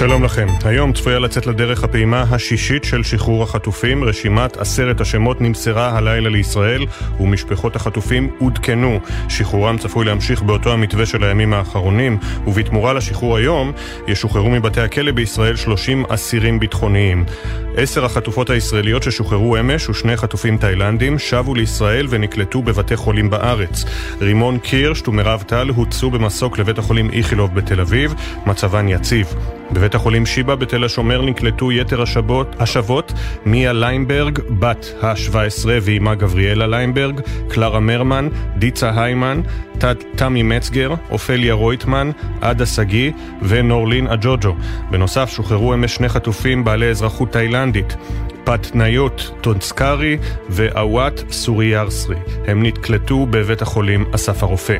שלום לכם. היום צפויה לצאת לדרך הפעימה השישית של שחרור החטופים. רשימת עשרת השמות נמסרה הלילה לישראל, ומשפחות החטופים עודכנו. שחרורם צפוי להמשיך באותו המתווה של הימים האחרונים, ובתמורה לשחרור היום, ישוחררו מבתי הכלא בישראל 30 אסירים ביטחוניים. עשר החטופות הישראליות ששוחררו אמש ושני חטופים תאילנדים שבו לישראל ונקלטו בבתי חולים בארץ. רימון קירשט ומירב טל הוצאו במסוק לבית החולים איכילוב בתל אביב, מצבן יציב. בבית החולים שיבא בתל השומר נקלטו יתר השבות, השבות מיה ליימברג, בת ה-17 ואימה גבריאלה ליימברג, קלרה מרמן, דיצה היימן, תמי מצגר, אופליה רויטמן, עדה שגיא ונורלין אג'וג'ו. בנוסף שוחררו אמש שני חטופים בעלי אזרחות תאילנדית. פטניות טונסקרי ואוואט סוריירסרי. הם נקלטו בבית החולים אסף הרופא.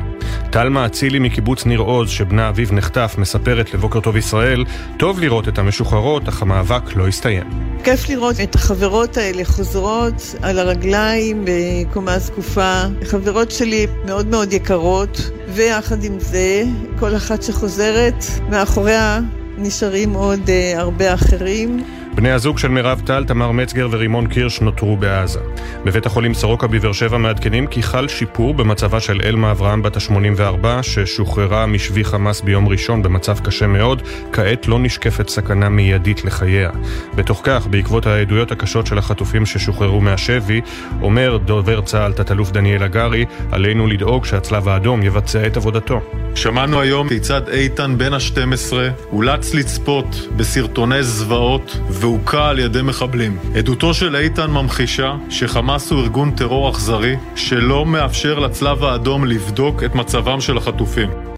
טלמה אצילי מקיבוץ ניר עוז, שבנה אביו נחטף, מספרת לבוקר טוב ישראל, טוב לראות את המשוחררות, אך המאבק לא הסתיים. כיף לראות את החברות האלה חוזרות על הרגליים בקומה זקופה. חברות שלי מאוד מאוד יקרות, ויחד עם זה, כל אחת שחוזרת, מאחוריה נשארים עוד uh, הרבה אחרים. בני הזוג של מירב טל, תמר מצגר ורימון קירש נותרו בעזה. בבית החולים סורוקה בבאר שבע מעדכנים כי חל שיפור במצבה של אלמה אברהם בת ה-84, ששוחררה משבי חמאס ביום ראשון במצב קשה מאוד, כעת לא נשקפת סכנה מיידית לחייה. בתוך כך, בעקבות העדויות הקשות של החטופים ששוחררו מהשבי, אומר דובר צה"ל תת-אלוף דניאל הגרי, עלינו לדאוג שהצלב האדום יבצע את עבודתו. שמענו היום כיצד איתן בן ה-12 אולץ לצפות בסרטוני זוועות והוכה על ידי מחבלים. עדותו של איתן ממחישה שחמאס הוא ארגון טרור אכזרי שלא מאפשר לצלב האדום לבדוק את מצבם של החטופים.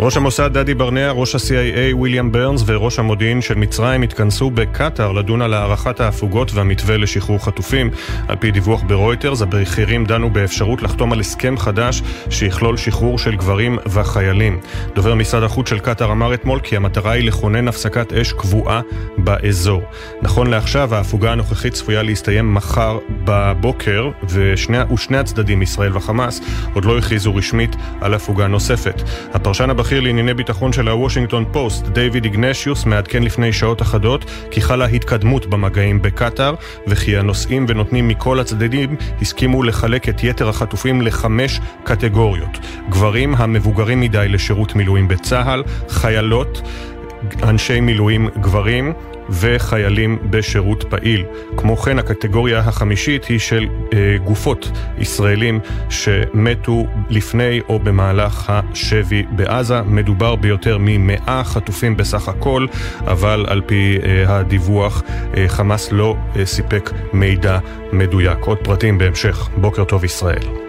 ראש המוסד דדי ברנע, ראש ה-CIA ויליאם ברנס וראש המודיעין של מצרים התכנסו בקטאר לדון על הארכת ההפוגות והמתווה לשחרור חטופים. על פי דיווח ברויטרס, הבכירים דנו באפשרות לחתום על הסכם חדש שיכלול שחרור של גברים וחיילים. דובר משרד החוץ של קטאר אמר אתמול כי המטרה היא לכונן הפסקת אש קבועה באזור. נכון לעכשיו, ההפוגה הנוכחית צפויה להסתיים מחר בבוקר, ושני, ושני הצדדים, ישראל וחמאס, עוד לא הכריזו רשמית על הפוגה נוספת. הפרשן הבכיר לענייני ביטחון של הוושינגטון פוסט, דיוויד איגנשיוס, מעדכן לפני שעות אחדות כי חלה התקדמות במגעים בקטאר, וכי הנושאים ונותנים מכל הצדדים הסכימו לחלק את יתר החטופים לחמש קטגוריות. גברים המבוגרים מדי לשירות מילואים בצה"ל, חיילות, אנשי מילואים גברים, וחיילים בשירות פעיל. כמו כן, הקטגוריה החמישית היא של אה, גופות ישראלים שמתו לפני או במהלך השבי בעזה. מדובר ביותר מ-100 חטופים בסך הכל, אבל על פי אה, הדיווח, אה, חמאס לא אה, סיפק מידע מדויק. עוד פרטים בהמשך. בוקר טוב ישראל.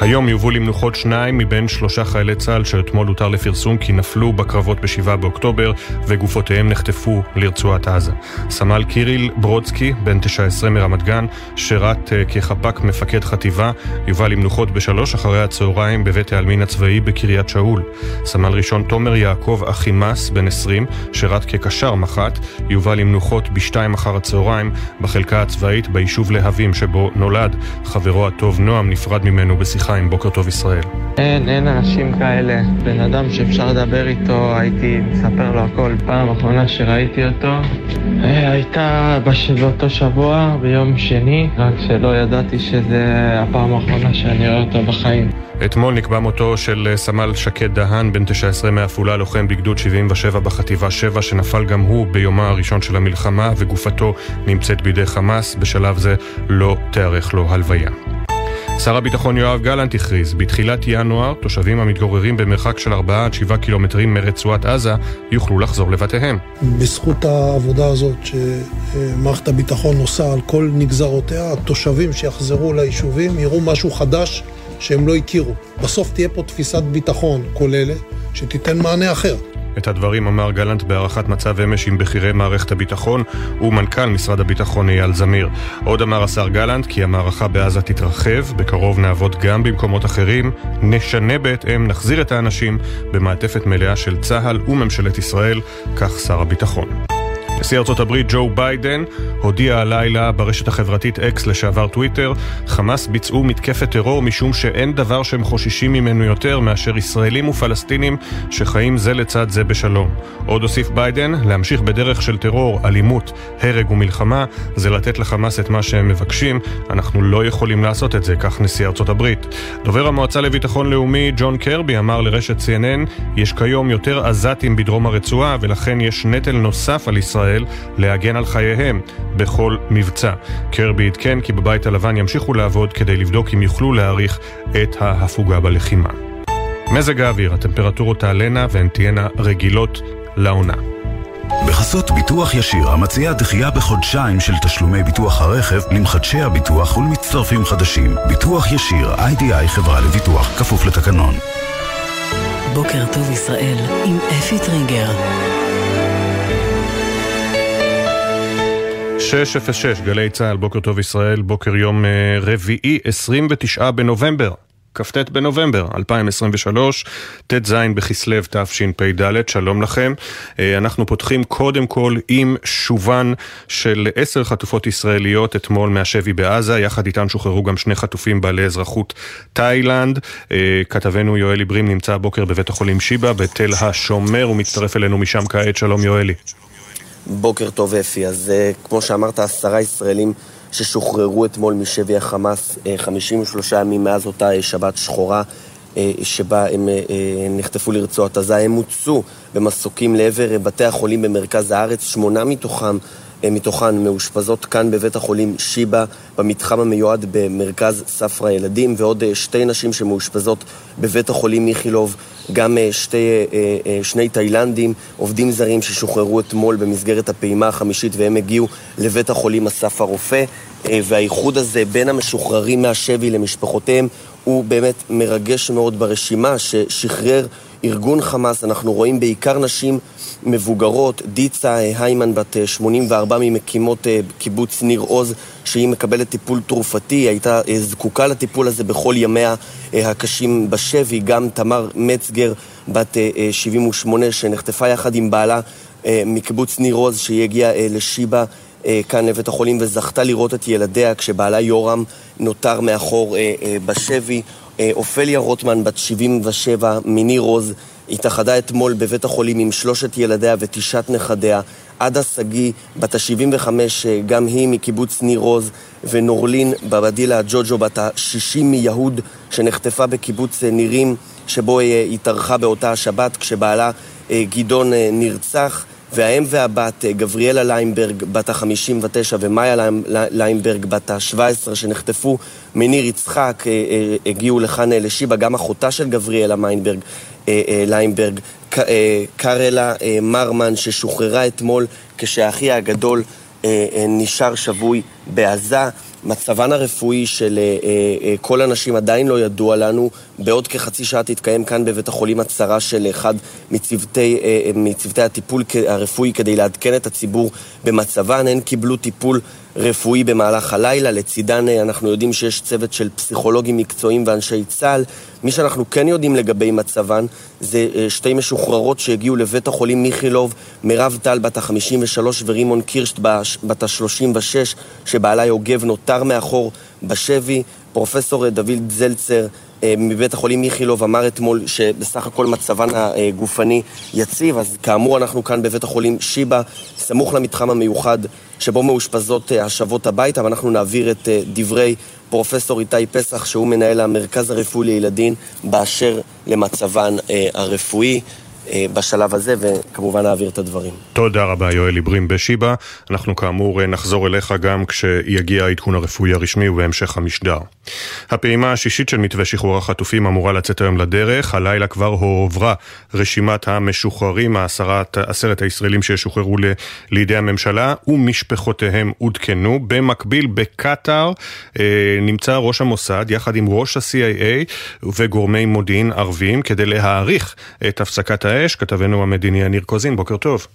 היום יובאו למנוחות שניים מבין שלושה חיילי צה"ל שאתמול הותר לפרסום כי נפלו בקרבות ב-7 באוקטובר וגופותיהם נחטפו לרצועת עזה. סמל קיריל ברודסקי, בן 19 מרמת גן, שירת uh, כחפ"ק מפקד חטיבה, יובא למנוחות בשלוש אחרי הצהריים בבית העלמין הצבאי בקריית שאול. סמל ראשון תומר יעקב אחימס, בן 20, שירת כקשר מח"ט, יובא למנוחות בשתיים אחר הצהריים בחלקה הצבאית ביישוב להבים שבו נולד. חברו הטוב נועם נפרד ממנו בשיחה חיים, בוקר טוב ישראל. אין, אין אנשים כאלה. בן אדם שאפשר לדבר איתו, הייתי מספר לו הכל. פעם אחרונה שראיתי אותו אה, הייתה באותו שבוע, ביום שני, רק שלא ידעתי שזה הפעם האחרונה שאני רואה אותו בחיים. אתמול נקבע מותו של אה, סמל שקד דהן, בן 19 מעפולה, לוחם בגדוד 77 בחטיבה 7, שנפל גם הוא ביומה הראשון של המלחמה, וגופתו נמצאת בידי חמאס. בשלב זה לא תיארך לו הלוויה. שר הביטחון יואב גלנט הכריז, בתחילת ינואר תושבים המתגוררים במרחק של 4 עד 7 קילומטרים מרצועת עזה יוכלו לחזור לבתיהם. בזכות העבודה הזאת שמערכת הביטחון עושה על כל נגזרותיה, התושבים שיחזרו ליישובים יראו משהו חדש שהם לא הכירו. בסוף תהיה פה תפיסת ביטחון כוללת. שתיתן מענה אחר. את הדברים אמר גלנט בהערכת מצב אמש עם בכירי מערכת הביטחון ומנכ"ל משרד הביטחון אייל זמיר. עוד אמר השר גלנט כי המערכה בעזה תתרחב, בקרוב נעבוד גם במקומות אחרים, נשנה בהתאם, נחזיר את האנשים במעטפת מלאה של צה"ל וממשלת ישראל, כך שר הביטחון. נשיא ארצות הברית ג'ו ביידן הודיע הלילה ברשת החברתית אקס לשעבר טוויטר חמאס ביצעו מתקפת טרור משום שאין דבר שהם חוששים ממנו יותר מאשר ישראלים ופלסטינים שחיים זה לצד זה בשלום. עוד הוסיף ביידן, להמשיך בדרך של טרור, אלימות, הרג ומלחמה זה לתת לחמאס את מה שהם מבקשים, אנחנו לא יכולים לעשות את זה, כך נשיא ארצות הברית. דובר המועצה לביטחון לאומי ג'ון קרבי אמר לרשת CNN יש כיום יותר עזתים בדרום הרצועה ולכן יש נטל נוסף על ישראל ישראל להגן על חייהם בכל מבצע. קרבי עדכן כי בבית הלבן ימשיכו לעבוד כדי לבדוק אם יוכלו להאריך את ההפוגה בלחימה. מזג האוויר, הטמפרטורות תעלנה והן תהיינה רגילות לעונה. בחסות ביטוח ישיר, המציע דחייה בחודשיים של תשלומי ביטוח הרכב למחדשי הביטוח ולמצטרפים חדשים. ביטוח ישיר, איי-די-איי חברה לביטוח, כפוף לתקנון. בוקר טוב ישראל עם אפי טריגר. 606, גלי צה"ל, בוקר טוב ישראל, בוקר יום אה, רביעי, 29 בנובמבר. כ"ט בנובמבר 2023, ט"ז בכסלו תשפ"ד, שלום לכם. אה, אנחנו פותחים קודם כל עם שובן של עשר חטופות ישראליות אתמול מהשבי בעזה, יחד איתן שוחררו גם שני חטופים בעלי אזרחות תאילנד. אה, כתבנו יואלי ברים נמצא הבוקר בבית החולים שיבא בתל השומר, ומצטרף אלינו משם כעת, שלום יואלי. בוקר טוב אפי, אז uh, כמו שאמרת, עשרה ישראלים ששוחררו אתמול משבי החמאס, uh, 53 ימים מאז אותה uh, שבת שחורה שבה הם נחטפו לרצועת עזה, הם הוצאו במסוקים לעבר בתי החולים במרכז הארץ, שמונה מתוכם מתוכן מאושפזות כאן בבית החולים שיבא, במתחם המיועד במרכז ספרא ילדים, ועוד שתי נשים שמאושפזות בבית החולים איכילוב, גם שתי, שני תאילנדים, עובדים זרים ששוחררו אתמול במסגרת הפעימה החמישית והם הגיעו לבית החולים אסף הרופא, והאיחוד הזה בין המשוחררים מהשבי למשפחותיהם הוא באמת מרגש מאוד ברשימה ששחרר ארגון חמאס, אנחנו רואים בעיקר נשים מבוגרות, דיצה היימן בת 84 ממקימות קיבוץ ניר עוז, שהיא מקבלת טיפול תרופתי, היא הייתה זקוקה לטיפול הזה בכל ימיה הקשים בשבי, גם תמר מצגר בת 78 שנחטפה יחד עם בעלה מקיבוץ ניר עוז, שהיא הגיעה לשיבא כאן לבית החולים וזכתה לראות את ילדיה כשבעלה יורם נותר מאחור בשבי. אופליה רוטמן, בת 77, מניר עוז, התאחדה אתמול בבית החולים עם שלושת ילדיה ותשעת נכדיה. עדה שגיא, בת ה-75, גם היא מקיבוץ ניר עוז, ונורלין בבדילה ג'וג'ו, בת ה-60 מיהוד, שנחטפה בקיבוץ נירים, שבו היא התארחה באותה השבת כשבעלה גדעון נרצח. והאם והבת, גבריאלה ליינברג, בת ה-59, ומאיה ליינברג, בת ה-17, שנחטפו מניר יצחק, הגיעו לכאן לשיבא, גם אחותה של גבריאלה מיינברג, ליינברג, קרלה מרמן, ששוחררה אתמול כשהאחי הגדול נשאר שבוי בעזה. מצבן הרפואי של uh, uh, כל הנשים עדיין לא ידוע לנו. בעוד כחצי שעה תתקיים כאן בבית החולים הצהרה של אחד מצוותי, מצוותי הטיפול הרפואי כדי לעדכן את הציבור במצבן. הן קיבלו טיפול רפואי במהלך הלילה. לצידן אנחנו יודעים שיש צוות של פסיכולוגים מקצועיים ואנשי צה"ל. מי שאנחנו כן יודעים לגבי מצבן זה שתי משוחררות שהגיעו לבית החולים מיכילוב, מירב טל בת ה-53 ורימון קירשט בת ה-36, שבעלה יוגב נותר מאחור בשבי. פרופסור דוד זלצר מבית החולים איכילוב אמר אתמול שבסך הכל מצבן הגופני יציב, אז כאמור אנחנו כאן בבית החולים שיבא, סמוך למתחם המיוחד שבו מאושפזות השבות הביתה, ואנחנו נעביר את דברי פרופסור איתי פסח, שהוא מנהל המרכז הרפואי לילדים, באשר למצבן הרפואי. בשלב הזה, וכמובן נעביר את הדברים. תודה רבה, יואל עיברים בשיבא. אנחנו כאמור נחזור אליך גם כשיגיע העדכון הרפואי הרשמי ובהמשך המשדר. הפעימה השישית של מתווה שחרור החטופים אמורה לצאת היום לדרך. הלילה כבר הועברה רשימת המשוחררים, העשרת, עשרת הישראלים שישוחררו לידי הממשלה ומשפחותיהם עודכנו. במקביל, בקטאר אה, נמצא ראש המוסד יחד עם ראש ה-CIA וגורמי מודיעין ערביים כדי להעריך את הפסקת האש. כתבנו המדיני יניר קוזין, בוקר טוב.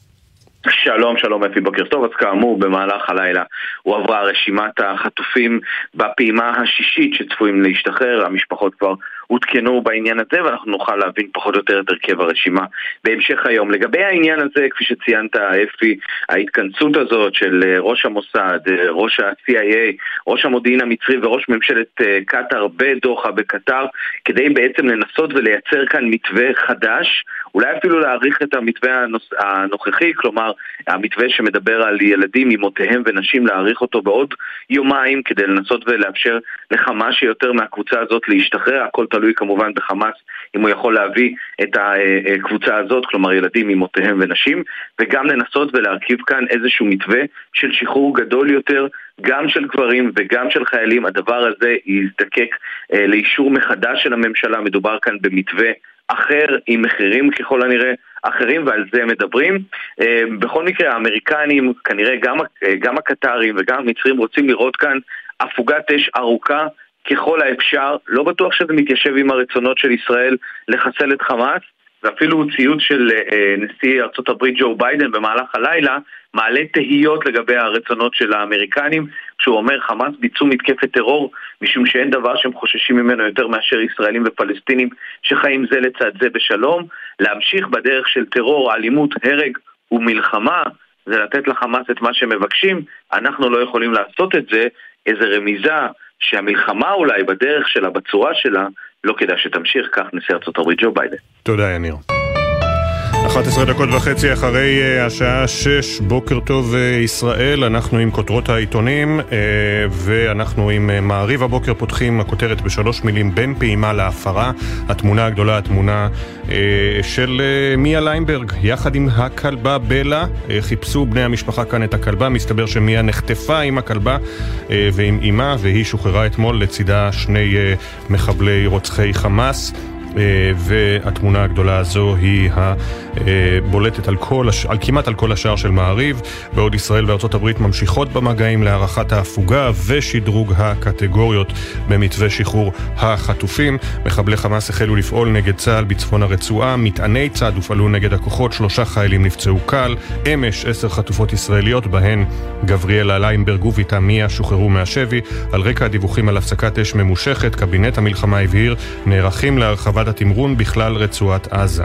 שלום, שלום אפי, בוקר טוב. אז כאמור, במהלך הלילה הועברה רשימת החטופים בפעימה השישית שצפויים להשתחרר. המשפחות כבר עודכנו בעניין הזה, ואנחנו נוכל להבין פחות או יותר את הרכב הרשימה בהמשך היום. לגבי העניין הזה, כפי שציינת, אפי, ההתכנסות הזאת של אה, ראש המוסד, אה, ראש ה-CIA, ראש המודיעין המצרי וראש ממשלת אה, קטאר בדוחה בקטאר, כדי בעצם לנסות ולייצר כאן מתווה חדש, אולי אפילו להאריך את המתווה הנוס... הנוכחי, כלומר, המתווה שמדבר על ילדים אמותיהם ונשים, להאריך אותו בעוד יומיים כדי לנסות ולאפשר לכמה שיותר מהקבוצה הזאת להשתחרר, הכל תלוי כמובן בחמאס אם הוא יכול להביא את הקבוצה הזאת, כלומר ילדים אמותיהם ונשים, וגם לנסות ולהרכיב כאן איזשהו מתווה של שחרור גדול יותר, גם של גברים וגם של חיילים. הדבר הזה יזדקק אה, לאישור מחדש של הממשלה, מדובר כאן במתווה אחר עם מחירים ככל הנראה אחרים ועל זה מדברים. אה, בכל מקרה האמריקנים, כנראה גם, גם הקטרים וגם המצרים רוצים לראות כאן הפוגת אש ארוכה ככל האפשר, לא בטוח שזה מתיישב עם הרצונות של ישראל לחסל את חמאס, ואפילו ציוד של אה, נשיא ארה"ב ג'ו ביידן במהלך הלילה מעלה תהיות לגבי הרצונות של האמריקנים, כשהוא אומר חמאס ביצעו מתקפת טרור משום שאין דבר שהם חוששים ממנו יותר מאשר ישראלים ופלסטינים שחיים זה לצד זה בשלום. להמשיך בדרך של טרור, אלימות, הרג ומלחמה זה לתת לחמאס את מה שהם מבקשים, אנחנו לא יכולים לעשות את זה, איזה רמיזה שהמלחמה אולי בדרך שלה, בצורה שלה, לא כדאי שתמשיך, כך נשיא ארה"ב ג'ו ביידן. תודה, יניר. 11 דקות וחצי אחרי uh, השעה 6, בוקר טוב uh, ישראל, אנחנו עם כותרות העיתונים uh, ואנחנו עם מעריב הבוקר פותחים הכותרת בשלוש מילים בין פעימה להפרה, התמונה הגדולה, התמונה של מיה ליינברג, יחד עם הכלבה בלה, חיפשו בני המשפחה כאן את הכלבה, מסתבר שמיה נחטפה עם הכלבה ועם אימה והיא שוחררה אתמול לצידה שני מחבלי רוצחי חמאס. אה, והתמונה הגדולה הזו היא הבולטת על, כל, על כמעט על כל השאר של מעריב, בעוד ישראל וארצות הברית ממשיכות במגעים להארכת ההפוגה ושדרוג הקטגוריות במתווה שחרור החטופים. מחבלי חמאס החלו לפעול נגד צה"ל בצפון הרצועה, מטעני צד הופעלו נגד הכוחות, שלושה חיילים נפצעו קל, אמש עשר חטופות ישראליות, בהן גבריאלה ליינברג וביתה מיה שוחררו מהשבי. על רקע הדיווחים על הפסקת אש ממושכת, קבינט המלחמה הבהיר, נערכים להרחבת ועד התמרון בכלל רצועת עזה.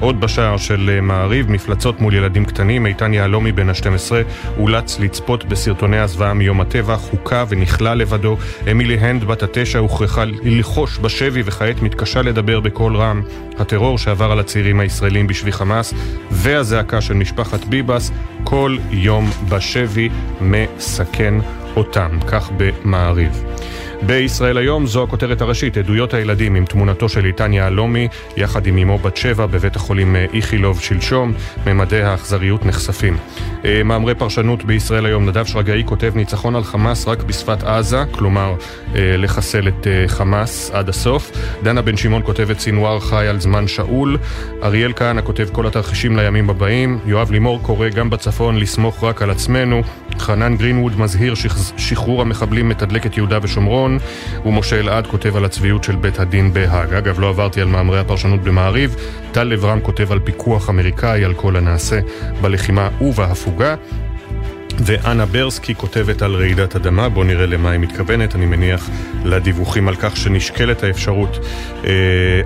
עוד בשער של אה, מעריב, מפלצות מול ילדים קטנים, איתן יהלומי בן ה-12 אולץ לצפות בסרטוני הזוועה מיום הטבח, הוכה ונכלא לבדו. אמילי הנד בת התשע הוכרחה ללחוש בשבי וכעת מתקשה לדבר בקול רם. הטרור שעבר על הצעירים הישראלים בשבי חמאס והזעקה של משפחת ביבס כל יום בשבי מסכן אותם, כך במעריב. בישראל היום זו הכותרת הראשית, עדויות הילדים עם תמונתו של איתן יהלומי יחד עם אמו בת שבע בבית החולים אה, איכילוב שלשום, ממדי האכזריות נחשפים. אה, מאמרי פרשנות בישראל היום, נדב שרגאי כותב ניצחון על חמאס רק בשפת עזה, כלומר אה, לחסל את חמאס עד הסוף. דנה בן שמעון כותבת סינואר חי על זמן שאול. אריאל כהנא כותב כל התרחישים לימים הבאים. יואב לימור קורא גם בצפון לסמוך רק על עצמנו. חנן גרינווד מזהיר שחרור המחבלים מתדלק את יהודה ושומרון. ומשה אלעד כותב על הצביעות של בית הדין בהאג. אגב, לא עברתי על מאמרי הפרשנות במעריב. טל לברם כותב על פיקוח אמריקאי על כל הנעשה בלחימה ובהפוגה. ואנה ברסקי כותבת על רעידת אדמה, בואו נראה למה היא מתכוונת, אני מניח לדיווחים על כך שנשקלת האפשרות... אה,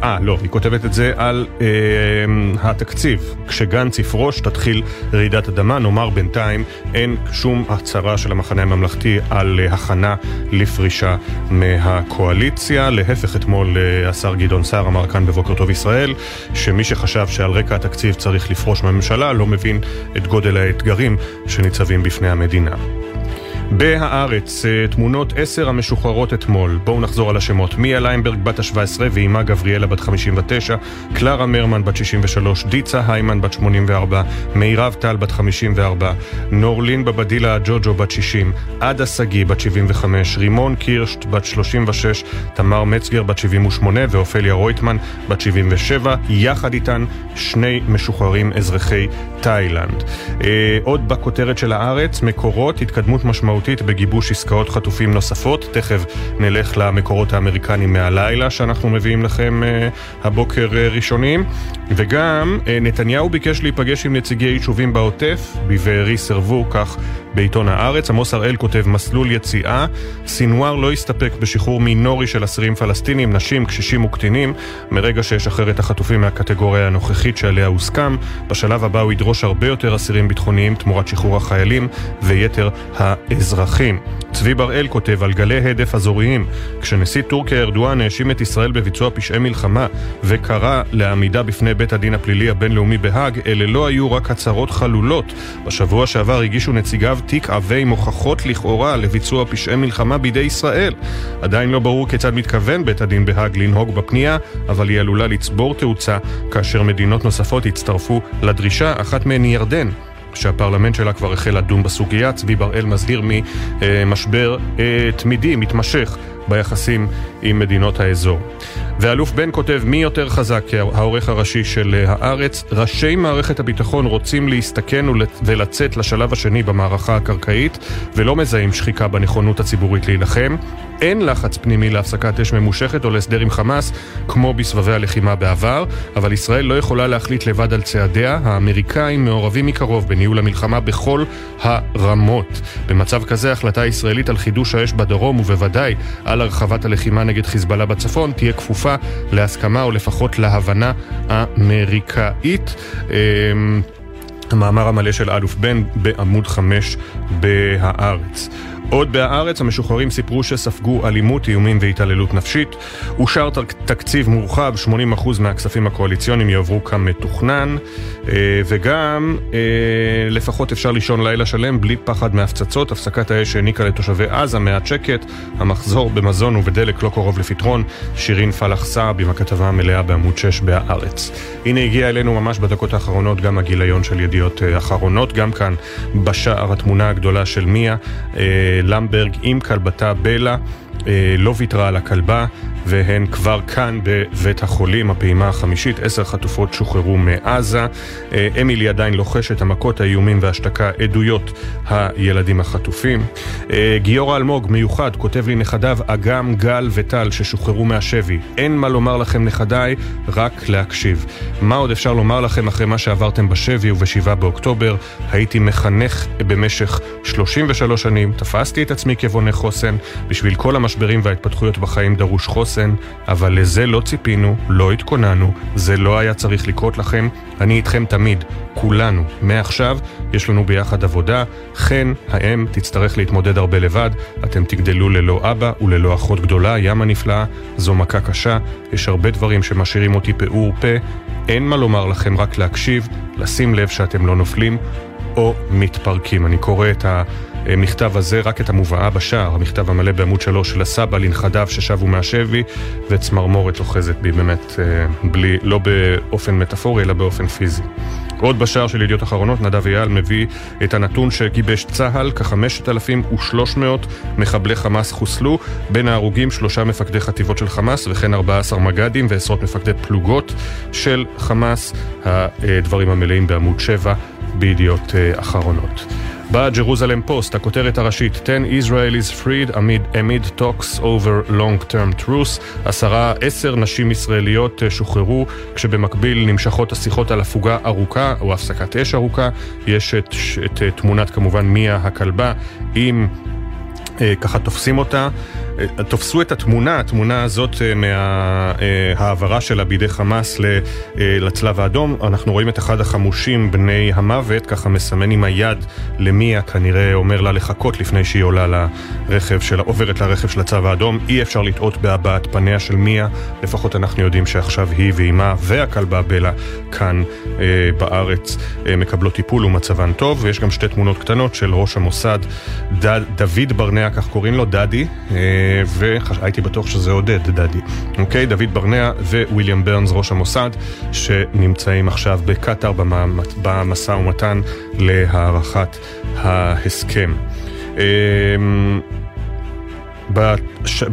אה לא, היא כותבת את זה על אה, התקציב. כשגנץ יפרוש תתחיל רעידת אדמה, נאמר בינתיים אין שום הצהרה של המחנה הממלכתי על אה, הכנה לפרישה מהקואליציה. להפך, אתמול אה, השר גדעון סער אמר כאן בבוקר טוב ישראל, שמי שחשב שעל רקע התקציב צריך לפרוש מהממשלה לא מבין את גודל האתגרים שניצבים בפני המדינה. בהארץ, אה, תמונות עשר המשוחררות אתמול. בואו נחזור על השמות. מיה ליימברג בת ה-17 ואימה גבריאלה בת 59, קלרה מרמן בת 63, דיצה היימן בת 84, מירב טל בת 54, נורלין בבדילה ג'וג'ו בת 60, עדה שגיא בת 75, רימון קירשט בת 36, תמר מצגר בת 78 ואופליה רויטמן בת 77, יחד איתן שני משוחררים אזרחי תאילנד. אה, עוד בכותרת של הארץ, מקורות, התקדמות משמעותית בגיבוש עסקאות חטופים נוספות. תכף נלך למקורות האמריקניים מהלילה שאנחנו מביאים לכם אה, הבוקר אה, ראשונים. וגם אה, נתניהו ביקש להיפגש עם נציגי יישובים בעוטף, בבארי סירבו, כך בעיתון הארץ. עמוס הראל כותב מסלול יציאה. סינואר לא הסתפק בשחרור מינורי של אסירים פלסטינים, נשים, קשישים וקטינים, מרגע שישחרר את החטופים מהקטגוריה הנוכחית שעליה הוסכם. בשלב הבא הוא ידרוש הרבה יותר אסירים ביטחוניים תמורת שחרור החיילים ויתר האזרחים. צבי בראל כותב על גלי הדף אזוריים, כשנשיא טורקיה ארדואן האשים את ישראל בביצוע פשעי מלחמה וקרא לעמידה בפני בית הדין הפלילי הבינלאומי בהאג, אלה לא היו רק הצהרות חלולות. בשבוע שעבר הגישו נציגיו תיק עבה עם הוכחות לכאורה לביצוע פשעי מלחמה בידי ישראל. עדיין לא ברור כיצד מתכוון בית הדין בהאג לנהוג בפנייה, אבל היא עלולה לצבור תאוצה כאשר מדינות נוספות יצטרפו לדרישה, אחת מהן היא ירדן. שהפרלמנט שלה כבר החל לדון בסוגיה. צבי בראל מזהיר ממשבר אה, תמידי, מתמשך, ביחסים עם מדינות האזור. ואלוף בן כותב מי יותר חזק העורך הראשי של אה, הארץ ראשי מערכת הביטחון רוצים להסתכן ולצאת לשלב השני במערכה הקרקעית ולא מזהים שחיקה בנכונות הציבורית להילחם אין לחץ פנימי להפסקת אש ממושכת או להסדר עם חמאס כמו בסבבי הלחימה בעבר אבל ישראל לא יכולה להחליט לבד על צעדיה האמריקאים מעורבים מקרוב בניהול המלחמה בכל הרמות במצב כזה החלטה ישראלית על חידוש האש בדרום ובוודאי על הרחבת הלחימה נגד חיזבאללה בצפון תהיה כפופה להסכמה או לפחות להבנה אמריקאית. אמ, המאמר המלא של אלוף בן בעמוד 5 בהארץ. עוד בהארץ המשוחררים סיפרו שספגו אלימות, איומים והתעללות נפשית. אושר תקציב מורחב, 80% מהכספים הקואליציוניים יעברו כמתוכנן, אה, וגם אה, לפחות אפשר לישון לילה שלם בלי פחד מהפצצות. הפסקת האש העניקה לתושבי עזה מעט שקט, המחזור במזון ובדלק לא קרוב לפתרון. שירין פלח סעב עם הכתבה המלאה בעמוד 6 בהארץ. הנה הגיע אלינו ממש בדקות האחרונות גם הגיליון של ידיעות אה, אחרונות, גם כאן בשער התמונה הגדולה של מיה. למברג עם כלבתה בלה אה, לא ויתרה על הכלבה והן כבר כאן בבית החולים, הפעימה החמישית, עשר חטופות שוחררו מעזה. אה, אמילי עדיין לוחשת המכות, האיומים וההשתקה, עדויות הילדים החטופים. אה, גיורא אלמוג, מיוחד, כותב לי נכדיו, אגם, גל וטל ששוחררו מהשבי. אין מה לומר לכם נכדיי, רק להקשיב. מה עוד אפשר לומר לכם אחרי מה שעברתם בשבי ובשבעה באוקטובר? הייתי מחנך במשך 33 שנים, תפסתי את עצמי כבונה חוסן, בשביל כל המשברים וההתפתחויות בחיים דרוש חוסן, אבל לזה לא ציפינו, לא התכוננו, זה לא היה צריך לקרות לכם. אני איתכם תמיד, כולנו. מעכשיו יש לנו ביחד עבודה. חן, האם, תצטרך להתמודד הרבה לבד. אתם תגדלו ללא אבא וללא אחות גדולה, ים הנפלאה. זו מכה קשה. יש הרבה דברים שמשאירים אותי פעור פה. אין מה לומר לכם, רק להקשיב, לשים לב שאתם לא נופלים או מתפרקים. אני קורא את ה... המכתב הזה, רק את המובאה בשער, המכתב המלא בעמוד שלוש של הסבא לנכדיו ששבו מהשבי, וצמרמורת אוחזת בי באמת, אה, בלי, לא באופן מטאפורי, אלא באופן פיזי. עוד בשער של ידיעות אחרונות, נדב אייל מביא את הנתון שגיבש צה"ל, כ-5,300 מחבלי חמאס חוסלו, בין ההרוגים שלושה מפקדי חטיבות של חמאס וכן 14 מג"דים ועשרות מפקדי פלוגות של חמאס, הדברים המלאים בעמוד 7 בידיעות אה, אחרונות. בג'רוזלם פוסט, הכותרת הראשית 10 Israelis freed amid, amid talks over long-term truce. עשרה, עשר נשים ישראליות אה, שוחררו כשבמקביל נמשכות השיחות על הפוגה ארוכה או הפסקת אש ארוכה. יש את, את, את תמונת כמובן מיה הכלבה עם אה, ככה תופסים אותה תופסו את התמונה, התמונה הזאת מההעברה שלה בידי חמאס לצלב האדום. אנחנו רואים את אחד החמושים בני המוות, ככה מסמן עם היד למיה, כנראה אומר לה לחכות לפני שהיא עולה לרכב של, עוברת לרכב של הצלב האדום. אי אפשר לטעות בהבעת פניה של מיה, לפחות אנחנו יודעים שעכשיו היא ואימה והכלבה בלה כאן אה, בארץ אה, מקבלות טיפול ומצבן טוב, ויש גם שתי תמונות קטנות של ראש המוסד, ד, דוד ברנע, כך קוראים לו, דדי, אה, והייתי בטוח שזה עודד, דדי. אוקיי, דוד ברנע וויליאם ברנס, ראש המוסד, שנמצאים עכשיו בקטאר במשא ומתן להארכת ההסכם. אה,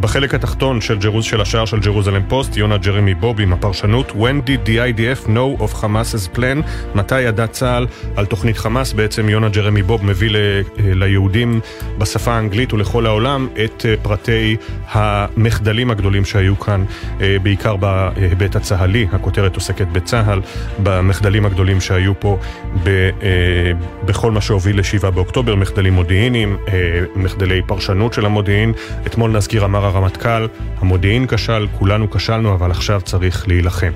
בחלק התחתון של, ג'רוז, של השער של ג'רוזלם פוסט, יונה ג'רמי בוב עם הפרשנות When did the IDF know of Hamas's plan? מתי ידע צה"ל על תוכנית חמאס? בעצם יונה ג'רמי בוב מביא ל, ליהודים בשפה האנגלית ולכל העולם את אה, פרטי המחדלים הגדולים שהיו כאן, אה, בעיקר בהיבט הצה"לי, הכותרת עוסקת בצה"ל, במחדלים הגדולים שהיו פה ב, אה, בכל מה שהוביל ל-7 באוקטובר, מחדלים מודיעיניים, מחדלי פרשנות של המודיעין. אתמול נזכיר אמר הרמטכ"ל, המודיעין כשל, כולנו כשלנו, אבל עכשיו צריך להילחם.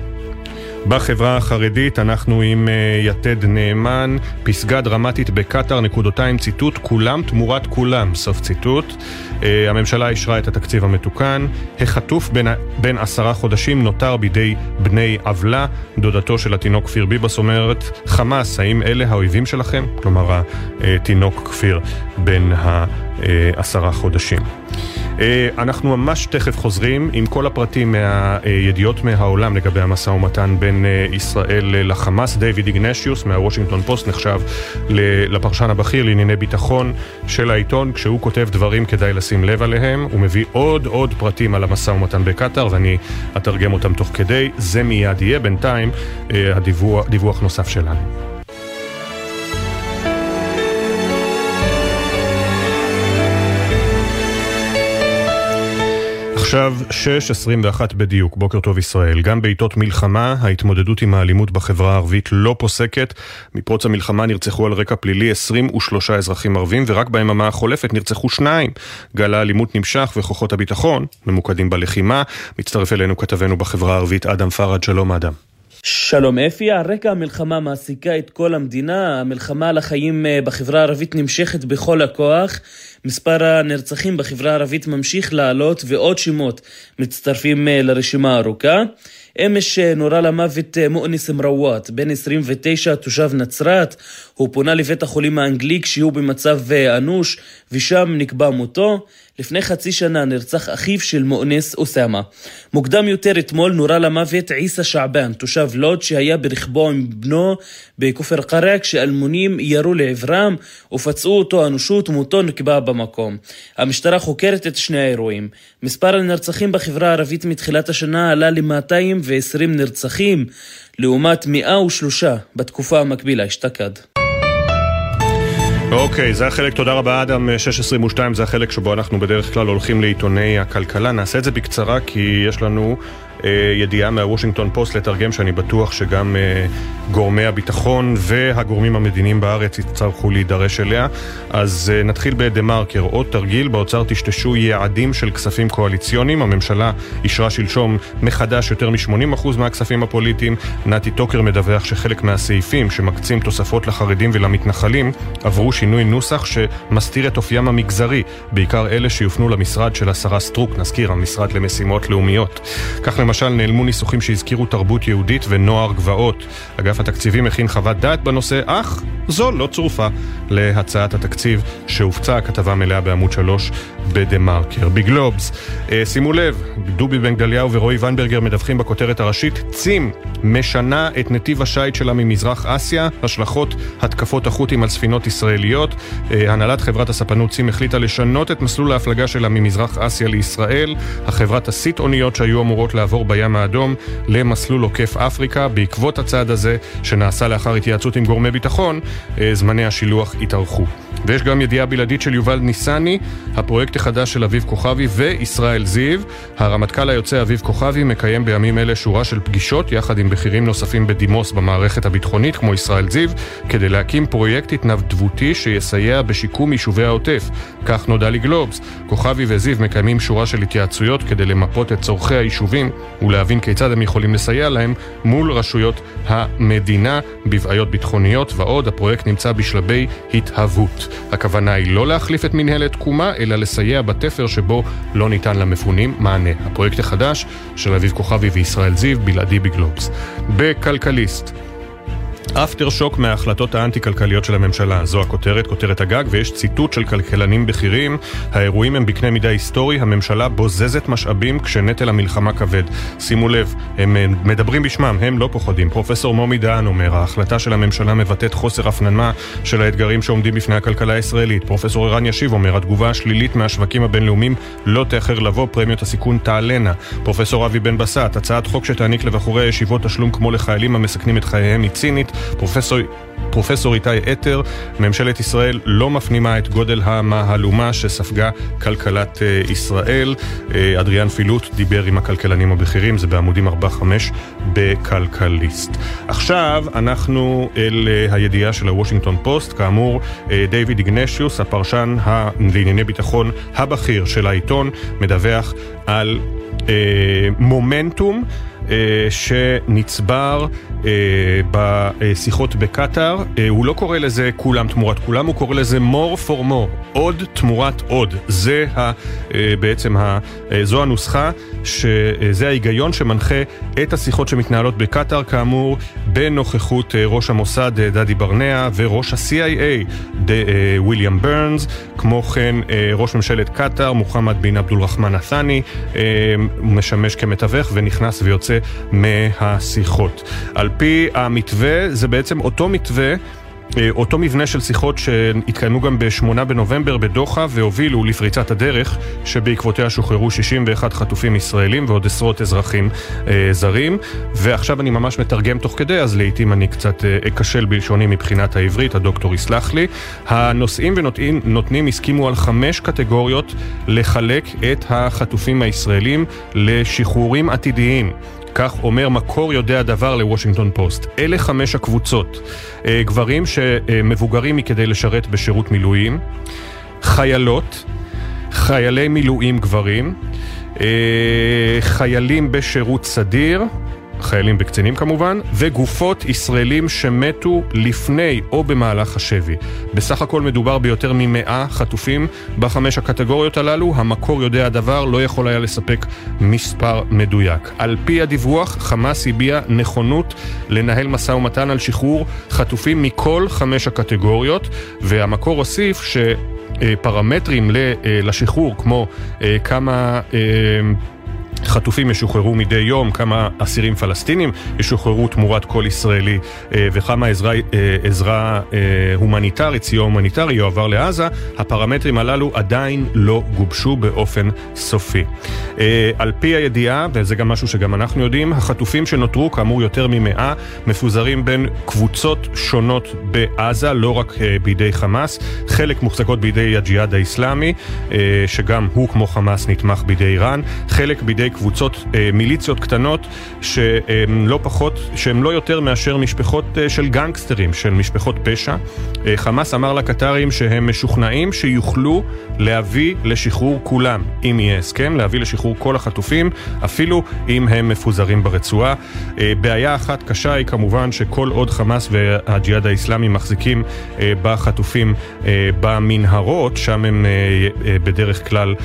בחברה החרדית אנחנו עם uh, יתד נאמן, פסגה דרמטית בקטאר, נקודותיים ציטוט, כולם תמורת כולם, סוף ציטוט. Uh, הממשלה אישרה את התקציב המתוקן, החטוף בין, בין עשרה חודשים נותר בידי בני עוולה, דודתו של התינוק כפיר ביבס אומרת, חמאס, האם אלה האויבים שלכם? כלומר, התינוק כפיר בן העשרה חודשים. אה, אנחנו ממש תכף חוזרים עם כל הפרטים מהידיעות מהעולם לגבי המשא ומתן בין אה, ישראל לחמאס. דיוויד איגנשיוס מהוושינגטון פוסט נחשב לפרשן הבכיר לענייני ביטחון של העיתון. כשהוא כותב דברים כדאי לשים לב עליהם, הוא מביא עוד עוד פרטים על המשא ומתן בקטאר ואני אתרגם אותם תוך כדי. זה מיד יהיה בינתיים אה, הדיווח, דיווח נוסף שלנו. עכשיו 6.21 בדיוק, בוקר טוב ישראל. גם בעיתות מלחמה, ההתמודדות עם האלימות בחברה הערבית לא פוסקת. מפרוץ המלחמה נרצחו על רקע פלילי 23 אזרחים ערבים, ורק ביממה החולפת נרצחו שניים. גל האלימות נמשך וכוחות הביטחון ממוקדים בלחימה. מצטרף אלינו כתבנו בחברה הערבית אדם פראג', שלום אדם. שלום אפי, על רקע המלחמה מעסיקה את כל המדינה, המלחמה על החיים אה, בחברה הערבית נמשכת בכל הכוח. מספר הנרצחים בחברה הערבית ממשיך לעלות ועוד שמות מצטרפים אה, לרשימה הארוכה. אמש אה, נורה למוות מואניס מרוואט, בן 29, תושב נצרת. הוא פונה לבית החולים האנגלי כשהוא במצב אנוש, ושם נקבע מותו. לפני חצי שנה נרצח אחיו של מואנס אוסאמה. מוקדם יותר אתמול נורה למוות עיסא שעבן, תושב לוד שהיה ברכבו עם בנו בכופר קרע כשאלמונים ירו לעברם ופצעו אותו אנושות ומותו נקבע במקום. המשטרה חוקרת את שני האירועים. מספר הנרצחים בחברה הערבית מתחילת השנה עלה ל-220 נרצחים לעומת 103 בתקופה המקבילה אשתקד. אוקיי, זה החלק, תודה רבה אדם, 622 זה החלק שבו אנחנו בדרך כלל הולכים לעיתוני הכלכלה. נעשה את זה בקצרה כי יש לנו אה, ידיעה מהוושינגטון פוסט לתרגם שאני בטוח שגם אה, גורמי הביטחון והגורמים המדיניים בארץ יצטרכו להידרש אליה. אז אה, נתחיל בדה מרקר, עוד תרגיל, באוצר טשטשו יעדים של כספים קואליציוניים. הממשלה אישרה שלשום מחדש יותר מ-80% מהכספים הפוליטיים. נתי טוקר מדווח שחלק מהסעיפים שמקצים תוספות לחרדים ולמתנחלים עברו שינוי נוסח שמסתיר את אופיים המגזרי, בעיקר אלה שיופנו למשרד של השרה סטרוק, נזכיר, המשרד למשימות לאומיות. כך למשל נעלמו ניסוחים שהזכירו תרבות יהודית ונוער גבעות. אגף התקציבים הכין חוות דעת בנושא, אך זו לא צרופה להצעת התקציב שהופצה, כתבה מלאה בעמוד 3 בדה מרקר. בגלובס, אה, שימו לב, דובי בן גדליהו ורועי ונברגר מדווחים בכותרת הראשית, צים משנה את נתיב השיט שלה ממזרח אסיה, השלכות התקפות החות'ים על ספינות ישראליות. אה, הנהלת חברת הספנות צים החליטה לשנות את מסלול ההפלגה שלה ממזרח אסיה לישראל. החברה תסיט אוניות שהיו אמורות לעבור בים האדום למסלול עוקף אפריקה. בעקבות הצעד הזה, שנעשה לאחר התייעצות עם גורמי ביטחון, אה, זמני השילוח התארכו. ויש גם ידיעה בלעדית של יובל ניסני, הפרויקט החדש של אביב כוכבי וישראל זיו. הרמטכ"ל היוצא אביב כוכבי מקיים בימים אלה שורה של פגישות יחד עם בכירים נוספים בדימוס במערכת הביטחונית כמו ישראל זיו, כדי להקים פרויקט התנדבותי שיסייע בשיקום יישובי העוטף. כך נודע לי גלובס. כוכבי וזיו מקיימים שורה של התייעצויות כדי למפות את צורכי היישובים ולהבין כיצד הם יכולים לסייע להם מול רשויות המדינה בבעיות ביטחוניות ועוד. הפרויקט נמצא בשלבי התהוות. הכוונה היא לא להחליף את מנהלת תקומה, אלא לסייע בתפר שבו לא ניתן למפונים מענה. הפרויקט החדש של אביב כוכבי וישראל זיו, בלעדי בגלובס. בכלכליסט אפטר שוק מההחלטות האנטי-כלכליות של הממשלה. זו הכותרת, כותרת הגג, ויש ציטוט של כלכלנים בכירים. האירועים הם בקנה מידה היסטורי, הממשלה בוזזת משאבים כשנטל המלחמה כבד. שימו לב, הם מדברים בשמם, הם לא פוחדים. פרופסור מומי דהן אומר, ההחלטה של הממשלה מבטאת חוסר הפנמה של האתגרים שעומדים בפני הכלכלה הישראלית. פרופסור ערן ישיב אומר, התגובה השלילית מהשווקים הבינלאומיים לא תאחר לבוא, פרמיות הסיכון תעלנה. פרופסור אבי בן בסט, הצעת חוק שתעניק לבחורי הישיבות תשלום כמו לחיילים המסכנים את חייהם היא צינית. פרופסור, פרופסור איתי אתר, ממשלת ישראל לא מפנימה את גודל המהלומה שספגה כלכלת אה, ישראל. אה, אדריאן פילוט דיבר עם הכלכלנים הבכירים, זה בעמודים 4-5 בכלכליסט. עכשיו אנחנו אל אה, הידיעה של הוושינגטון פוסט, כאמור, דיוויד איגנשיוס, הפרשן לענייני ביטחון הבכיר של העיתון, מדווח על אה, מומנטום. אה, שנצבר אה, בשיחות בקטאר. אה, הוא לא קורא לזה כולם תמורת כולם, הוא קורא לזה more for more, עוד תמורת עוד. זה ה, בעצם, ה, זו הנוסחה, שזה ההיגיון שמנחה את השיחות שמתנהלות בקטאר, כאמור, בנוכחות ראש המוסד דדי ברנע וראש ה-CIA וויליאם ברנס, כמו כן ראש ממשלת קטאר, מוחמד בן עבדול רחמן א-ת'אני, משמש כמתווך ונכנס ויוצא מהשיחות. פי המתווה, זה בעצם אותו מתווה אה, אותו מבנה של שיחות שהתקיימו גם ב-8 בנובמבר בדוחה והובילו לפריצת הדרך שבעקבותיה שוחררו 61 חטופים ישראלים ועוד עשרות אזרחים אה, זרים ועכשיו אני ממש מתרגם תוך כדי אז לעיתים אני קצת אה, אכשל בלשוני מבחינת העברית, הדוקטור יסלח לי. הנושאים ונותנים הסכימו על חמש קטגוריות לחלק את החטופים הישראלים לשחרורים עתידיים כך אומר מקור יודע דבר לוושינגטון פוסט. אלה חמש הקבוצות. אה, גברים שמבוגרים מכדי לשרת בשירות מילואים, חיילות, חיילי מילואים גברים, אה, חיילים בשירות סדיר, חיילים וקצינים כמובן, וגופות ישראלים שמתו לפני או במהלך השבי. בסך הכל מדובר ביותר ממאה חטופים בחמש הקטגוריות הללו. המקור יודע הדבר, לא יכול היה לספק מספר מדויק. על פי הדיווח, חמאס הביע נכונות לנהל משא ומתן על שחרור חטופים מכל חמש הקטגוריות, והמקור הוסיף ש... פרמטרים לשחרור, כמו אה, כמה אה, חטופים ישוחררו מדי יום, כמה אסירים פלסטינים ישוחררו תמורת כל ישראלי אה, וכמה עזרה, אה, עזרה אה, הומניטרית, סיוע הומניטרי יועבר לעזה, הפרמטרים הללו עדיין לא גובשו באופן סופי. על פי הידיעה, וזה גם משהו שגם אנחנו יודעים, החטופים שנותרו, כאמור יותר ממאה, מפוזרים בין קבוצות שונות בעזה, לא רק בידי חמאס, חלק מוחזקות בידי הג'יהאד האיסלאמי, שגם הוא כמו חמאס נתמך בידי איראן, חלק בידי קבוצות אה, מיליציות קטנות שהן לא פחות, שהן לא יותר מאשר משפחות אה, של גנגסטרים, של משפחות פשע. אה, חמאס אמר לקטרים שהם משוכנעים שיוכלו להביא לשחרור כולם, אם יהיה הסכם, להביא לשחרור כל החטופים, אפילו אם הם מפוזרים ברצועה. בעיה אחת קשה היא כמובן שכל עוד חמאס והג'יהאד האיסלאמי מחזיקים בחטופים במנהרות, שם הם בדרך כלל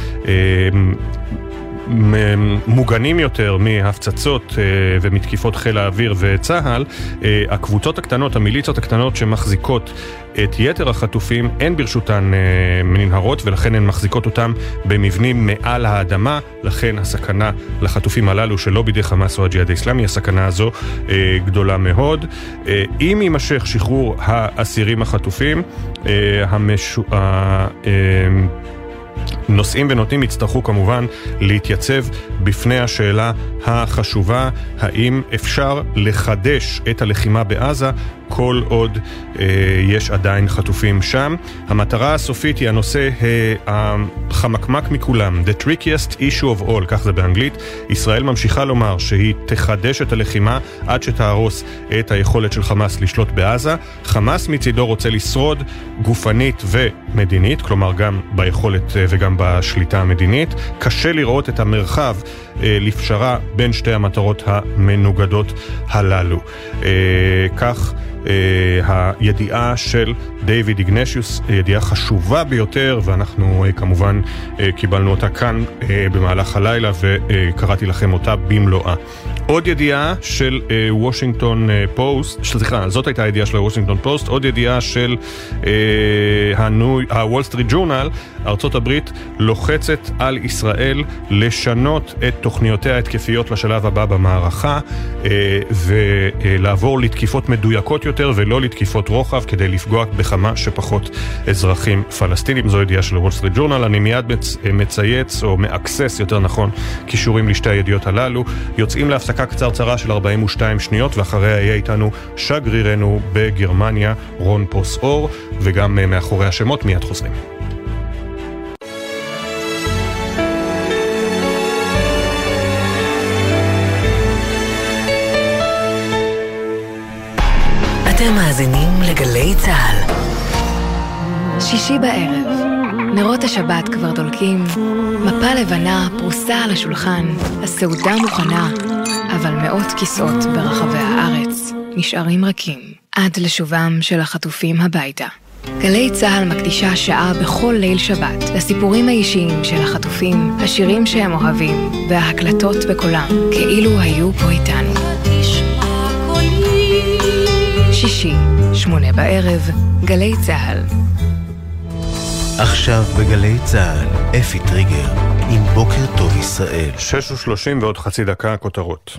מוגנים יותר מהפצצות אה, ומתקיפות חיל האוויר וצה"ל, אה, הקבוצות הקטנות, המיליציות הקטנות שמחזיקות את יתר החטופים, אין ברשותן אה, מנהרות ולכן הן מחזיקות אותם במבנים מעל האדמה, לכן הסכנה לחטופים הללו שלא בידי חמאס או הג'יהאד האיסלאמי, הסכנה הזו גדולה מאוד. אם יימשך שחרור האסירים החטופים, המשו... נושאים ונותנים יצטרכו כמובן להתייצב בפני השאלה החשובה האם אפשר לחדש את הלחימה בעזה כל עוד אה, יש עדיין חטופים שם. המטרה הסופית היא הנושא אה, החמקמק מכולם, The trickiest issue of all, כך זה באנגלית. ישראל ממשיכה לומר שהיא תחדש את הלחימה עד שתהרוס את היכולת של חמאס לשלוט בעזה. חמאס מצידו רוצה לשרוד גופנית ומדינית, כלומר גם ביכולת אה, וגם בשליטה המדינית. קשה לראות את המרחב אה, לפשרה בין שתי המטרות המנוגדות הללו. אה, כך אה, הידיעה של דיוויד איגנשיוס, ידיעה חשובה ביותר, ואנחנו אה, כמובן אה, קיבלנו אותה כאן אה, במהלך הלילה וקראתי לכם אותה במלואה. עוד ידיעה של אה, וושינגטון אה, פוסט, סליחה, זאת הייתה הידיעה של הוושינגטון פוסט, עוד ידיעה של הוול סטריט ג'ורנל, ארצות הברית לוחצת על ישראל לשנות את תוכניותיה ההתקפיות לשלב הבא במערכה אה, ולעבור לתקיפות מדויקות יותר ולא לתקיפות רוחב כדי לפגוע בכמה שפחות אזרחים פלסטינים. זו ידיעה של הוול סטריט ג'ורנל, אני מיד מצ, מצייץ או מאקסס יותר נכון קישורים לשתי הידיעות הללו. יוצאים להפסקה קצרצרה של 42 שניות ואחריה יהיה איתנו שגרירנו בגרמניה רון פוס אור וגם אה, מאחורי השמות מיד חוזרים. אתם מאזינים לגלי צה"ל. שישי בערב, נרות השבת כבר דולקים, מפה לבנה פרוסה על השולחן, הסעודה מוכנה, אבל מאות כיסאות ברחבי הארץ נשארים רכים עד לשובם של החטופים הביתה. גלי צה"ל מקדישה שעה בכל ליל שבת לסיפורים האישיים של החטופים, השירים שהם אוהבים וההקלטות בקולם, כאילו היו פה איתנו. שישי, שמונה בערב, גלי צה"ל. עכשיו בגלי צה"ל, אפי טריגר, עם בוקר טוב ישראל. שש ושלושים ועוד חצי דקה כותרות.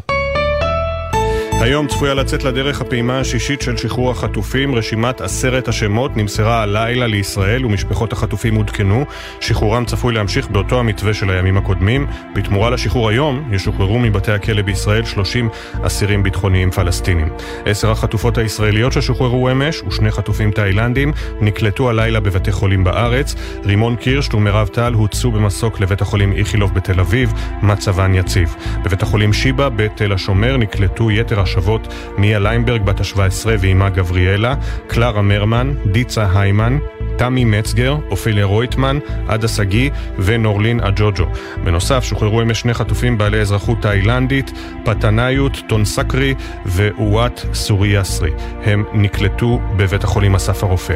היום צפויה לצאת לדרך הפעימה השישית של שחרור החטופים. רשימת עשרת השמות נמסרה הלילה לישראל ומשפחות החטופים עודכנו. שחרורם צפוי להמשיך באותו המתווה של הימים הקודמים. בתמורה לשחרור היום ישוחררו מבתי הכלא בישראל 30 אסירים ביטחוניים פלסטינים. עשר החטופות הישראליות ששוחררו אמש ושני חטופים תאילנדים נקלטו הלילה בבתי חולים בארץ. רימון קירשט ומירב טל הוצאו במסוק לבית החולים איכילוב בתל אביב, מצבן יציב. בבית החולים שיבא בתל השומר נקלטו יתר השבות מיה ליימברג בת ה-17 ואמה גבריאלה, קלרה מרמן, דיצה היימן, תמי מצגר, אופליה רויטמן, עדה שגיא ונורלין אג'וג'ו. בנוסף, שוחררו אמש שני חטופים בעלי אזרחות תאילנדית, פתניוט טונסקרי ואוואט סוריאסרי. הם נקלטו בבית החולים אסף הרופא.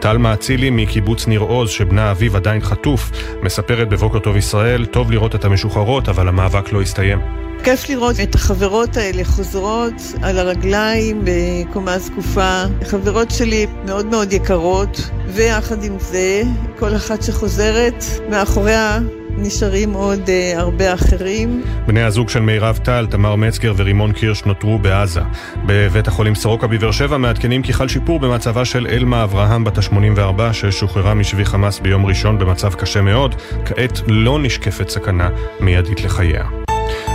טלמה אצילי מקיבוץ ניר עוז, שבנה אביו עדיין חטוף, מספרת בבוקר טוב ישראל, טוב לראות את המשוחררות, אבל המאבק לא הסתיים. כיף לראות את החברות האלה חוזרות על הרגליים בקומה זקופה. חברות שלי מאוד מאוד יקרות, ויחד עם זה, כל אחת שחוזרת, מאחוריה נשארים עוד uh, הרבה אחרים. בני הזוג של מירב טל, תמר מצגר ורימון קירש נותרו בעזה. בבית החולים סורוקה בבאר שבע מעדכנים כי חל שיפור במצבה של אלמה אברהם בת ה-84 ששוחררה משבי חמאס ביום ראשון במצב קשה מאוד. כעת לא נשקפת סכנה מיידית לחייה.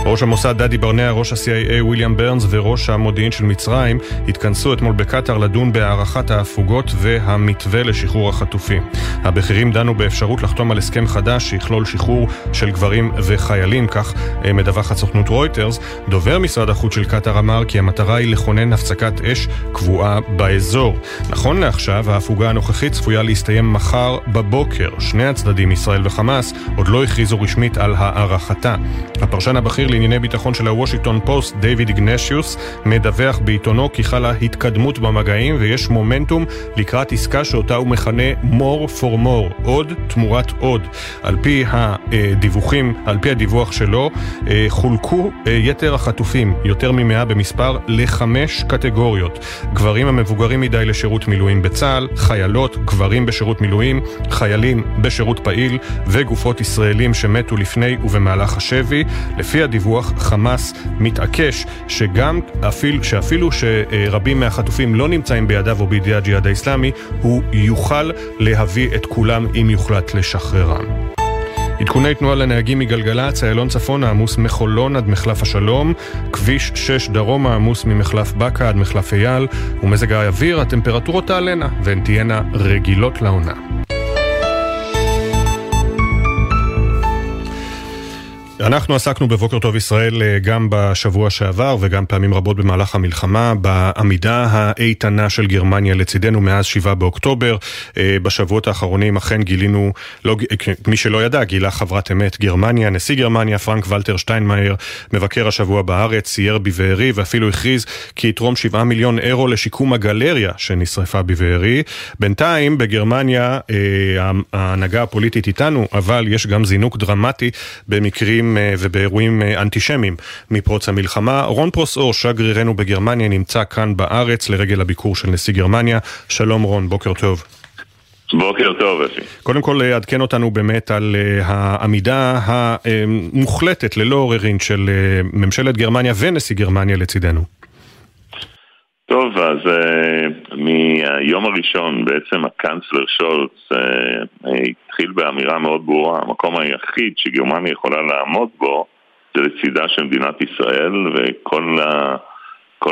ראש המוסד דדי ברנע, ראש ה-CIA וויליאם ברנס וראש המודיעין של מצרים התכנסו אתמול בקטאר לדון בהארכת ההפוגות והמתווה לשחרור החטופים. הבכירים דנו באפשרות לחתום על הסכם חדש שיכלול שחרור של גברים וחיילים, כך אה, מדווחת סוכנות רויטרס. דובר משרד החוץ של קטאר אמר כי המטרה היא לכונן הפסקת אש קבועה באזור. נכון לעכשיו, ההפוגה הנוכחית צפויה להסתיים מחר בבוקר. שני הצדדים, ישראל וחמאס, עוד לא הכריזו רשמית על הארכתה. הפרשן הבכיר לענייני ביטחון של הוושינגטון פוסט, דיוויד איגנשיוס, מדווח בעיתונו כי חלה התקדמות במגעים ויש מומנטום לקראת עסקה שאותה הוא מכנה more for more, עוד תמורת עוד. על פי הדיווחים, על פי הדיווח שלו, אה, חולקו אה, יתר החטופים, יותר ממאה במספר, לחמש קטגוריות. גברים המבוגרים מדי לשירות מילואים בצה"ל, חיילות, גברים בשירות מילואים, חיילים בשירות פעיל וגופות ישראלים שמתו לפני ובמהלך השבי. לפי הדיווח הדיווח, חמאס מתעקש שגם אפילו, שאפילו שרבים מהחטופים לא נמצאים בידיו או בידי הג'יהאד האיסלאמי, הוא יוכל להביא את כולם אם יוחלט לשחררם. עדכוני תנועה לנהגים מגלגלצ, איילון צפונה עמוס מחולון עד מחלף השלום, כביש 6 דרומה עמוס ממחלף בקה עד מחלף אייל, ומזג האוויר, הטמפרטורות תעלנה, והן תהיינה רגילות לעונה. אנחנו עסקנו בבוקר טוב ישראל אה, גם בשבוע שעבר וגם פעמים רבות במהלך המלחמה בעמידה האיתנה של גרמניה לצידנו מאז 7 באוקטובר. אה, בשבועות האחרונים אכן גילינו, לא, מי שלא ידע, גילה חברת אמת גרמניה, נשיא גרמניה פרנק ולטר שטיינמאייר, מבקר השבוע בארץ, צייר בבארי ואפילו הכריז כי יתרום 7 מיליון אירו לשיקום הגלריה שנשרפה בבארי. בינתיים בגרמניה אה, ההנהגה הפוליטית איתנו, אבל יש גם זינוק דרמטי במקרים אה, ובאירועים אה, אנטישמיים מפרוץ המלחמה. רון פרוסאור, שגרירנו בגרמניה, נמצא כאן בארץ לרגל הביקור של נשיא גרמניה. שלום רון, בוקר טוב. בוקר טוב, אפי. קודם כל, אה, עדכן אותנו באמת על העמידה המוחלטת, ללא עוררין, של ממשלת גרמניה ונשיא גרמניה לצידנו. טוב, אז uh, מהיום הראשון בעצם הקאנצלר שולץ uh, התחיל באמירה מאוד ברורה, המקום היחיד שגרמניה יכולה לעמוד בו זה לצידה של מדינת ישראל וכל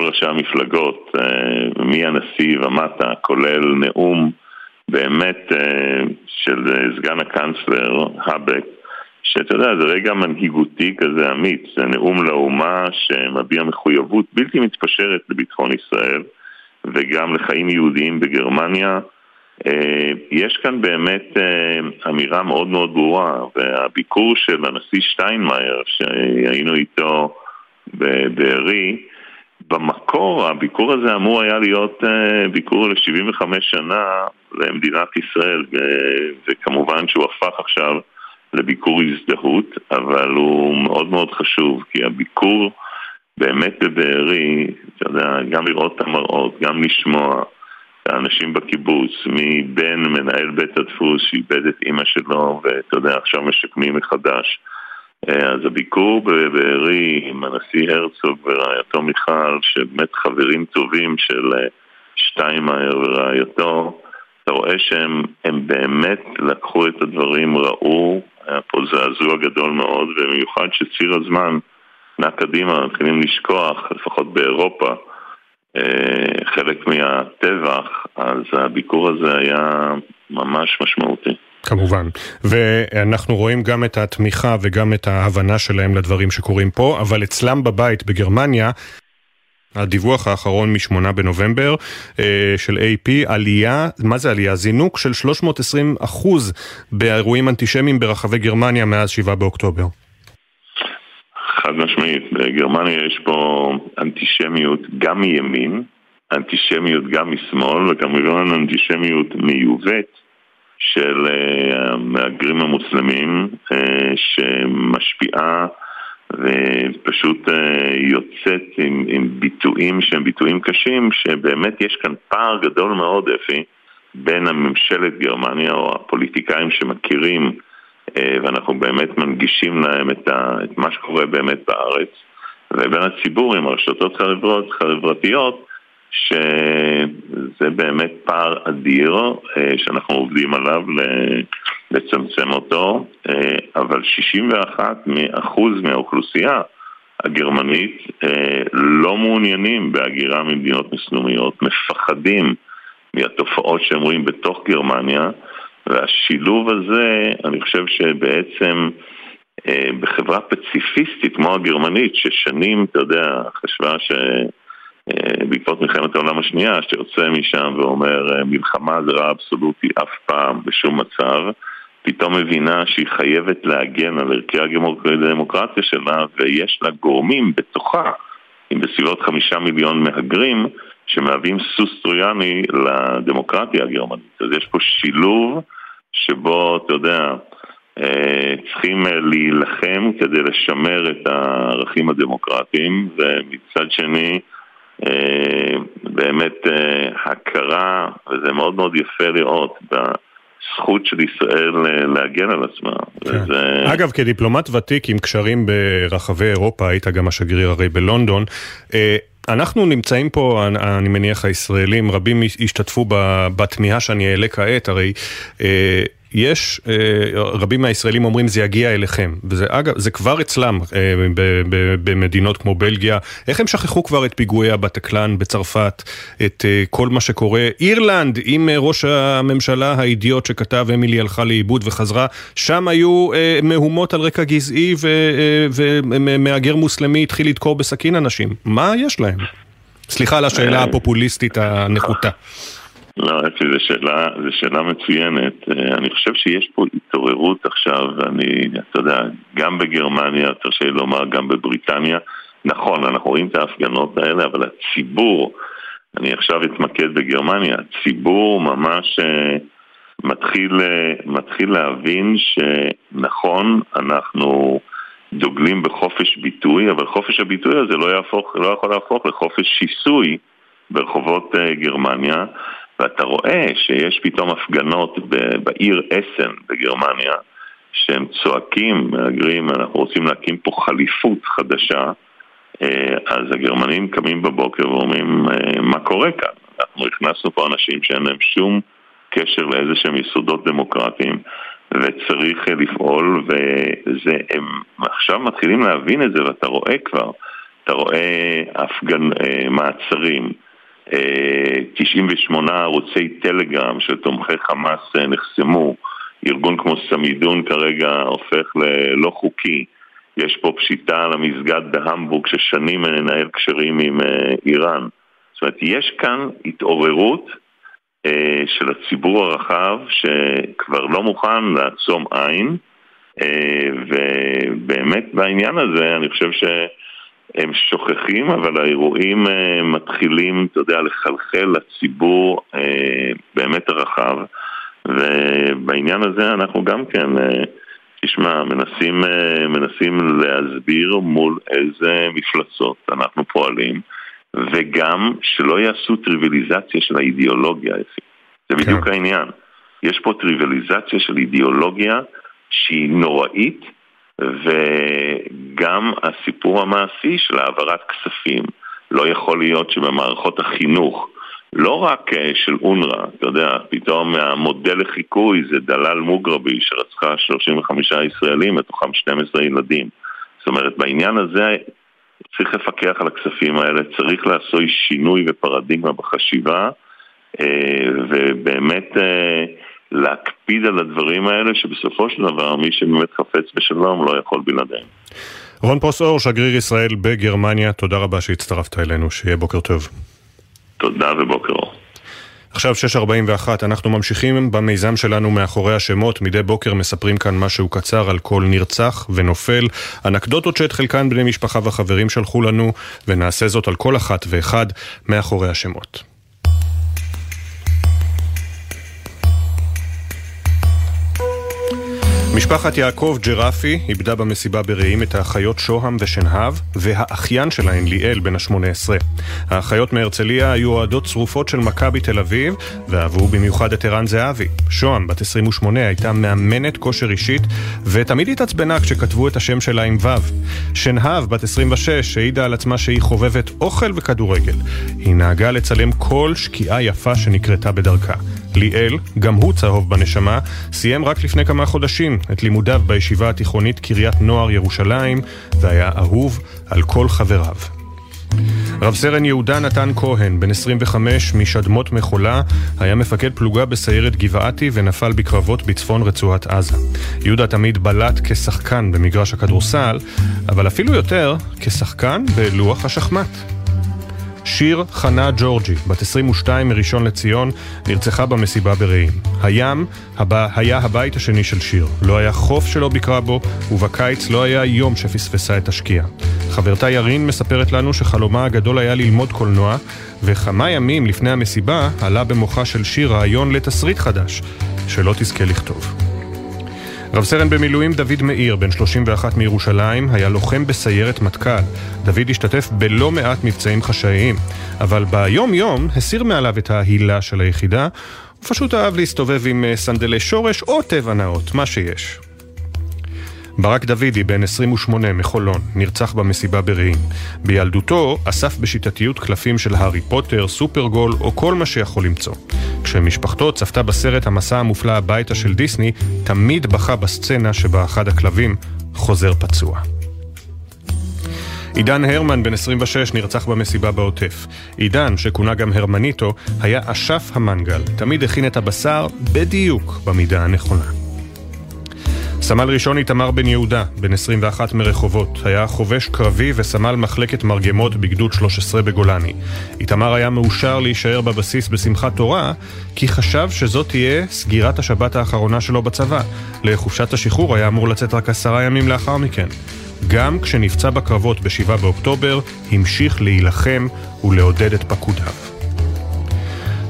ראשי המפלגות, uh, מהנשיא ומטה, כולל נאום באמת uh, של סגן הקאנצלר, האבק, שאתה יודע, זה רגע מנהיגותי כזה אמיץ, זה נאום לאומה שמביע מחויבות בלתי מתפשרת לביטחון ישראל וגם לחיים יהודיים בגרמניה. אה, יש כאן באמת אה, אמירה מאוד מאוד ברורה, והביקור של הנשיא שטיינמאייר, שהיינו איתו בבארי, במקור הביקור הזה אמור היה להיות אה, ביקור ל-75 שנה למדינת ישראל, וכמובן שהוא הפך עכשיו לביקור הזדהות, אבל הוא מאוד מאוד חשוב, כי הביקור באמת בבארי, אתה יודע, גם לראות את המראות, גם לשמוע את האנשים בקיבוץ, מבן מנהל בית הדפוס שאיבד את אימא שלו, ואתה יודע, עכשיו משקמים מחדש. אה, אז הביקור בבארי עם הנשיא הרצוג ורעייתו מיכל, שבאמת חברים טובים של אה, שטיינמאייר ורעייתו, אתה רואה שהם באמת לקחו את הדברים, ראו, היה פה זעזוע גדול מאוד, ובמיוחד שציר הזמן נע קדימה, מתחילים לשכוח, לפחות באירופה, אה, חלק מהטבח, אז הביקור הזה היה ממש משמעותי. כמובן, ואנחנו רואים גם את התמיכה וגם את ההבנה שלהם לדברים שקורים פה, אבל אצלם בבית בגרמניה הדיווח האחרון מ-8 בנובמבר אה, של AP, עלייה, מה זה עלייה? זינוק של 320 אחוז באירועים אנטישמיים ברחבי גרמניה מאז 7 באוקטובר. חד משמעית, בגרמניה יש פה אנטישמיות גם מימין, אנטישמיות גם משמאל, וכמובן אנטישמיות מיובאת של המהגרים המוסלמים uh, שמשפיעה ופשוט אה, יוצאת עם, עם ביטויים שהם ביטויים קשים, שבאמת יש כאן פער גדול מאוד, אפי, בין הממשלת גרמניה או הפוליטיקאים שמכירים אה, ואנחנו באמת מנגישים להם את, ה, את מה שקורה באמת בארץ, ובין הציבור עם הרשתות חברתיות, שזה באמת פער אדיר אה, שאנחנו עובדים עליו לצמצם אותו, אה, אבל 61% מהאוכלוסייה הגרמנית אה, לא מעוניינים בהגירה ממדינות מסלומיות, מפחדים מהתופעות שהם רואים בתוך גרמניה, והשילוב הזה, אני חושב שבעצם בחברה פציפיסטית כמו הגרמנית, ששנים, אתה יודע, חשבה ש... אה, בעקבות מלחמת העולם השנייה, שיוצא משם ואומר אה, מלחמה זה רע אבסולוטי אף פעם, בשום מצב, פתאום מבינה שהיא חייבת להגן על ערכי הדמוקרטיה שלה ויש לה גורמים בתוכה, עם בסביבות חמישה מיליון מהגרים, שמהווים סוס טרויאני לדמוקרטיה הגרמנית. אז יש פה שילוב שבו, אתה יודע, אה, צריכים להילחם כדי לשמר את הערכים הדמוקרטיים, ומצד שני, אה, באמת אה, הכרה, וזה מאוד מאוד יפה לראות, בזכות של ישראל אה, להגן על עצמה. כן. וזה... אגב, כדיפלומט ותיק עם קשרים ברחבי אירופה, היית גם השגריר הרי בלונדון, אנחנו נמצאים פה, אני מניח הישראלים, רבים השתתפו בתמיהה שאני אעלה כעת, הרי יש, אה, רבים מהישראלים אומרים זה יגיע אליכם, וזה אגב, זה כבר אצלם אה, במדינות כמו בלגיה, איך הם שכחו כבר את פיגועי הבטקלן בצרפת, את אה, כל מה שקורה, אירלנד עם ראש הממשלה האידיוט שכתב אמילי הלכה לאיבוד וחזרה, שם היו מהומות על רקע גזעי ומהגר מוסלמי התחיל לדקור בסכין אנשים, מה יש להם? סליחה על השאלה הפופוליסטית הנחותה. לא, אפי, זו שאלה, זו שאלה מצוינת. אה, אני חושב שיש פה התעוררות עכשיו, אני, אתה יודע, גם בגרמניה, תרשה לי לומר, גם בבריטניה. נכון, אנחנו רואים את ההפגנות האלה, אבל הציבור, אני עכשיו אתמקד בגרמניה, הציבור ממש אה, מתחיל, אה, מתחיל להבין שנכון, אנחנו דוגלים בחופש ביטוי, אבל חופש הביטוי הזה לא, יהפוך, לא יכול להפוך לחופש שיסוי ברחובות גרמניה. ואתה רואה שיש פתאום הפגנות בעיר אסן בגרמניה שהם צועקים, מהגרים, אנחנו רוצים להקים פה חליפות חדשה אה, אז הגרמנים קמים בבוקר ואומרים אה, מה קורה כאן? אנחנו הכנסנו פה אנשים שאין להם שום קשר לאיזה שהם יסודות דמוקרטיים וצריך אה, לפעול והם עכשיו מתחילים להבין את זה ואתה רואה כבר, אתה רואה הפגנ... מעצרים 98 ערוצי טלגרם של תומכי חמאס אה, נחסמו, ארגון כמו סמידון כרגע הופך ללא חוקי, יש פה פשיטה על המסגד בהמבורג ששנים מנהל קשרים עם אה, איראן. זאת אומרת, יש כאן התעוררות אה, של הציבור הרחב שכבר לא מוכן לעצום עין, ובאמת בעניין הזה אני חושב ש... הם שוכחים, אבל האירועים uh, מתחילים, אתה יודע, לחלחל לציבור uh, באמת הרחב, ובעניין הזה אנחנו גם כן, uh, תשמע, מנסים, מנסים להסביר מול איזה מפלצות אנחנו פועלים, וגם שלא יעשו טריוויליזציה של האידיאולוגיה, זה בדיוק כן. העניין. יש פה טריוויליזציה של אידיאולוגיה שהיא נוראית, וגם הסיפור המעשי של העברת כספים. לא יכול להיות שבמערכות החינוך, לא רק אה, של אונר"א, אתה יודע, פתאום המודל לחיקוי זה דלאל מוגרבי שרצחה 35 ישראלים, מתוכם 12 ילדים. זאת אומרת, בעניין הזה צריך לפקח על הכספים האלה, צריך לעשות שינוי ופרדיגמה בחשיבה, אה, ובאמת אה, להקפיד על הדברים האלה, שבסופו של דבר מי שבאמת חפץ בשלום לא יכול בלעדיהם. רון פרוסאור, שגריר ישראל בגרמניה, תודה רבה שהצטרפת אלינו, שיהיה בוקר טוב. תודה ובוקר אור. עכשיו 6.41, אנחנו ממשיכים במיזם שלנו מאחורי השמות. מדי בוקר מספרים כאן משהו קצר על כל נרצח ונופל. אנקדוטות שאת חלקן בני משפחה וחברים שלחו לנו, ונעשה זאת על כל אחת ואחד מאחורי השמות. משפחת יעקב ג'רפי איבדה במסיבה ברעים את האחיות שוהם ושנהב והאחיין שלהן ליאל בן ה-18. האחיות מהרצליה היו אוהדות צרופות של מכבי תל אביב ואהבו במיוחד את ערן זהבי. שוהם, בת 28, הייתה מאמנת כושר אישית ותמיד התעצבנה כשכתבו את השם שלה עם ו'. שנהב, בת 26, העידה על עצמה שהיא חובבת אוכל וכדורגל. היא נהגה לצלם כל שקיעה יפה שנקרתה בדרכה. ליאל, גם הוא צהוב בנשמה, סיים רק לפני כמה חודשים את לימודיו בישיבה התיכונית קריית נוער ירושלים, והיה אהוב על כל חבריו. רב סרן יהודה נתן כהן, בן 25 משדמות מחולה, היה מפקד פלוגה בסיירת גבעתי ונפל בקרבות בצפון רצועת עזה. יהודה תמיד בלט כשחקן במגרש הכדורסל, אבל אפילו יותר כשחקן בלוח השחמט. שיר חנה ג'ורג'י, בת 22 מראשון לציון, נרצחה במסיבה ברעים. הים הבא, היה הבית השני של שיר. לא היה חוף שלא ביקרה בו, ובקיץ לא היה יום שפספסה את השקיעה. חברתה ירין מספרת לנו שחלומה הגדול היה ללמוד קולנוע, וכמה ימים לפני המסיבה עלה במוחה של שיר רעיון לתסריט חדש, שלא תזכה לכתוב. רב סרן במילואים דוד מאיר, בן 31 מירושלים, היה לוחם בסיירת מטכ"ל. דוד השתתף בלא מעט מבצעים חשאיים, אבל ביום-יום הסיר מעליו את ההילה של היחידה, הוא פשוט אהב להסתובב עם אה, סנדלי שורש או טבע נאות, מה שיש. ברק דוידי, בן 28, מחולון, נרצח במסיבה ברעים. בילדותו אסף בשיטתיות קלפים של הארי פוטר, סופרגול או כל מה שיכול למצוא. כשמשפחתו צפתה בסרט המסע המופלא הביתה של דיסני, תמיד בכה בסצנה שבה אחד הכלבים חוזר פצוע. עידן הרמן, בן 26, נרצח במסיבה בעוטף. עידן, שכונה גם הרמניטו, היה אשף המנגל. תמיד הכין את הבשר בדיוק במידה הנכונה. סמל ראשון איתמר בן יהודה, בן 21 מרחובות, היה חובש קרבי וסמל מחלקת מרגמות בגדוד 13 בגולני. איתמר היה מאושר להישאר בבסיס בשמחת תורה, כי חשב שזאת תהיה סגירת השבת האחרונה שלו בצבא. לחופשת השחרור היה אמור לצאת רק עשרה ימים לאחר מכן. גם כשנפצע בקרבות ב-7 באוקטובר, המשיך להילחם ולעודד את פקודיו.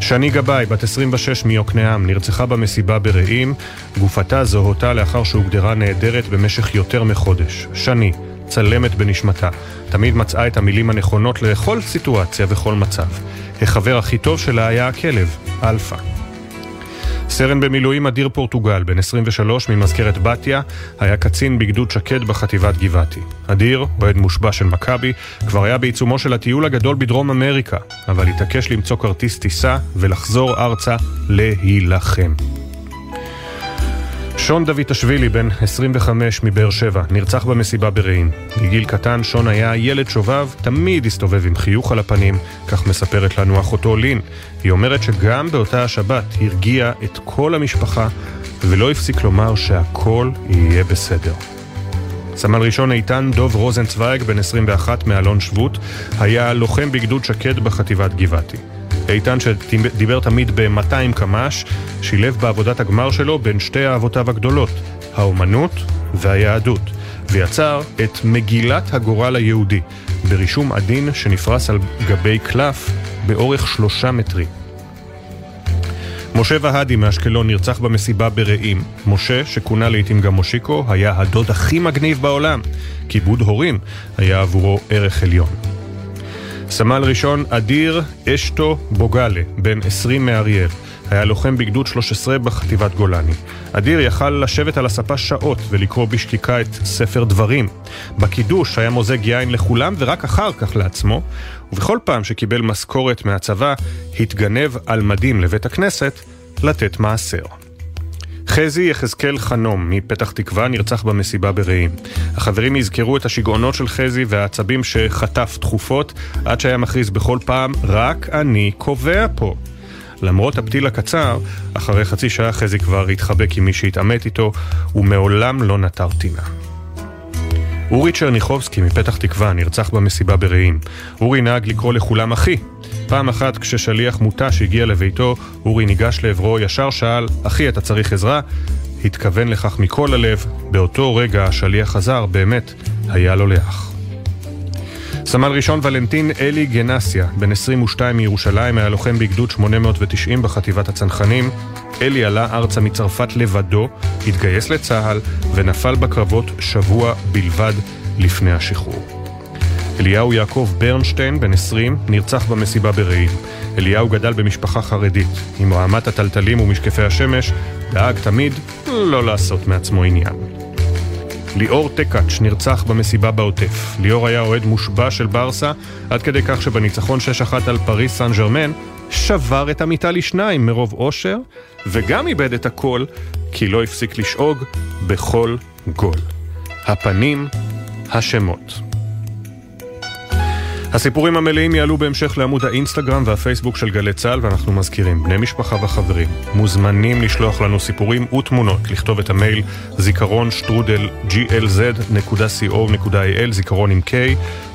שני גבאי, בת 26 מיוקנעם, נרצחה במסיבה ברעים. גופתה זוהתה לאחר שהוגדרה נעדרת במשך יותר מחודש. שני, צלמת בנשמתה, תמיד מצאה את המילים הנכונות לכל סיטואציה וכל מצב. החבר הכי טוב שלה היה הכלב, אלפא. סרן במילואים אדיר פורטוגל, בן 23 ממזכרת בתיה, היה קצין בגדוד שקד בחטיבת גבעתי. אדיר, אוהד מושבע של מכבי, כבר היה בעיצומו של הטיול הגדול בדרום אמריקה, אבל התעקש למצוא כרטיס טיסה ולחזור ארצה להילחם. שון דויטשווילי, בן 25 מבאר שבע, נרצח במסיבה ברעים. מגיל קטן שון היה ילד שובב, תמיד הסתובב עם חיוך על הפנים, כך מספרת לנו אחותו לין. היא אומרת שגם באותה השבת הרגיע את כל המשפחה, ולא הפסיק לומר שהכל יהיה בסדר. סמל ראשון איתן דוב רוזנצוויג, בן 21 מאלון שבות, היה לוחם בגדוד שקד בחטיבת גבעתי. איתן, שדיבר תמיד ב-200 קמ"ש, שילב בעבודת הגמר שלו בין שתי אהבותיו הגדולות, האומנות והיהדות, ויצר את מגילת הגורל היהודי, ברישום עדין שנפרס על גבי קלף באורך שלושה מטרים. משה והדי מאשקלון נרצח במסיבה ברעים. משה, שכונה לעיתים גם מושיקו, היה הדוד הכי מגניב בעולם. כיבוד הורים היה עבורו ערך עליון. סמל ראשון אדיר אשטו בוגלה, בן 20 מאריאל. היה לוחם בגדוד 13 בחטיבת גולני. אדיר יכל לשבת על הספה שעות ולקרוא בשקיקה את ספר דברים. בקידוש היה מוזג יין לכולם ורק אחר כך לעצמו, ובכל פעם שקיבל משכורת מהצבא, התגנב על מדים לבית הכנסת לתת מעשר. חזי יחזקאל חנום מפתח תקווה נרצח במסיבה ברעים. החברים יזכרו את השיגעונות של חזי והעצבים שחטף תכופות עד שהיה מכריז בכל פעם רק אני קובע פה. למרות הפתיל הקצר, אחרי חצי שעה חזי כבר התחבק עם מי שהתעמת איתו, ומעולם לא נטר טינה. אורי צ'רניחובסקי מפתח תקווה נרצח במסיבה ברעים. אורי נהג לקרוא לכולם אחי. פעם אחת כששליח מותש הגיע לביתו, אורי ניגש לעברו, ישר שאל, אחי אתה צריך עזרה? התכוון לכך מכל הלב, באותו רגע השליח חזר, באמת, היה לו לאח. סמל ראשון ולנטין אלי גנסיה, בן 22 מירושלים, היה לוחם בגדוד 890 בחטיבת הצנחנים. אלי עלה ארצה מצרפת לבדו, התגייס לצה"ל ונפל בקרבות שבוע בלבד לפני השחרור. אליהו יעקב ברנשטיין, בן 20, נרצח במסיבה ברעים. אליהו גדל במשפחה חרדית. עם רעמת הטלטלים ומשקפי השמש, דאג תמיד לא לעשות מעצמו עניין. ליאור טקאץ' נרצח במסיבה בעוטף. ליאור היה אוהד מושבע של ברסה, עד כדי כך שבניצחון 6-1 על פריס סן ג'רמן, שבר את המיטה לשניים מרוב אושר, וגם איבד את הכל, כי לא הפסיק לשאוג בכל גול. הפנים, השמות. הסיפורים המלאים יעלו בהמשך לעמוד האינסטגרם והפייסבוק של גלי צה"ל ואנחנו מזכירים, בני משפחה וחברים מוזמנים לשלוח לנו סיפורים ותמונות, לכתוב את המייל זיכרון שטרודל glz.co.il, זיכרון עם K.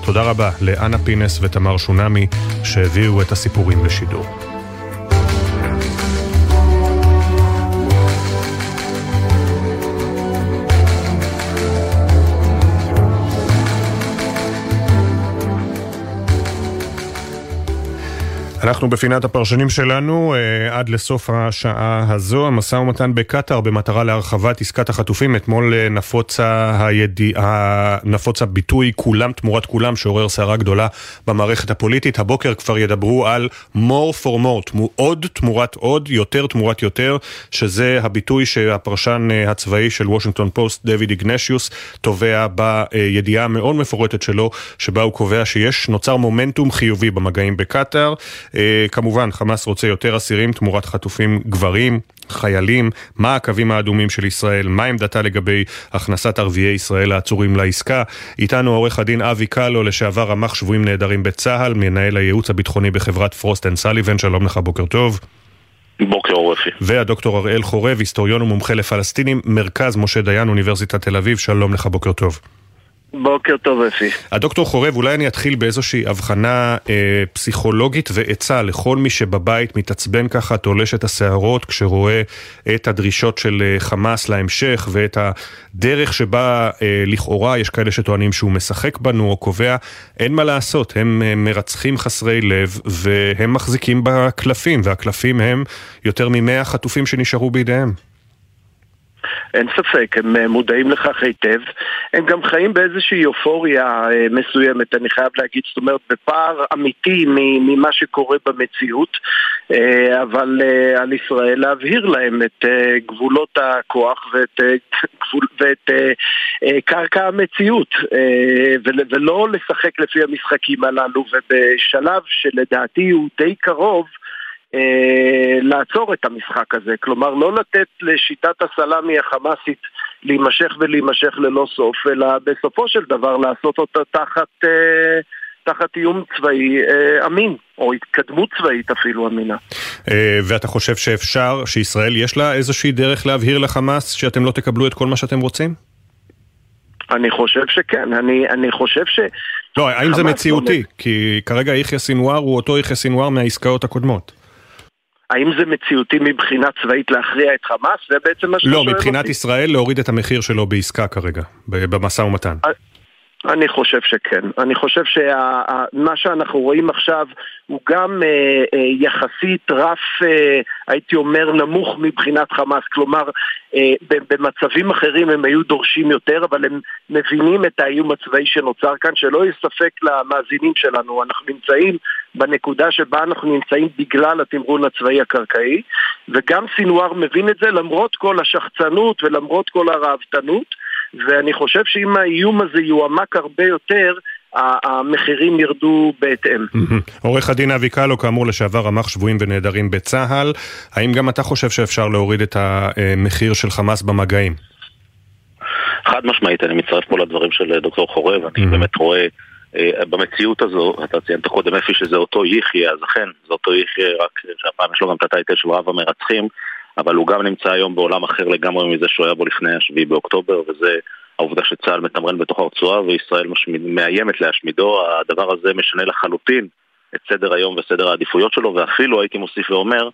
תודה רבה לאנה פינס ותמר שונמי שהביאו את הסיפורים לשידור. אנחנו בפינת הפרשנים שלנו אה, עד לסוף השעה הזו, המשא ומתן בקטאר במטרה להרחבת עסקת החטופים. אתמול אה, נפוץ, הידי... נפוץ הביטוי כולם תמורת כולם שעורר סערה גדולה במערכת הפוליטית. הבוקר כבר ידברו על more for more, תמו... עוד תמורת עוד, יותר תמורת יותר, שזה הביטוי שהפרשן אה, הצבאי של וושינגטון פוסט, דויד איגנשיוס, תובע בידיעה המאוד מפורטת שלו, שבה הוא קובע שיש, נוצר מומנטום חיובי במגעים בקטאר. אה, כמובן, חמאס רוצה יותר אסירים תמורת חטופים גברים, חיילים, מה הקווים האדומים של ישראל, מה עמדתה לגבי הכנסת ערביי ישראל העצורים לעסקה. איתנו עורך הדין אבי קאלו, לשעבר רמ"ח שבויים ונעדרים בצה"ל, מנהל הייעוץ הביטחוני בחברת פרוסט אנד סליבן, שלום לך, בוקר טוב. בוקר אור אפי. והדוקטור אראל חורב, היסטוריון ומומחה לפלסטינים, מרכז משה דיין, אוניברסיטת תל אביב, שלום לך, בוקר טוב. בוקר טוב אפי. הדוקטור חורב, אולי אני אתחיל באיזושהי הבחנה אה, פסיכולוגית ועצה לכל מי שבבית מתעצבן ככה, תולש את השערות כשרואה את הדרישות של אה, חמאס להמשך ואת הדרך שבה אה, לכאורה יש כאלה שטוענים שהוא משחק בנו או קובע, אין מה לעשות, הם אה, מרצחים חסרי לב והם מחזיקים בקלפים, והקלפים הם יותר ממאה חטופים שנשארו בידיהם. אין ספק, הם אה, מודעים לכך היטב. הם גם חיים באיזושהי אופוריה אה, מסוימת, אני חייב להגיד, זאת אומרת, בפער אמיתי ממה שקורה במציאות, אה, אבל על ישראל להבהיר להם את גבולות הכוח ואת, ואת קרקע המציאות, ולא לשחק לפי המשחקים הללו, ובשלב שלדעתי הוא די קרוב, אה, לעצור את המשחק הזה. כלומר, לא לתת לשיטת הסלאמי החמאסית להימשך ולהימשך ללא סוף, אלא בסופו של דבר לעשות אותה תחת, אה, תחת איום צבאי אה, אמין, או התקדמות צבאית אפילו אמינה. אה, ואתה חושב שאפשר, שישראל יש לה איזושהי דרך להבהיר לחמאס שאתם לא תקבלו את כל מה שאתם רוצים? אני חושב שכן, אני, אני חושב ש... לא, האם זה מציאותי? לא... כי כרגע יחיא סינואר הוא אותו יחיא סינואר מהעסקאות הקודמות. האם זה מציאותי מבחינה צבאית להכריע את חמאס? זה בעצם מה שאתה לא, מבחינת ישראל להוריד את המחיר שלו בעסקה כרגע, במשא ומתן. אני חושב שכן. אני חושב שמה שאנחנו רואים עכשיו הוא גם אה, אה, יחסית רף, אה, הייתי אומר, נמוך מבחינת חמאס. כלומר, אה, במצבים אחרים הם היו דורשים יותר, אבל הם מבינים את האיום הצבאי שנוצר כאן, שלא יהיה ספק למאזינים שלנו. אנחנו נמצאים בנקודה שבה אנחנו נמצאים בגלל התמרון הצבאי הקרקעי, וגם סינואר מבין את זה למרות כל השחצנות ולמרות כל הראוותנות. ואני חושב שאם האיום הזה יועמק הרבה יותר, המחירים ירדו בהתאם. עורך הדין אבי קאלו, כאמור לשעבר רמ"ח שבויים ונעדרים בצה"ל, האם גם אתה חושב שאפשר להוריד את המחיר של חמאס במגעים? חד משמעית, אני מצטרף פה לדברים של דוקטור חורב, אני באמת רואה אה, במציאות הזו, אתה ציינת קודם אפי שזה אותו יחיא, אז אכן, זה אותו יחיא, רק שהפעם יש לו גם את הטייטל של רב המרצחים. אבל הוא גם נמצא היום בעולם אחר לגמרי מזה שהוא היה בו לפני השביעי באוקטובר, וזה העובדה שצה"ל מתמרן בתוך הרצועה וישראל משמיד, מאיימת להשמידו, הדבר הזה משנה לחלוטין את סדר היום וסדר העדיפויות שלו, ואפילו הייתי מוסיף ואומר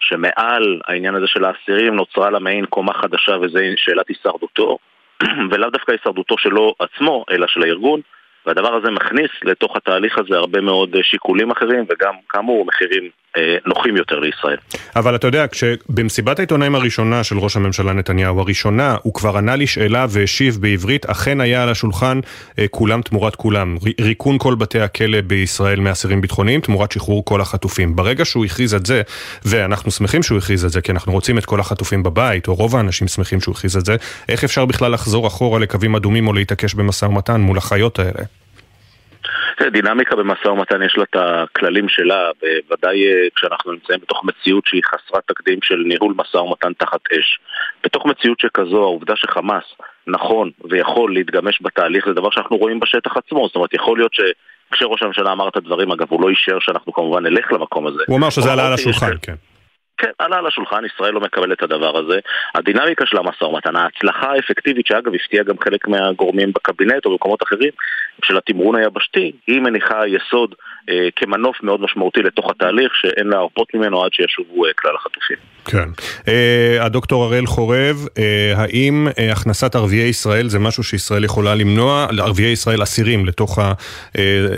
שמעל העניין הזה של האסירים נוצרה לה מעין קומה חדשה וזה שאלת הישרדותו, ולאו דווקא הישרדותו שלו עצמו, אלא של הארגון. והדבר הזה מכניס לתוך התהליך הזה הרבה מאוד אה, שיקולים אחרים וגם כאמור מחירים אה, נוחים יותר לישראל. אבל אתה יודע, כשבמסיבת העיתונאים הראשונה של ראש הממשלה נתניהו, הראשונה, הוא כבר ענה לי שאלה והשיב בעברית, אכן היה על השולחן אה, כולם תמורת כולם. ריקון כל בתי הכלא בישראל מאסירים ביטחוניים תמורת שחרור כל החטופים. ברגע שהוא הכריז את זה, ואנחנו שמחים שהוא הכריז את זה, כי אנחנו רוצים את כל החטופים בבית, או רוב האנשים שמחים שהוא הכריז את זה, איך אפשר בכלל לחזור אחורה לקווים אדומים או להתעקש במשא ומתן מול החיות האלה? דינמיקה במשא ומתן יש לה את הכללים שלה, בוודאי אה, כשאנחנו נמצאים בתוך מציאות שהיא חסרת תקדים של ניהול משא ומתן תחת אש. בתוך מציאות שכזו, העובדה שחמאס נכון ויכול להתגמש בתהליך זה דבר שאנחנו רואים בשטח עצמו, זאת אומרת יכול להיות ש... כשראש הממשלה אמר את הדברים, אגב, הוא לא אישר שאנחנו כמובן נלך למקום הזה. הוא אמר שזה עלה על השולחן, כן. כן, עלה על השולחן, ישראל לא מקבל את הדבר הזה. הדינמיקה של המשא ומתן, ההצלחה האפקטיבית, שאגב הפתיעה גם חלק מהגורמים בקבינט או במקומות אחרים, של התמרון היבשתי, היא מניחה יסוד כמנוף מאוד משמעותי לתוך התהליך, שאין להרפות ממנו עד שישובו אה, כלל החטופים. כן. אה, הדוקטור הראל חורב, אה, האם אה, הכנסת ערביי ישראל זה משהו שישראל יכולה למנוע, ערביי ישראל אסירים אה,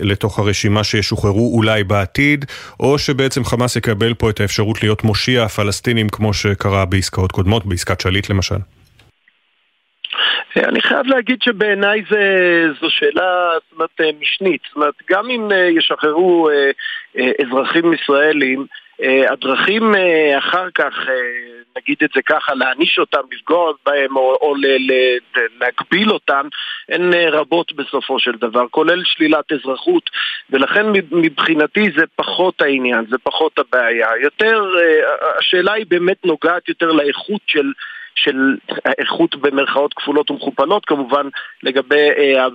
לתוך הרשימה שישוחררו אולי בעתיד, או שבעצם חמאס יקבל פה את האפשרות להיות מושיע הפלסטינים כמו שקרה בעסקאות קודמות, בעסקת שליט למשל? אני חייב להגיד שבעיניי זו שאלה זאת אומרת, אה, משנית. זאת אומרת, גם אם אה, ישחררו אה, אזרחים ישראלים, הדרכים אחר כך, נגיד את זה ככה, להעניש אותם, לפגוע בהם או, או ל, ל, להגביל אותם, הן רבות בסופו של דבר, כולל שלילת אזרחות, ולכן מבחינתי זה פחות העניין, זה פחות הבעיה. יותר, השאלה היא באמת נוגעת יותר לאיכות של... של איכות במרכאות כפולות ומכופלות, כמובן לגבי אה,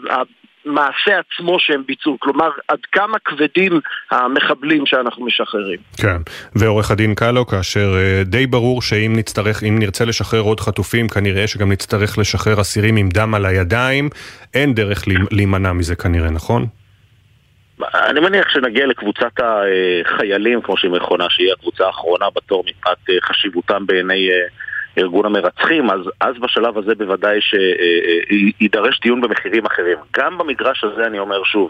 המעשה עצמו שהם ביצעו, כלומר עד כמה כבדים המחבלים שאנחנו משחררים. כן, ועורך הדין קלו, כאשר אה, די ברור שאם נצטרך, אם נרצה לשחרר עוד חטופים, כנראה שגם נצטרך לשחרר אסירים עם דם על הידיים, אין דרך להימנע מזה כנראה, נכון? אני מניח שנגיע לקבוצת החיילים, כמו שהיא מכונה, שהיא הקבוצה האחרונה בתור מפאת אה, חשיבותם בעיני ארגון המרצחים, אז, אז בשלב הזה בוודאי שיידרש דיון במחירים אחרים. גם במגרש הזה אני אומר שוב,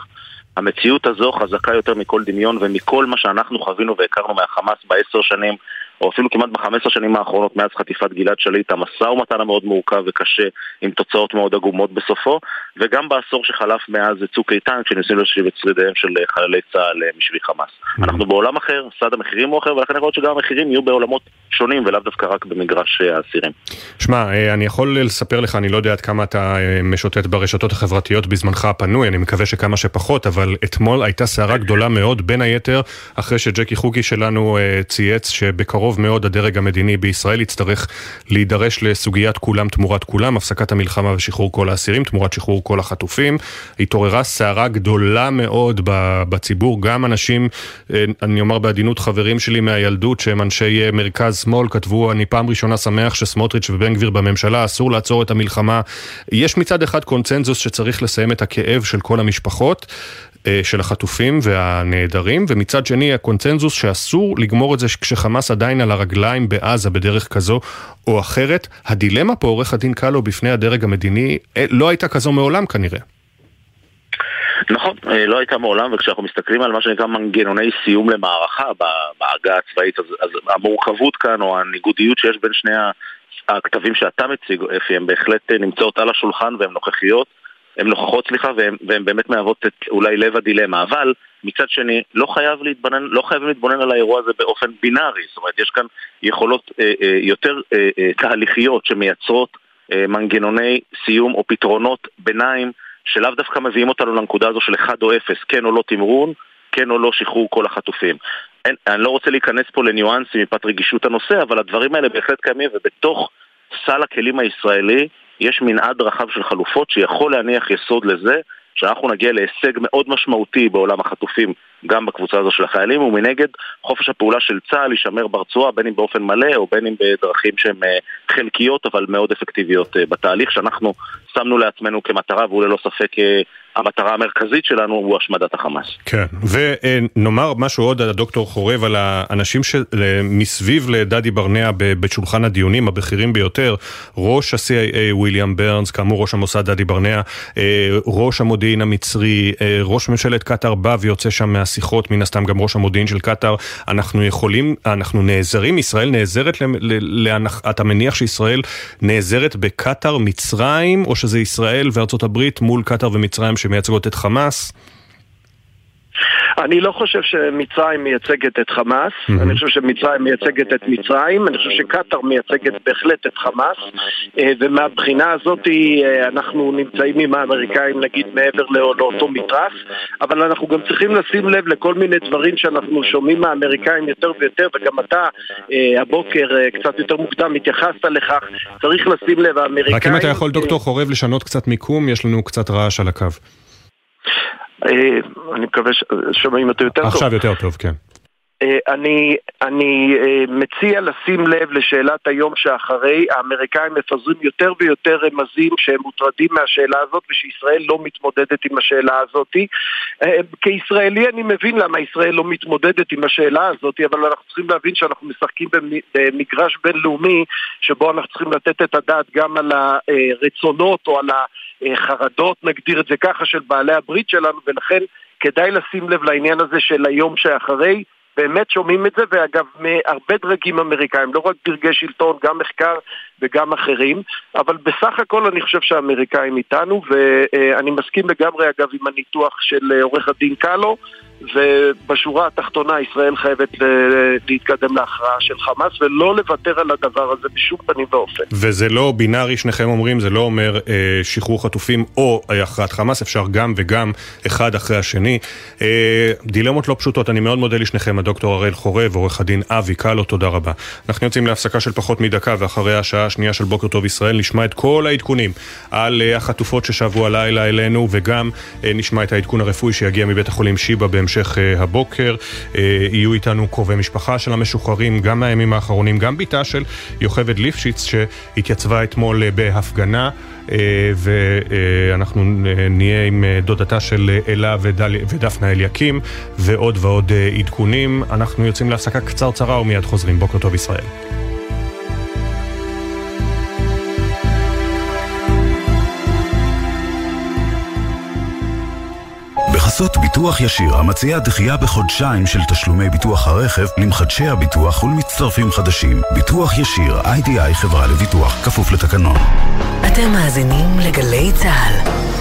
המציאות הזו חזקה יותר מכל דמיון ומכל מה שאנחנו חווינו והכרנו מהחמאס בעשר שנים או אפילו כמעט בחמש השנים האחרונות מאז חטיפת גלעד שליט, המשא ומתן המאוד מורכב וקשה עם תוצאות מאוד עגומות בסופו, וגם בעשור שחלף מאז צוק איתן, כשניסינו להשיב את שרידיהם של חיילי צה"ל אה, משבי חמאס. Mm-hmm. אנחנו בעולם אחר, סד המחירים הוא אחר, ולכן יכול להיות שגם המחירים יהיו בעולמות שונים ולאו דווקא רק במגרש אה, האסירים. שמע, אה, אני יכול לספר לך, אני לא יודע עד כמה אתה משוטט ברשתות החברתיות בזמנך הפנוי, אני מקווה שכמה שפחות, אבל אתמול הייתה סערה גדולה מאוד, בין היתר, אחרי שג'קי חוקי שלנו צייץ שבקרוב בקרוב מאוד הדרג המדיני בישראל יצטרך להידרש לסוגיית כולם תמורת כולם, הפסקת המלחמה ושחרור כל האסירים תמורת שחרור כל החטופים. התעוררה סערה גדולה מאוד בציבור, גם אנשים, אה, אני אומר בעדינות חברים שלי מהילדות שהם אנשי אה, מרכז שמאל, כתבו אני פעם ראשונה שמח שסמוטריץ' ובן גביר בממשלה, אסור לעצור את המלחמה. יש מצד אחד קונצנזוס שצריך לסיים את הכאב של כל המשפחות. אה, של החטופים והנעדרים, ומצד שני הקונצנזוס שאסור לגמור את זה כשחמאס עדיין על הרגליים בעזה בדרך כזו או אחרת. הדילמה פה, עורך הדין קלו, בפני הדרג המדיני, אה, לא הייתה כזו מעולם כנראה. נכון, אה, לא הייתה מעולם, וכשאנחנו מסתכלים על מה שנקרא מנגנוני סיום למערכה בעגה הצבאית, אז, אז המורכבות כאן, או הניגודיות שיש בין שני הכתבים שאתה מציג, אפי, הן בהחלט נמצאות על השולחן והן נוכחיות. הן נוכחות, סליחה, והן באמת מהוות את אולי לב הדילמה, אבל מצד שני, לא, חייב להתבונן, לא חייבים להתבונן על האירוע הזה באופן בינארי, זאת אומרת, יש כאן יכולות אה, אה, יותר אה, אה, תהליכיות שמייצרות אה, מנגנוני סיום או פתרונות ביניים, שלאו דווקא מביאים אותנו לנקודה הזו של 1 או 0, כן או לא תמרון, כן או לא שחרור כל החטופים. אין, אני לא רוצה להיכנס פה לניואנסים מפאת רגישות הנושא, אבל הדברים האלה בהחלט קיימים, ובתוך סל הכלים הישראלי יש מנעד רחב של חלופות שיכול להניח יסוד לזה שאנחנו נגיע להישג מאוד משמעותי בעולם החטופים גם בקבוצה הזו של החיילים, ומנגד חופש הפעולה של צה"ל יישמר ברצועה בין אם באופן מלא או בין אם בדרכים שהן אה, חלקיות אבל מאוד אפקטיביות אה, בתהליך שאנחנו שמנו לעצמנו כמטרה והוא ללא ספק אה, המטרה המרכזית שלנו הוא השמדת החמאס. כן, ונאמר משהו עוד על הדוקטור חורב, על האנשים שמסביב לדדי ברנע בשולחן הדיונים הבכירים ביותר, ראש ה-CIA וויליאם ברנס, כאמור ראש המוסד דדי ברנע, ראש המודיעין המצרי, ראש ממשלת קטאר בא ויוצא שם מה... מהשיחות, מן הסתם גם ראש המודיעין של קטאר, אנחנו יכולים, אנחנו נעזרים, ישראל נעזרת, אתה מניח שישראל נעזרת בקטאר, מצרים, או שזה ישראל וארצות הברית מול קטאר ומצרים שמייצגות את חמאס? אני לא חושב שמצרים מייצגת את חמאס, mm-hmm. אני חושב שמצרים מייצגת את מצרים, אני חושב שקטאר מייצגת בהחלט את חמאס, אה, ומהבחינה הזאת אה, אנחנו נמצאים עם האמריקאים נגיד מעבר לאותו מתרס, אבל אנחנו גם צריכים לשים לב לכל מיני דברים שאנחנו שומעים מהאמריקאים יותר ויותר, וגם אתה אה, הבוקר קצת יותר מוקדם התייחסת לכך, צריך לשים לב, האמריקאים... רק אם אתה יכול דוקטור חורב לשנות קצת מיקום, יש לנו קצת רעש על הקו. אה, אני מקווה ששומעים אותו יותר טוב. עכשיו יותר טוב, כן. אה, אני, אני אה, מציע לשים לב לשאלת היום שאחרי, האמריקאים מפזרים יותר ויותר רמזים שהם מוטרדים מהשאלה הזאת ושישראל לא מתמודדת עם השאלה הזאת. אה, כישראלי אני מבין למה ישראל לא מתמודדת עם השאלה הזאת, אבל אנחנו צריכים להבין שאנחנו משחקים במגרש בינלאומי שבו אנחנו צריכים לתת את הדעת גם על הרצונות או על החרדות, נגדיר את זה ככה, של בעלי הברית שלנו, ולכן כדאי לשים לב לעניין הזה של היום שאחרי. באמת שומעים את זה, ואגב, מהרבה דרגים אמריקאים, לא רק דרגי שלטון, גם מחקר וגם אחרים, אבל בסך הכל אני חושב שהאמריקאים איתנו, ואני מסכים לגמרי, אגב, עם הניתוח של עורך הדין קאלו. ובשורה התחתונה ישראל חייבת להתקדם להכרעה של חמאס ולא לוותר על הדבר הזה בשום פנים ואופן. וזה לא בינארי, שניכם אומרים, זה לא אומר אה, שחרור חטופים או הכרעת חמאס, אפשר גם וגם אחד אחרי השני. אה, דילמות לא פשוטות, אני מאוד מודה לשניכם, הדוקטור הראל חורב, עורך הדין אבי קאלו, תודה רבה. אנחנו יוצאים להפסקה של פחות מדקה, ואחרי השעה השנייה של בוקר טוב ישראל נשמע את כל העדכונים על אה, החטופות ששבו הלילה אלינו, וגם אה, נשמע את העדכון הרפואי שיגיע מבית החולים שיבא בהמשך אה, הבוקר. אה, יהיו איתנו קרובי משפחה של המשוחררים, גם מהימים האחרונים, גם בתה של יוכבד ליפשיץ שהתייצבה אתמול אה, בהפגנה. ואנחנו נהיה עם דודתה של אלה ודפנה אליקים ועוד ועוד עדכונים. אנחנו יוצאים להפסקה קצרצרה ומיד חוזרים. בוקר טוב ישראל. בחסות ביטוח ישיר, המציע דחייה בחודשיים של תשלומי ביטוח הרכב למחדשי הביטוח ולמצטרפים חדשים. ביטוח ישיר, איי-די-איי חברה לביטוח, כפוף לתקנון. אתם מאזינים לגלי צה"ל.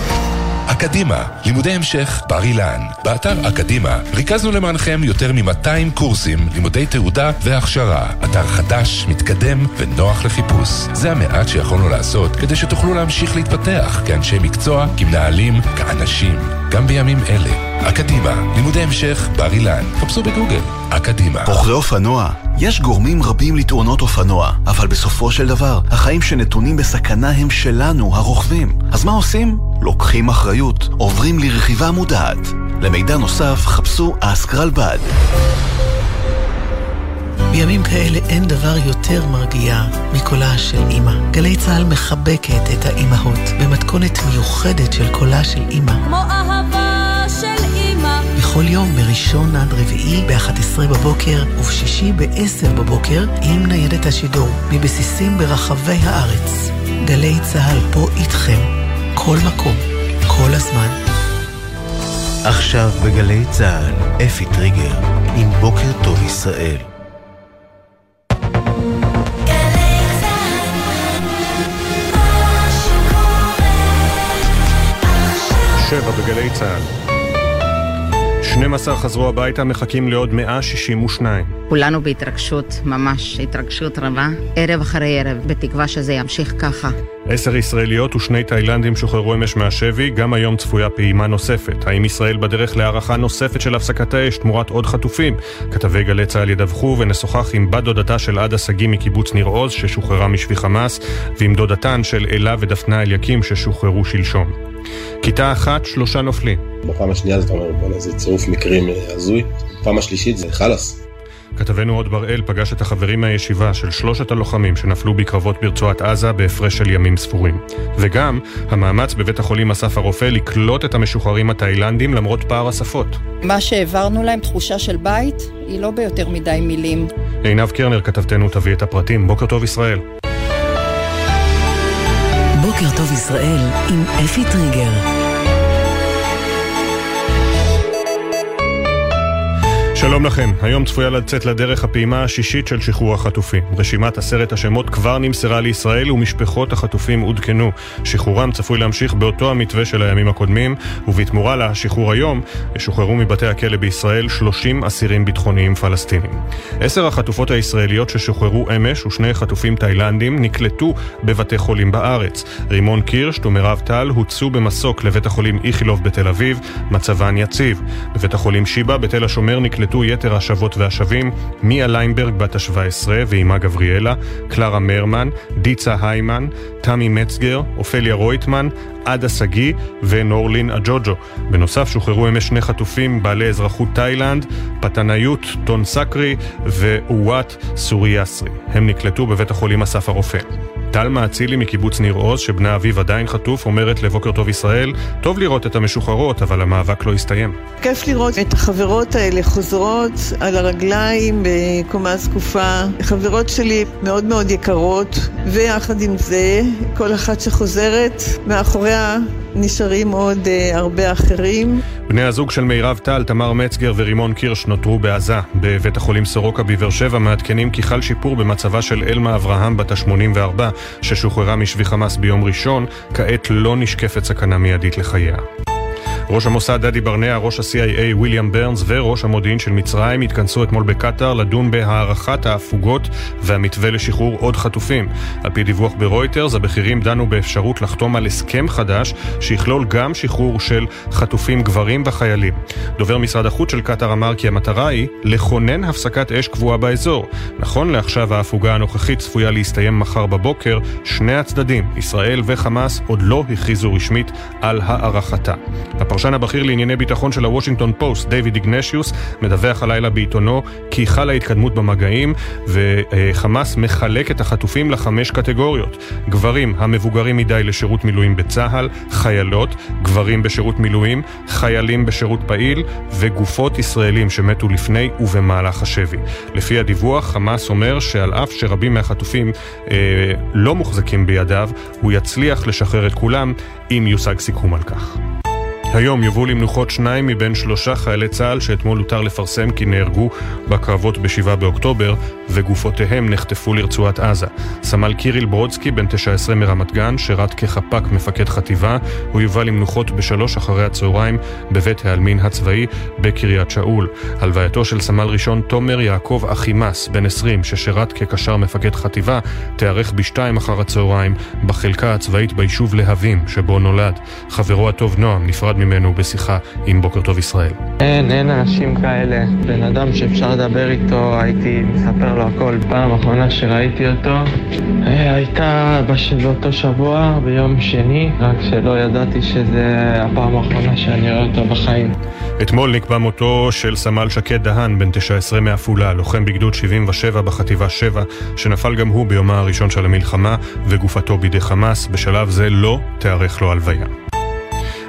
אקדימה, לימודי המשך בר אילן. באתר אקדימה ריכזנו למענכם יותר מ-200 קורסים, לימודי תעודה והכשרה. אתר חדש, מתקדם ונוח לחיפוש. זה המעט שיכולנו לעשות כדי שתוכלו להמשיך להתפתח כאנשי מקצוע, כמנהלים, כאנשים. גם בימים אלה. אקדימה, לימודי המשך בר אילן. חפשו בגוגל. אקדימה. רוכבי אופנוע יש גורמים רבים לתאונות אופנוע, אבל בסופו של דבר, החיים שנתונים בסכנה הם שלנו, הרוכבים. אז מה עושים? לוקחים אחריות, עוברים לרכיבה מודעת. למידע נוסף, חפשו אסק רלב"ד. בימים כאלה אין דבר יותר מרגיע מקולה של אימא. גלי צה"ל מחבקת את האימהות במתכונת מיוחדת של קולה של אימא. כמו אהבה של אימא. בכל יום מראשון עד רביעי ב-11 בבוקר ובשישי ב-10 בבוקר עם ניידת השידור מבסיסים ברחבי הארץ. גלי צה"ל פה איתכם, כל מקום, כל הזמן. עכשיו בגלי צה"ל, אפי טריגר, עם בוקר טוב ישראל. שבע בגלי צה"ל. 12 חזרו הביתה, מחכים לעוד 162. כולנו בהתרגשות, ממש התרגשות רבה, ערב אחרי ערב, בתקווה שזה ימשיך ככה. עשר ישראליות ושני תאילנדים שוחררו אמש מהשבי, גם היום צפויה פעימה נוספת. האם ישראל בדרך להערכה נוספת של הפסקת האש תמורת עוד חטופים? כתבי גלי צה"ל ידווחו ונשוחח עם בת דודתה של עדה שגיא מקיבוץ ניר עוז ששוחררה משבי חמאס, ועם דודתן של אלה ודפנה אליקים ששוחררו שלשום. כיתה אחת, שלושה נופלים. בפעם השנייה זאת אומרת, בוא'נה, זה צירוף מקרים הזוי. בפעם השלישית זה חלאס. כתבנו עוד בראל פגש את החברים מהישיבה של שלושת הלוחמים שנפלו בקרבות ברצועת עזה בהפרש של ימים ספורים. וגם המאמץ בבית החולים אסף הרופא לקלוט את המשוחררים התאילנדים למרות פער השפות. מה שהעברנו להם, תחושה של בית, היא לא ביותר מדי מילים. עינב קרנר כתבתנו תביא את הפרטים. בוקר טוב ישראל. בוקר טוב ישראל עם אפי טריגר. שלום לכם, היום צפויה לצאת לדרך הפעימה השישית של שחרור החטופים. רשימת עשרת השמות כבר נמסרה לישראל ומשפחות החטופים עודכנו. שחרורם צפוי להמשיך באותו המתווה של הימים הקודמים, ובתמורה לשחרור היום, ישוחררו מבתי הכלא בישראל 30 אסירים ביטחוניים פלסטינים. עשר החטופות הישראליות ששוחררו אמש ושני חטופים תאילנדים נקלטו בבתי חולים בארץ. רימון קירשט ומירב טל הוצאו במסוק לבית החולים איכילוב בתל אביב, מצבן יציב. בבית החולים שיבא בתל השומר נקלטו נקלטו יתר השבות והשבים, מיה ליינברג בת ה-17 ואימה גבריאלה, קלרה מרמן, דיצה היימן, תמי מצגר, אופליה רויטמן, עדה שגיא ונורלין אג'וג'ו. בנוסף שוחררו אמש שני חטופים בעלי אזרחות תאילנד, פתנאיות טון סקרי ואוואט סוריאסרי. הם נקלטו בבית החולים אסף הרופא. טלמה אצילי מקיבוץ ניר עוז, שבנה אביו עדיין חטוף, אומרת לבוקר טוב ישראל, טוב לראות את המשוחררות, אבל המאבק לא הסתיים. כיף לראות את החברות האלה חוזרות על הרגליים בקומה זקופה. חברות שלי מאוד מאוד יקרות, ויחד עם זה, כל אחת שחוזרת, מאחוריה נשארים עוד uh, הרבה אחרים. בני הזוג של מירב טל, תמר מצגר ורימון קירש נותרו בעזה. בבית החולים סורוקה בבאר שבע מעדכנים כי חל שיפור במצבה של אלמה אברהם בת ה-84, ששוחררה משבי חמאס ביום ראשון, כעת לא נשקפת סכנה מיידית לחייה. ראש המוסד דדי ברנע, ראש ה-CIA ויליאם ברנס וראש המודיעין של מצרים התכנסו אתמול בקטאר לדון בהארכת ההפוגות והמתווה לשחרור עוד חטופים. על פי דיווח ברויטרס, הבכירים דנו באפשרות לחתום על הסכם חדש שיכלול גם שחרור של חטופים גברים וחיילים. דובר משרד החוץ של קטאר אמר כי המטרה היא לכונן הפסקת אש קבועה באזור. נכון לעכשיו ההפוגה הנוכחית צפויה להסתיים מחר בבוקר, שני הצדדים, ישראל וחמאס, עוד לא הכריזו רשמית על הארכתה. הפרשן הבכיר לענייני ביטחון של הוושינגטון פוסט, דיוויד איגנשיוס, מדווח הלילה בעיתונו כי חלה התקדמות במגעים וחמאס מחלק את החטופים לחמש קטגוריות. גברים המבוגרים מדי לשירות מילואים בצה"ל, חיילות, גברים בשירות מילואים, חיילים בשירות פעיל וגופות ישראלים שמתו לפני ובמהלך השבי. לפי הדיווח, חמאס אומר שעל אף שרבים מהחטופים אה, לא מוחזקים בידיו, הוא יצליח לשחרר את כולם אם יושג סיכום על כך. היום יובאו למנוחות שניים מבין שלושה חיילי צה"ל שאתמול הותר לפרסם כי נהרגו בקרבות ב-7 באוקטובר וגופותיהם נחטפו לרצועת עזה. סמל קיריל ברודסקי, בן 19 מרמת גן, שירת כחפ"ק מפקד חטיבה, הוא יובא למנוחות בשלוש אחרי הצהריים בבית העלמין הצבאי בקריית שאול. הלווייתו של סמל ראשון תומר יעקב אחימס, בן 20, ששירת כקשר מפקד חטיבה, תיארך בשתיים אחר הצהריים בחלקה הצבאית ביישוב להבים, שבו נולד. חברו הטוב נועם נפרד ממנו בשיחה עם בוקר טוב ישראל. אין, אין אנשים כאלה. בן אדם שאפשר לדבר איתו, הייתי מספר לו הכל. פעם אחרונה שראיתי אותו אה, הייתה בש... באותו שבוע, ביום שני, רק שלא ידעתי שזה הפעם האחרונה שאני רואה אותו בחיים. אתמול נקבע מותו של סמל שקד דהן, בן 19 מעפולה, לוחם בגדוד 77 בחטיבה 7, שנפל גם הוא ביומה הראשון של המלחמה, וגופתו בידי חמאס. בשלב זה לא תיערך לו הלוויה.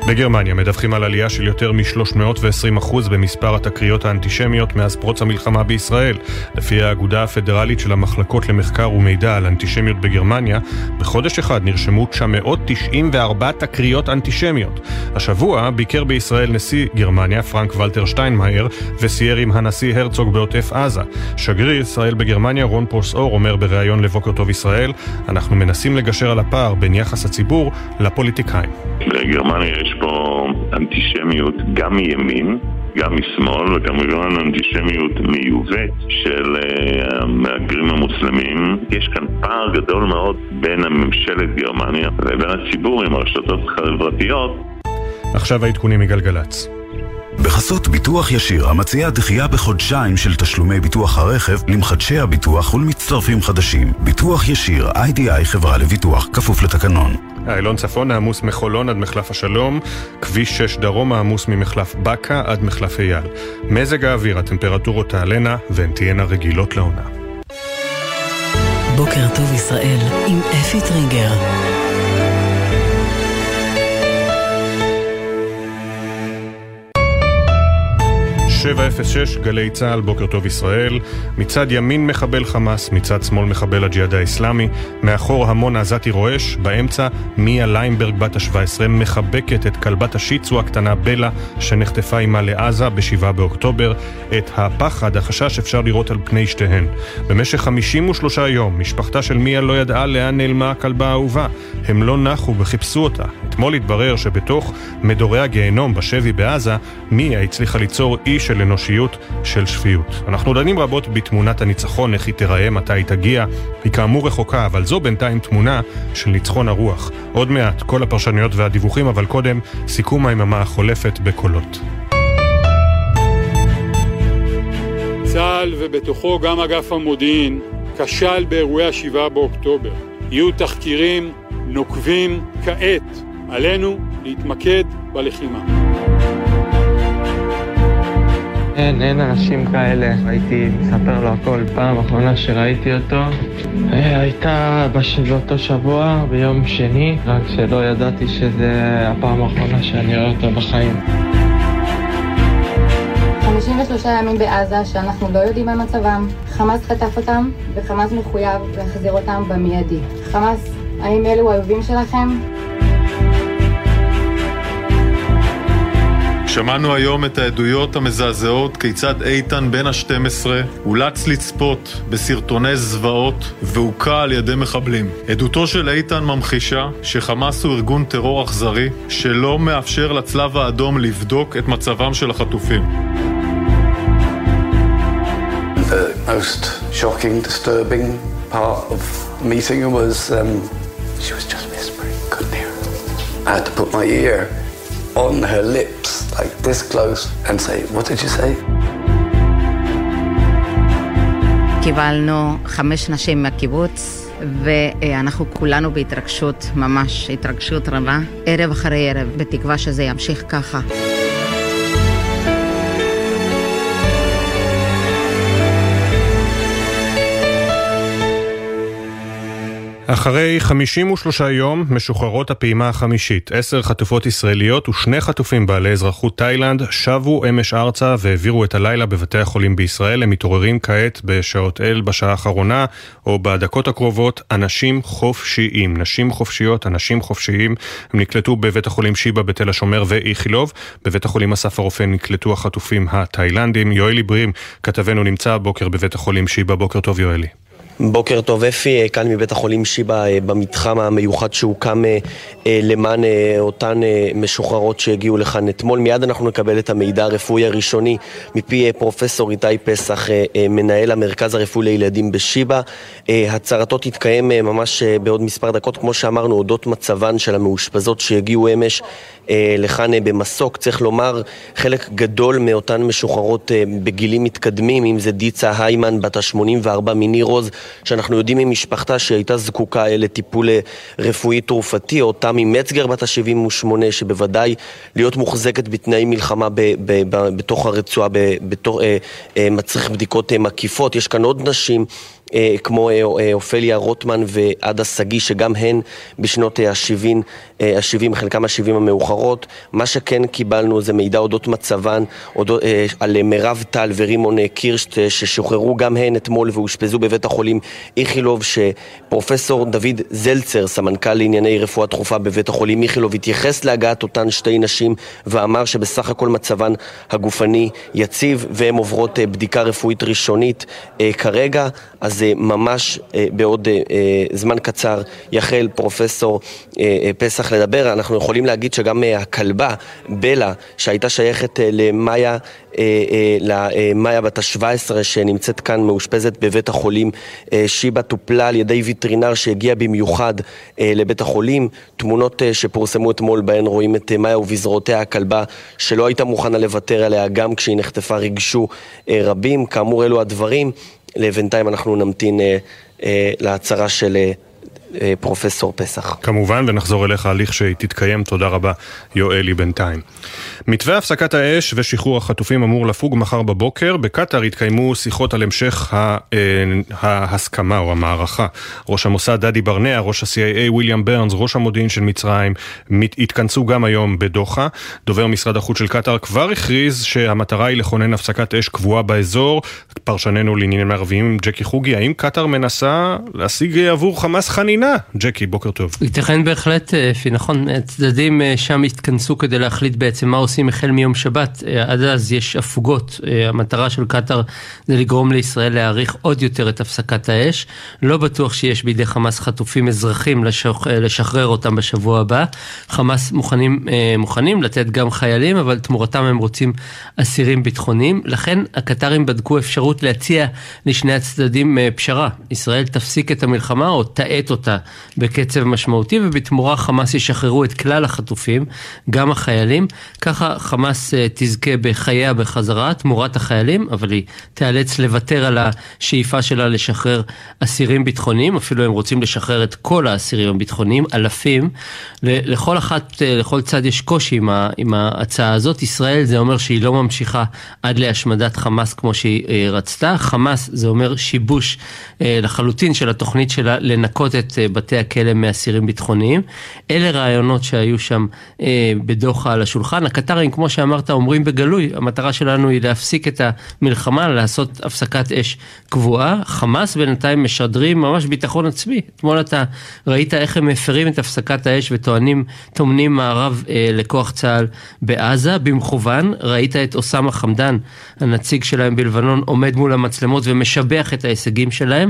בגרמניה מדווחים על עלייה של יותר מ-320% במספר התקריות האנטישמיות מאז פרוץ המלחמה בישראל. לפי האגודה הפדרלית של המחלקות למחקר ומידע על אנטישמיות בגרמניה, בחודש אחד נרשמו 994 תקריות אנטישמיות. השבוע ביקר בישראל נשיא גרמניה, פרנק ולטר שטיינמאייר, וסייר עם הנשיא הרצוג בעוטף עזה. שגריר ישראל בגרמניה, רון פרוסאור, אומר בריאיון לבוקר טוב ישראל, אנחנו מנסים לגשר על הפער בין יחס הציבור לפוליטיקאים. בגרמניה יש פה אנטישמיות גם מימין, גם משמאל, וגם כמובן אנטישמיות מיובאת של המהגרים המוסלמים. יש כאן פער גדול מאוד בין הממשלת גרמניה לבין הציבור עם הרשתות החברתיות. עכשיו העדכונים מגלגלצ. בחסות ביטוח ישיר, המציע דחייה בחודשיים של תשלומי ביטוח הרכב למחדשי הביטוח ולמצטרפים חדשים. ביטוח ישיר, איי-די-איי חברה לביטוח, כפוף לתקנון. איילון צפון העמוס מחולון עד מחלף השלום, כביש 6 דרום העמוס ממחלף בקה עד מחלף אייל. מזג האוויר, הטמפרטורות תעלנה והן תהיינה רגילות לעונה. בוקר טוב ישראל עם אפי טריגר. 706, גלי צה"ל, בוקר טוב ישראל. מצד ימין מחבל חמאס, מצד שמאל מחבל הג'יהאד האיסלאמי. מאחור המון עזתי רועש, באמצע מיה ליימברג בת ה-17 מחבקת את כלבת השיצו הקטנה בלה, שנחטפה עימה לעזה ב-7 באוקטובר. את הפחד, החשש אפשר לראות על פני שתיהן. במשך 53 יום, משפחתה של מיה לא ידעה לאן נעלמה הכלבה האהובה. הם לא נחו וחיפשו אותה. אתמול התברר שבתוך מדורי הגיהנום בשבי בעזה, מיה הצליחה ליצור אי של אנושיות, של שפיות. אנחנו דנים רבות בתמונת הניצחון, איך היא תיראה, מתי היא תגיע. היא כאמור רחוקה, אבל זו בינתיים תמונה של ניצחון הרוח. עוד מעט, כל הפרשנויות והדיווחים, אבל קודם, סיכום היממה החולפת בקולות. צה"ל ובתוכו גם אגף המודיעין כשל באירועי השבעה באוקטובר. יהיו תחקירים נוקבים כעת. עלינו להתמקד בלחימה. אין, אין אנשים כאלה. הייתי מספר לו הכל. פעם אחרונה שראיתי אותו אה, הייתה באותו שבוע, ביום שני, רק שלא ידעתי שזה הפעם האחרונה שאני רואה אותו בחיים. 53 ימים בעזה שאנחנו לא יודעים על מצבם, חמאס חטף אותם וחמאס מחויב להחזיר אותם במיידי. חמאס, האם אלו האויבים שלכם? שמענו היום את העדויות המזעזעות כיצד איתן בן ה-12 אולץ לצפות בסרטוני זוועות והוכה על ידי מחבלים. עדותו של איתן ממחישה שחמאס הוא ארגון טרור אכזרי שלא מאפשר לצלב האדום לבדוק את מצבם של החטופים. Um, on her lips, like this close, and say, what did you say? קיבלנו חמש נשים מהקיבוץ, ואנחנו כולנו בהתרגשות, ממש התרגשות רבה, ערב אחרי ערב, בתקווה שזה ימשיך ככה. אחרי 53 יום משוחררות הפעימה החמישית. עשר חטופות ישראליות ושני חטופים בעלי אזרחות תאילנד שבו אמש ארצה והעבירו את הלילה בבתי החולים בישראל. הם מתעוררים כעת בשעות אל בשעה האחרונה או בדקות הקרובות אנשים חופשיים. נשים חופשיות, אנשים חופשיים. הם נקלטו בבית החולים שיבא בתל השומר ואיכילוב. בבית החולים אסף הרופא נקלטו החטופים התאילנדים. יואלי ברים, כתבנו נמצא הבוקר בבית החולים שיבא. בוקר טוב יואלי. בוקר טוב אפי, כאן מבית החולים שיבא במתחם המיוחד שהוקם למען אותן משוחררות שהגיעו לכאן אתמול. מיד אנחנו נקבל את המידע הרפואי הראשוני מפי פרופסור איתי פסח, מנהל המרכז הרפואי לילדים בשיבא. הצהרתו תתקיים ממש בעוד מספר דקות, כמו שאמרנו, אודות מצבן של המאושפזות שהגיעו אמש לכאן במסוק. צריך לומר, חלק גדול מאותן משוחררות בגילים מתקדמים, אם זה דיצה היימן בת ה-84 מניר עוז, שאנחנו יודעים ממשפחתה שהיא הייתה זקוקה לטיפול רפואי תרופתי, או תמי מצגר בת ה-78, שבוודאי להיות מוחזקת בתנאי מלחמה ב- ב- ב- בתוך הרצועה, בתור, אה, אה, מצריך בדיקות אה, מקיפות. יש כאן עוד נשים. אה, כמו אה, אה, אופליה רוטמן ועדה שגיא, שגם הן בשנות ה-70, ה-70, חלקם ה-70 המאוחרות. מה שכן קיבלנו זה מידע אודות מצבן, אודות, על מירב טל ורימון קירשט, ששוחררו גם הן אתמול ואושפזו בבית החולים איכילוב, שפרופסור דוד זלצר, סמנכ"ל לענייני רפואה דחופה בבית החולים איכילוב, התייחס להגעת אותן שתי נשים ואמר שבסך הכל מצבן הגופני יציב, והן עוברות בדיקה רפואית ראשונית כרגע. אז ממש בעוד זמן קצר יחל פרופסור פסח לדבר. אנחנו יכולים להגיד שגם הכלבה, בלה, שהייתה שייכת למאיה, למאיה בת ה-17 שנמצאת כאן מאושפזת בבית החולים שיבא, טופלה על ידי ויטרינר שהגיע במיוחד לבית החולים. תמונות שפורסמו אתמול בהן רואים את מאיה ובזרועותיה הכלבה שלא הייתה מוכנה לוותר עליה גם כשהיא נחטפה ריגשו רבים. כאמור אלו הדברים. לבינתיים אנחנו נמתין אה, אה, להצהרה של אה, פרופסור פסח. כמובן, ונחזור אליך הליך שהיא תתקיים. תודה רבה, יואלי בינתיים. מתווה הפסקת האש ושחרור החטופים אמור לפוג מחר בבוקר. בקטאר יתקיימו שיחות על המשך אה, ההסכמה או המערכה. ראש המוסד דדי ברנע, ראש ה-CIA וויליאם ברנס, ראש המודיעין של מצרים, מת, התכנסו גם היום בדוחה. דובר משרד החוץ של קטאר כבר הכריז שהמטרה היא לכונן הפסקת אש קבועה באזור. פרשננו לעניינים ערביים, ג'קי חוגי, האם קטאר מנסה להשיג עבור חמאס חנינה? ג'קי, בוקר טוב. ייתכן בהחלט, אפי, נכון, הצדדים שם התכנסו כדי להחליט בעצם מה עושים החל מיום שבת, עד אז יש הפוגות, המטרה של קטאר זה לגרום לישראל להאריך עוד יותר את הפסקת האש, לא בטוח שיש בידי חמאס חטופים אזרחים לשח... לשחרר אותם בשבוע הבא, חמאס מוכנים, מוכנים לתת גם חיילים, אבל תמורתם הם רוצים אסירים ביטחוניים, לכן הקטרים בדקו אפשרות להציע לשני הצדדים פשרה, ישראל תפסיק את המלחמה או תאט אותה אותה בקצב משמעותי, ובתמורה חמאס ישחררו את כלל החטופים, גם החיילים. ככה חמאס תזכה בחייה בחזרה, תמורת החיילים, אבל היא תיאלץ לוותר על השאיפה שלה לשחרר אסירים ביטחוניים, אפילו הם רוצים לשחרר את כל האסירים הביטחוניים, אלפים. לכל אחת, לכל צד יש קושי עם, עם ההצעה הזאת. ישראל זה אומר שהיא לא ממשיכה עד להשמדת חמאס כמו שהיא אה, רצתה. חמאס זה אומר שיבוש אה, לחלוטין של התוכנית שלה לנקות את אה, בתי הכלא מאסירים ביטחוניים. אלה רעיונות שהיו שם בדוחה על השולחן. הקטרים, כמו שאמרת, אומרים בגלוי, המטרה שלנו היא להפסיק את המלחמה, לעשות הפסקת אש קבועה. חמאס בינתיים משדרים ממש ביטחון עצמי. אתמול אתה ראית איך הם מפרים את הפסקת האש וטוענים, טומנים מערב אה, לכוח צה"ל בעזה במכוון. ראית את אוסאמה חמדן, הנציג שלהם בלבנון, עומד מול המצלמות ומשבח את ההישגים שלהם.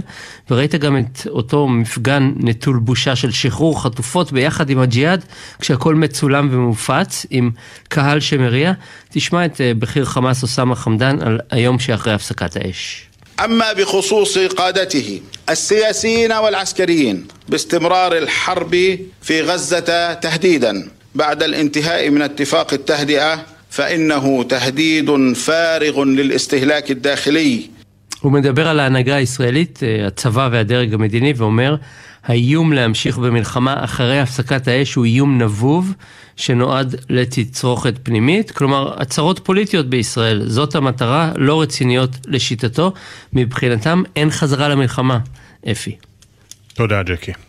וראית גם את אותו מפגן נטול בושה של שחרור חטופות ביחד עם הג'יהאד, כשהכל מצולם ומופץ עם קהל שמריע. תשמע את אה, בכיר חמאס אוסאמה חמדן על היום שאחרי הפסקת האש. أما بخصوص قادته السياسيين والعسكريين باستمرار الحرب في غزة تهديدا بعد الانتهاء من اتفاق التهدئة فإنه تهديد فارغ للاستهلاك الداخلي הוא מדבר על ההנהגה הישראלית, הצבא והדרג המדיני, ואומר, האיום להמשיך במלחמה אחרי הפסקת האש הוא איום נבוב שנועד לתצרוכת פנימית, כלומר הצהרות פוליטיות בישראל, זאת המטרה, לא רציניות לשיטתו, מבחינתם אין חזרה למלחמה, אפי. תודה ג'קי.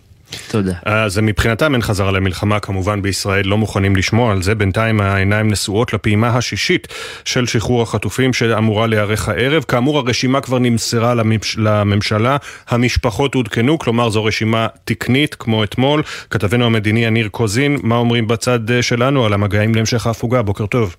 תודה. אז מבחינתם אין חזרה למלחמה, כמובן בישראל לא מוכנים לשמוע על זה. בינתיים העיניים נשואות לפעימה השישית של שחרור החטופים שאמורה להיערך הערב. כאמור הרשימה כבר נמסרה לממשלה, המשפחות עודכנו, כלומר זו רשימה תקנית כמו אתמול. כתבנו המדיני יניר קוזין, מה אומרים בצד שלנו על המגעים להמשך ההפוגה? בוקר טוב.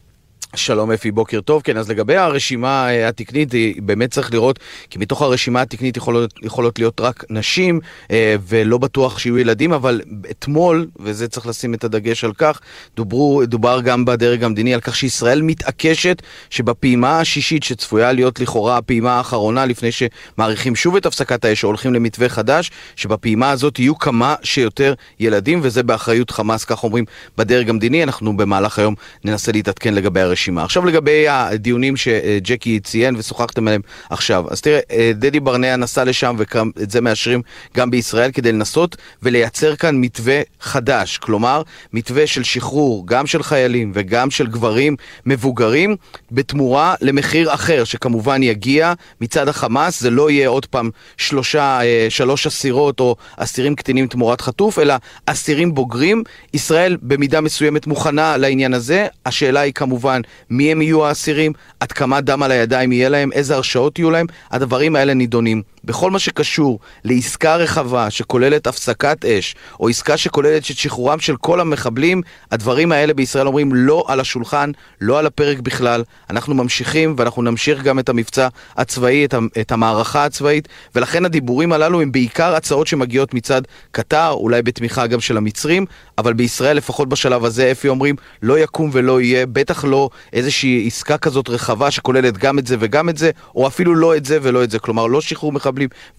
שלום אפי, בוקר טוב. כן, אז לגבי הרשימה אה, התקנית, באמת צריך לראות, כי מתוך הרשימה התקנית יכולות, יכולות להיות רק נשים, אה, ולא בטוח שיהיו ילדים, אבל אתמול, וזה צריך לשים את הדגש על כך, דוברו, דובר גם בדרג המדיני על כך שישראל מתעקשת שבפעימה השישית, שצפויה להיות לכאורה הפעימה האחרונה לפני שמאריכים שוב את הפסקת האש, הולכים למתווה חדש, שבפעימה הזאת יהיו כמה שיותר ילדים, וזה באחריות חמאס, כך אומרים בדרג המדיני. אנחנו במהלך היום ננסה להתעדכן לגבי הרשימה. הרשימה. עכשיו לגבי הדיונים שג'קי ציין ושוחחתם עליהם עכשיו. אז תראה, אה, דדי ברנע נסע לשם ואת זה מאשרים גם בישראל כדי לנסות ולייצר כאן מתווה חדש. כלומר, מתווה של שחרור גם של חיילים וגם של גברים מבוגרים בתמורה למחיר אחר, שכמובן יגיע מצד החמאס. זה לא יהיה עוד פעם שלושה, אה, שלוש אסירות או אסירים קטינים תמורת חטוף, אלא אסירים בוגרים. ישראל במידה מסוימת מוכנה לעניין הזה. השאלה היא כמובן מי הם יהיו האסירים, עד כמה דם על הידיים יהיה להם, איזה הרשאות יהיו להם, הדברים האלה נידונים. בכל מה שקשור לעסקה רחבה שכוללת הפסקת אש, או עסקה שכוללת את שחרורם של כל המחבלים, הדברים האלה בישראל אומרים לא על השולחן, לא על הפרק בכלל. אנחנו ממשיכים ואנחנו נמשיך גם את המבצע הצבאי, את המערכה הצבאית, ולכן הדיבורים הללו הם בעיקר הצעות שמגיעות מצד קטר, אולי בתמיכה גם של המצרים, אבל בישראל, לפחות בשלב הזה, אפי אומרים, לא יקום ולא יהיה, בטח לא איזושהי עסקה כזאת רחבה שכוללת גם את זה וגם את זה, או אפילו לא את זה ולא את זה. כלומר, לא שחרור מחבלים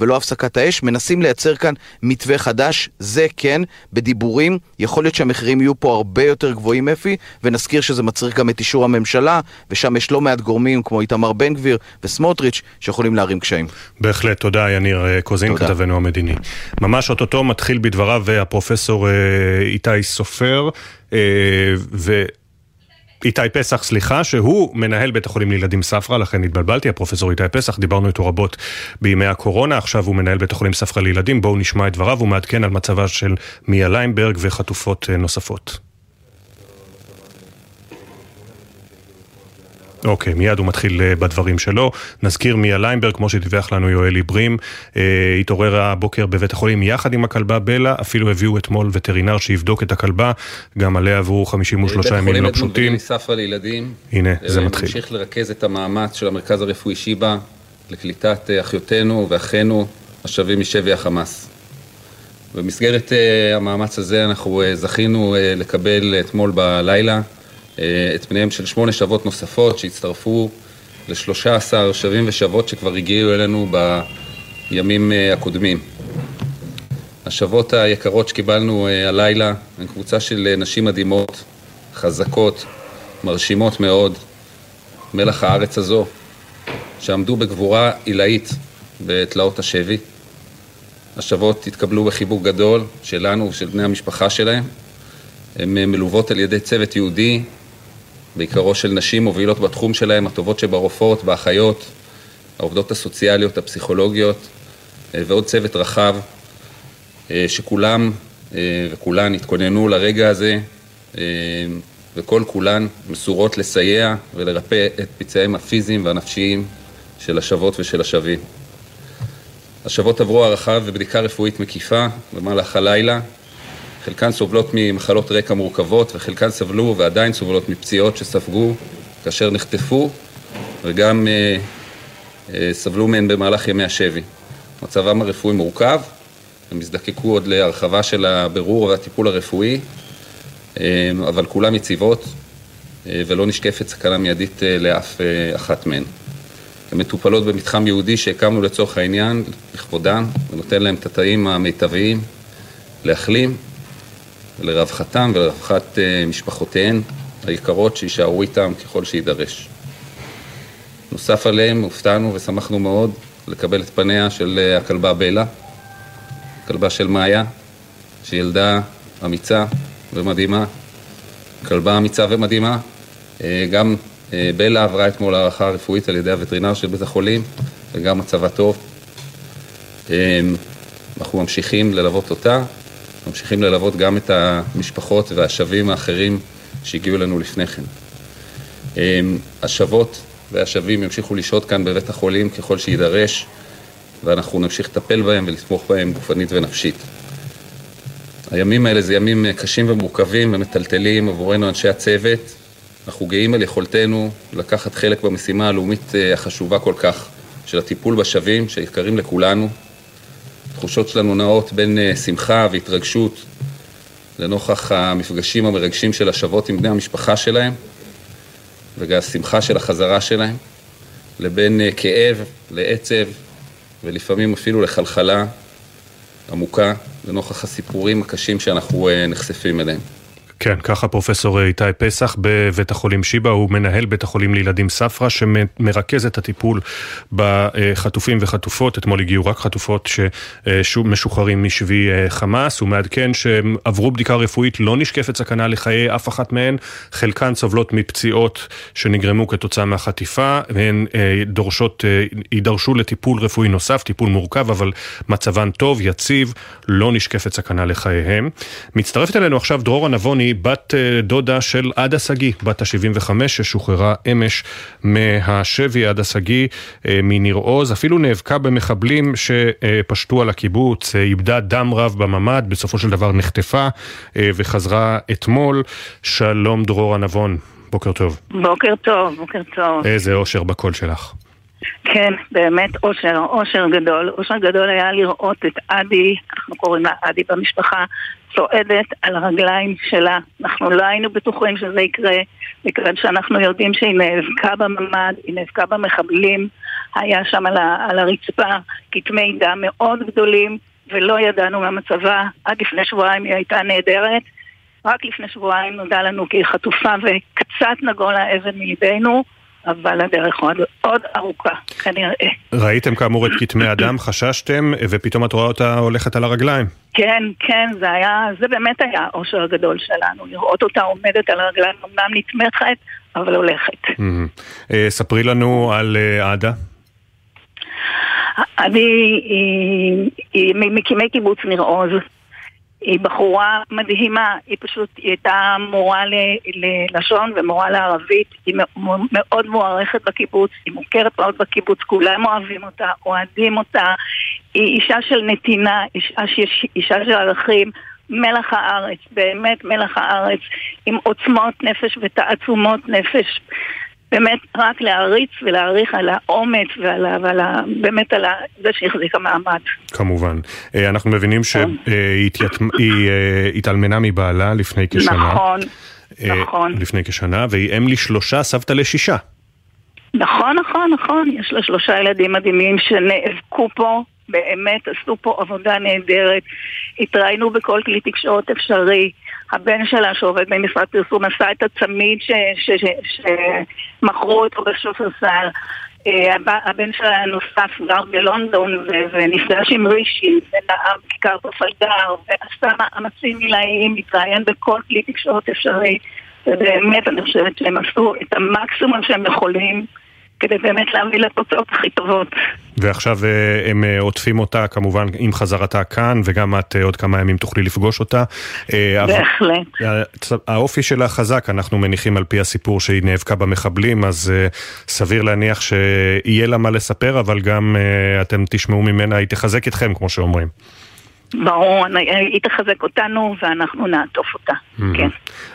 ולא הפסקת האש. מנסים לייצר כאן מתווה חדש, זה כן, בדיבורים. יכול להיות שהמחירים יהיו פה הרבה יותר גבוהים, אפי, ונזכיר שזה מצריך גם את אישור הממשלה, ושם יש לא מעט גורמים כמו איתמר בן גביר וסמוטריץ' שיכולים להרים קשיים. בהחלט, תודה יניר קוזין, כתבנו המדיני. ממש אוטוטו מתחיל בדבריו הפרופסור אה, איתי סופר, אה, ו... איתי פסח, סליחה, שהוא מנהל בית החולים לילדים ספרא, לכן התבלבלתי, הפרופסור איתי פסח, דיברנו איתו רבות בימי הקורונה, עכשיו הוא מנהל בית החולים ספרא לילדים, בואו נשמע את דבריו, הוא מעדכן על מצבה של מיה ליימברג וחטופות אה, נוספות. אוקיי, מיד הוא מתחיל אה, בדברים שלו. נזכיר מיה ליימברג, כמו שדיווח לנו יואל עיברים, אה, התעורר הבוקר בבית החולים יחד עם הכלבה בלה, אפילו הביאו אתמול וטרינר שיבדוק את הכלבה, גם עליה עברו 53 ימים לא פשוטים. בית חולים ספרא לילדים. הנה, זה אה, מתחיל. ממשיך לרכז את המאמץ של המרכז הרפואי שיבא לקליטת אחיותינו ואחינו השבים משבי החמאס. במסגרת המאמץ הזה אנחנו זכינו לקבל אתמול בלילה אה, את פניהם של שמונה שבות נוספות שהצטרפו לשלושה עשר שבים ושבות שכבר הגיעו אלינו בימים אה, הקודמים. השבות היקרות שקיבלנו אה, הלילה הן קבוצה של אה, נשים מדהימות, חזקות, מרשימות מאוד, מלח הארץ הזו, שעמדו בגבורה עילאית בתלאות השבי. השבות התקבלו בחיבוק גדול שלנו ושל בני המשפחה שלהם. הן אה, מלוות על ידי צוות יהודי, בעיקרו של נשים מובילות בתחום שלהם, הטובות שברופאות, באחיות, העובדות הסוציאליות, הפסיכולוגיות, ועוד צוות רחב אה, שכולם אה, וכולן התכוננו לרגע הזה אה, וכל כולן מסורות לסייע ולרפא את פצעיהם הפיזיים והנפשיים של השבות ושל השבים. השבות עברו הערכה ובדיקה רפואית מקיפה במהלך הלילה. חלקן סובלות ממחלות רקע מורכבות וחלקן סבלו ועדיין סובלות מפציעות שספגו כאשר נחטפו וגם אה, אה, סבלו מהן במהלך ימי השבי. מצבם הרפואי מורכב, הם יזדקקו עוד להרחבה של הבירור והטיפול הרפואי, אה, אבל כולם יציבות אה, ולא נשקפת סכנה מיידית אה, לאף אחת מהן. הן מטופלות במתחם יהודי שהקמנו לצורך העניין, לכבודן, ונותן להם את התאים המיטביים להחלים לרווחתם ולרווחת משפחותיהן היקרות שיישארו איתם ככל שיידרש. נוסף עליהם הופתענו ושמחנו מאוד לקבל את פניה של הכלבה בלה, כלבה של מאיה, שהיא ילדה אמיצה ומדהימה, כלבה אמיצה ומדהימה. אה, גם אה, בלה עברה אתמול הערכה רפואית על ידי הווטרינר של בית החולים, וגם מצבה טוב. אה, אנחנו ממשיכים ללוות אותה, ממשיכים ללוות גם את המשפחות והשבים האחרים שהגיעו אלינו לפני כן. השבות והשבים ימשיכו לשהות כאן בבית החולים ככל שיידרש. ואנחנו נמשיך לטפל בהם ולתמוך בהם גופנית ונפשית. הימים האלה זה ימים קשים ומורכבים ומטלטלים עבורנו אנשי הצוות. אנחנו גאים על יכולתנו לקחת חלק במשימה הלאומית אה, החשובה כל כך של הטיפול בשווים שיקרים לכולנו. התחושות שלנו נעות בין אה, שמחה והתרגשות לנוכח המפגשים המרגשים של השבות עם בני המשפחה שלהם והשמחה של החזרה שלהם, לבין אה, כאב לעצב ולפעמים אפילו לחלחלה עמוקה לנוכח הסיפורים הקשים שאנחנו אה, נחשפים אליהם. כן, ככה פרופסור איתי פסח בבית החולים שיבא, הוא מנהל בית החולים לילדים ספרא, שמרכז את הטיפול בחטופים וחטופות. אתמול הגיעו רק חטופות שמשוחררים משבי אה, חמאס. הוא מעדכן שהם עברו בדיקה רפואית, לא נשקפת סכנה לחיי אף אחת מהן. חלקן סובלות מפציעות שנגרמו כתוצאה מהחטיפה, והן אה, דורשות, אה, יידרשו לטיפול רפואי נוסף, טיפול מורכב, אבל מצבן טוב, יציב, לא נשקפת סכנה לחייהם. מצטרפת אלינו עכשיו דרורה נבוני. בת אה, דודה של עדה שגיא, בת ה-75, ששוחררה אמש מהשבי עדה שגיא אה, מניר עוז, אפילו נאבקה במחבלים שפשטו על הקיבוץ, אה, איבדה דם רב בממ"ד, בסופו של דבר נחטפה וחזרה אתמול. שלום דרור הנבון, בוקר טוב. בוקר טוב, בוקר טוב. איזה אושר בקול שלך. כן, באמת אושר, אושר גדול. אושר גדול היה לראות את עדי, אנחנו קוראים לה עדי במשפחה, צועדת על הרגליים שלה. אנחנו לא היינו בטוחים שזה יקרה, מכיוון שאנחנו יודעים שהיא נאבקה בממ"ד, היא נאבקה במחבלים, היה שם על, ה, על הרצפה כתמי דם מאוד גדולים, ולא ידענו מה מצבה. עד לפני שבועיים היא הייתה נהדרת. רק לפני שבועיים נודע לנו כי היא חטופה וקצת נגול האבן מליבנו. אבל הדרך עוד, עוד ארוכה, כנראה. ראיתם כאמור את כתמי הדם, חששתם, ופתאום את רואה אותה הולכת על הרגליים. כן, כן, זה היה, זה באמת היה האושר הגדול שלנו, לראות אותה עומדת על הרגליים, אמנם נתמכת, אבל הולכת. אה, ספרי לנו על אה, עדה. אני ממקימי קיבוץ ניר עוז. היא בחורה מדהימה, היא פשוט, היא הייתה מורה ללשון ומורה לערבית, היא מאוד מוערכת בקיבוץ, היא מוכרת מאוד בקיבוץ, כולם אוהבים אותה, אוהדים אותה, היא אישה של נתינה, אישה, אישה של ערכים, מלח הארץ, באמת מלח הארץ, עם עוצמות נפש ותעצומות נפש. באמת רק להעריץ ולהעריך על האומץ ועל, ועל ה, באמת על זה שהחזיקה מעמד. כמובן. אה, אנחנו מבינים שהיא אה, התאלמנה מבעלה לפני כשנה. נכון, נכון. לפני כשנה, והיא אם לשלושה, סבתא לשישה. נכון, נכון, נכון. יש לה שלושה ילדים מדהימים שנאבקו פה באמת עשו פה עבודה נהדרת. התראינו בכל כלי תקשורת אפשרי. הבן שלה שעובד במשרד פרסום עשה את הצמיד שמכרו אותו בשופרסל. אה, הבן שלה הנוסף גר בלונדון ונפגש עם רישי ונאם כיכר טופלגר ועשה מאמצים עילאיים, התראיין בכל כלי תקשורת אפשרי ובאמת אני חושבת שהם עשו את המקסימום שהם יכולים כדי באמת להביא לתוצאות הכי טובות. ועכשיו אה, הם אה, עוטפים אותה כמובן עם חזרתה כאן, וגם את אה, עוד כמה ימים תוכלי לפגוש אותה. בהחלט. האופי שלה חזק, אנחנו מניחים על פי הסיפור שהיא נאבקה במחבלים, אז סביר להניח שיהיה לה מה לספר, אבל גם אתם תשמעו ממנה, היא תחזק אתכם, כמו שאומרים. ברור, היא תחזק אותנו ואנחנו נעטוף אותה, כן.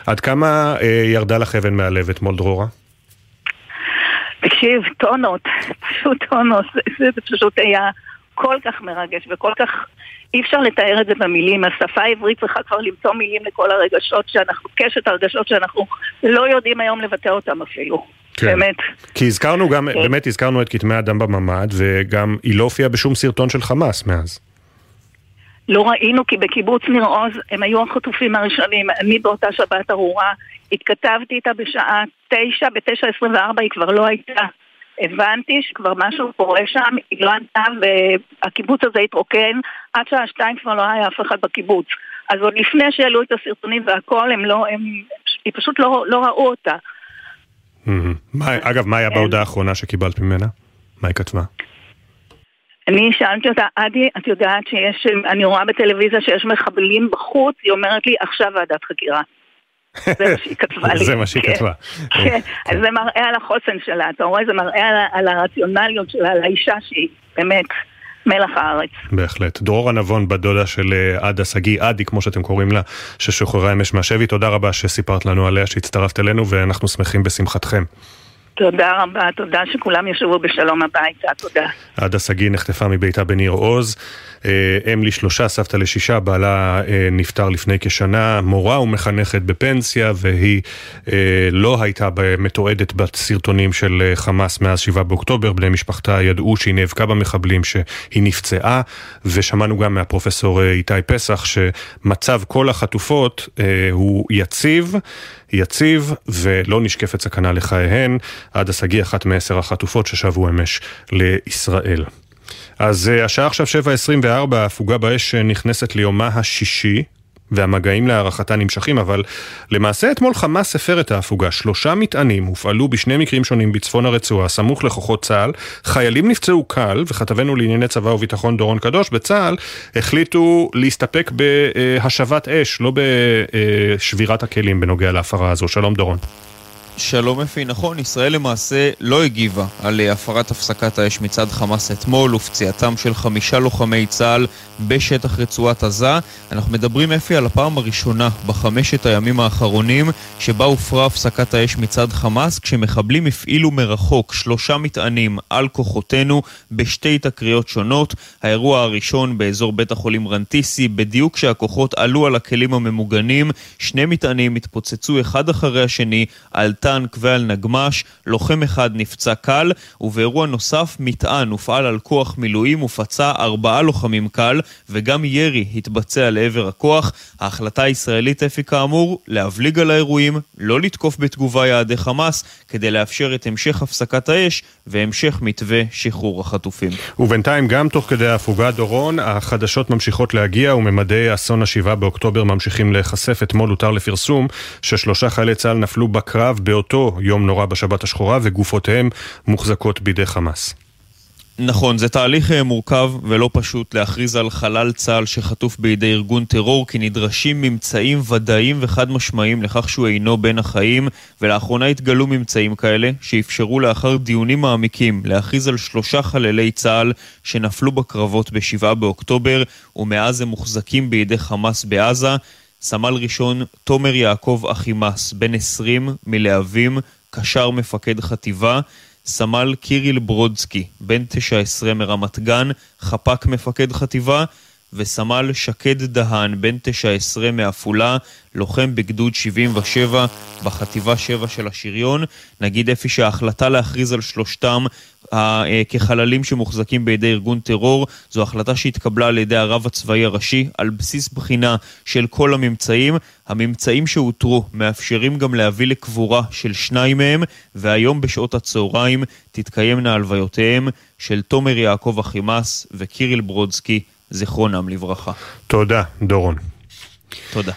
עד כמה ירדה לך אבן מהלב אתמול דרורה? תקשיב, טונות, פשוט טונות, זה, זה, פשוט היה כל כך מרגש וכל כך... אי אפשר לתאר את זה במילים, השפה העברית צריכה כבר למצוא מילים לכל הרגשות שאנחנו, קשת הרגשות שאנחנו לא יודעים היום לבטא אותם אפילו. כן. באמת. כי הזכרנו גם, כן. באמת הזכרנו את כתמי הדם בממ"ד, וגם היא לא הופיעה בשום סרטון של חמאס מאז. לא ראינו כי בקיבוץ ניר עוז הם היו החטופים הראשונים. אני באותה שבת ארורה התכתבתי איתה בשעה תשע, בתשע עשרים וארבע היא כבר לא הייתה. הבנתי שכבר משהו קורה שם, היא לא ענתה והקיבוץ הזה התרוקן, עד שעה שתיים כבר לא היה אף אחד בקיבוץ. אז עוד לפני שהעלו את הסרטונים והכל, הם לא, הם, היא פשוט לא, לא ראו אותה. אגב, מה היה. בהודעה האחרונה שקיבלת ממנה? מה היא כתבה? אני שאלתי אותה, עדי, את יודעת שיש, אני רואה בטלוויזיה שיש מחבלים בחוץ, היא אומרת לי, עכשיו ועדת חקירה. זה מה שהיא כתבה לי. זה מה שהיא כן. כתבה. כן, אז זה מראה על החוסן שלה, אתה רואה? זה מראה על הרציונליות שלה, על האישה שהיא באמת מלח הארץ. בהחלט. דרור הנבון, בת דודה של אה, עדה שגיא, עדי, כמו שאתם קוראים לה, ששוחררה אמש מהשבי, תודה רבה שסיפרת לנו עליה, שהצטרפת אלינו, ואנחנו שמחים בשמחתכם. תודה רבה, תודה שכולם ישובו בשלום הביתה, תודה. עדה שגיא נחטפה מביתה בניר עוז. אה, אם לשלושה, סבתא לשישה, בעלה אה, נפטר לפני כשנה, מורה ומחנכת בפנסיה, והיא אה, לא הייתה מתועדת בסרטונים של חמאס מאז 7 באוקטובר. בני משפחתה ידעו שהיא נאבקה במחבלים, שהיא נפצעה, ושמענו גם מהפרופסור איתי פסח שמצב כל החטופות הוא יציב. יציב ולא נשקפת סכנה לחייהן. עד השגיא אחת מעשר החטופות ששבו אמש לישראל. אז uh, השעה עכשיו 7.24, ההפוגה באש אה, נכנסת ליומה השישי. והמגעים להערכתה נמשכים, אבל למעשה אתמול חמאס הפר את ההפוגה. שלושה מטענים הופעלו בשני מקרים שונים בצפון הרצועה, סמוך לכוחות צה"ל. חיילים נפצעו קל, וכתבנו לענייני צבא וביטחון דורון קדוש בצה"ל החליטו להסתפק בהשבת אש, לא בשבירת הכלים בנוגע להפרה הזו. שלום דורון. שלום אפי, נכון, ישראל למעשה לא הגיבה על אה, הפרת הפסקת האש מצד חמאס אתמול ופציעתם של חמישה לוחמי צה"ל בשטח רצועת עזה. אנחנו מדברים אפי על הפעם הראשונה בחמשת הימים האחרונים שבה הופרה הפסקת האש מצד חמאס כשמחבלים הפעילו מרחוק שלושה מטענים על כוחותינו בשתי תקריות שונות. האירוע הראשון באזור בית החולים רנטיסי, בדיוק כשהכוחות עלו על הכלים הממוגנים, שני מטענים התפוצצו אחד אחרי השני על טנק ועל נגמ"ש, לוחם אחד נפצע קל, ובאירוע נוסף מטען הופעל על כוח מילואים ופצע ארבעה לוחמים קל, וגם ירי התבצע לעבר הכוח. ההחלטה הישראלית אפי כאמור, להבליג על האירועים, לא לתקוף בתגובה יעדי חמאס, כדי לאפשר את המשך הפסקת האש והמשך מתווה שחרור החטופים. ובינתיים גם תוך כדי ההפוגה דורון, החדשות ממשיכות להגיע וממדי אסון השבעה באוקטובר ממשיכים להיחשף. אתמול הותר לפרסום ששלושה חיילי צה"ל נפלו בקרב באותו יום נורא בשבת השחורה וגופותיהם מוחזקות בידי חמאס. נכון, זה תהליך אה, מורכב ולא פשוט להכריז על חלל צה"ל שחטוף בידי ארגון טרור, כי נדרשים ממצאים ודאיים וחד משמעיים לכך שהוא אינו בין החיים, ולאחרונה התגלו ממצאים כאלה שאפשרו לאחר דיונים מעמיקים להכריז על שלושה חללי צה"ל שנפלו בקרבות ב-7 באוקטובר, ומאז הם מוחזקים בידי חמאס בעזה. סמל ראשון תומר יעקב אחימס, בן 20 מלהבים, קשר מפקד חטיבה. סמל קיריל ברודסקי, בן 19 מרמת גן, חפ"ק מפקד חטיבה, וסמל שקד דהן, בן 19 מעפולה, לוחם בגדוד 77 בחטיבה 7 של השריון. נגיד אפי שההחלטה להכריז על שלושתם כחללים שמוחזקים בידי ארגון טרור. זו החלטה שהתקבלה על ידי הרב הצבאי הראשי על בסיס בחינה של כל הממצאים. הממצאים שאותרו מאפשרים גם להביא לקבורה של שניים מהם, והיום בשעות הצהריים תתקיימנה הלוויותיהם של תומר יעקב אחימס וקיריל ברודסקי, זיכרונם לברכה. תודה, דורון. תודה.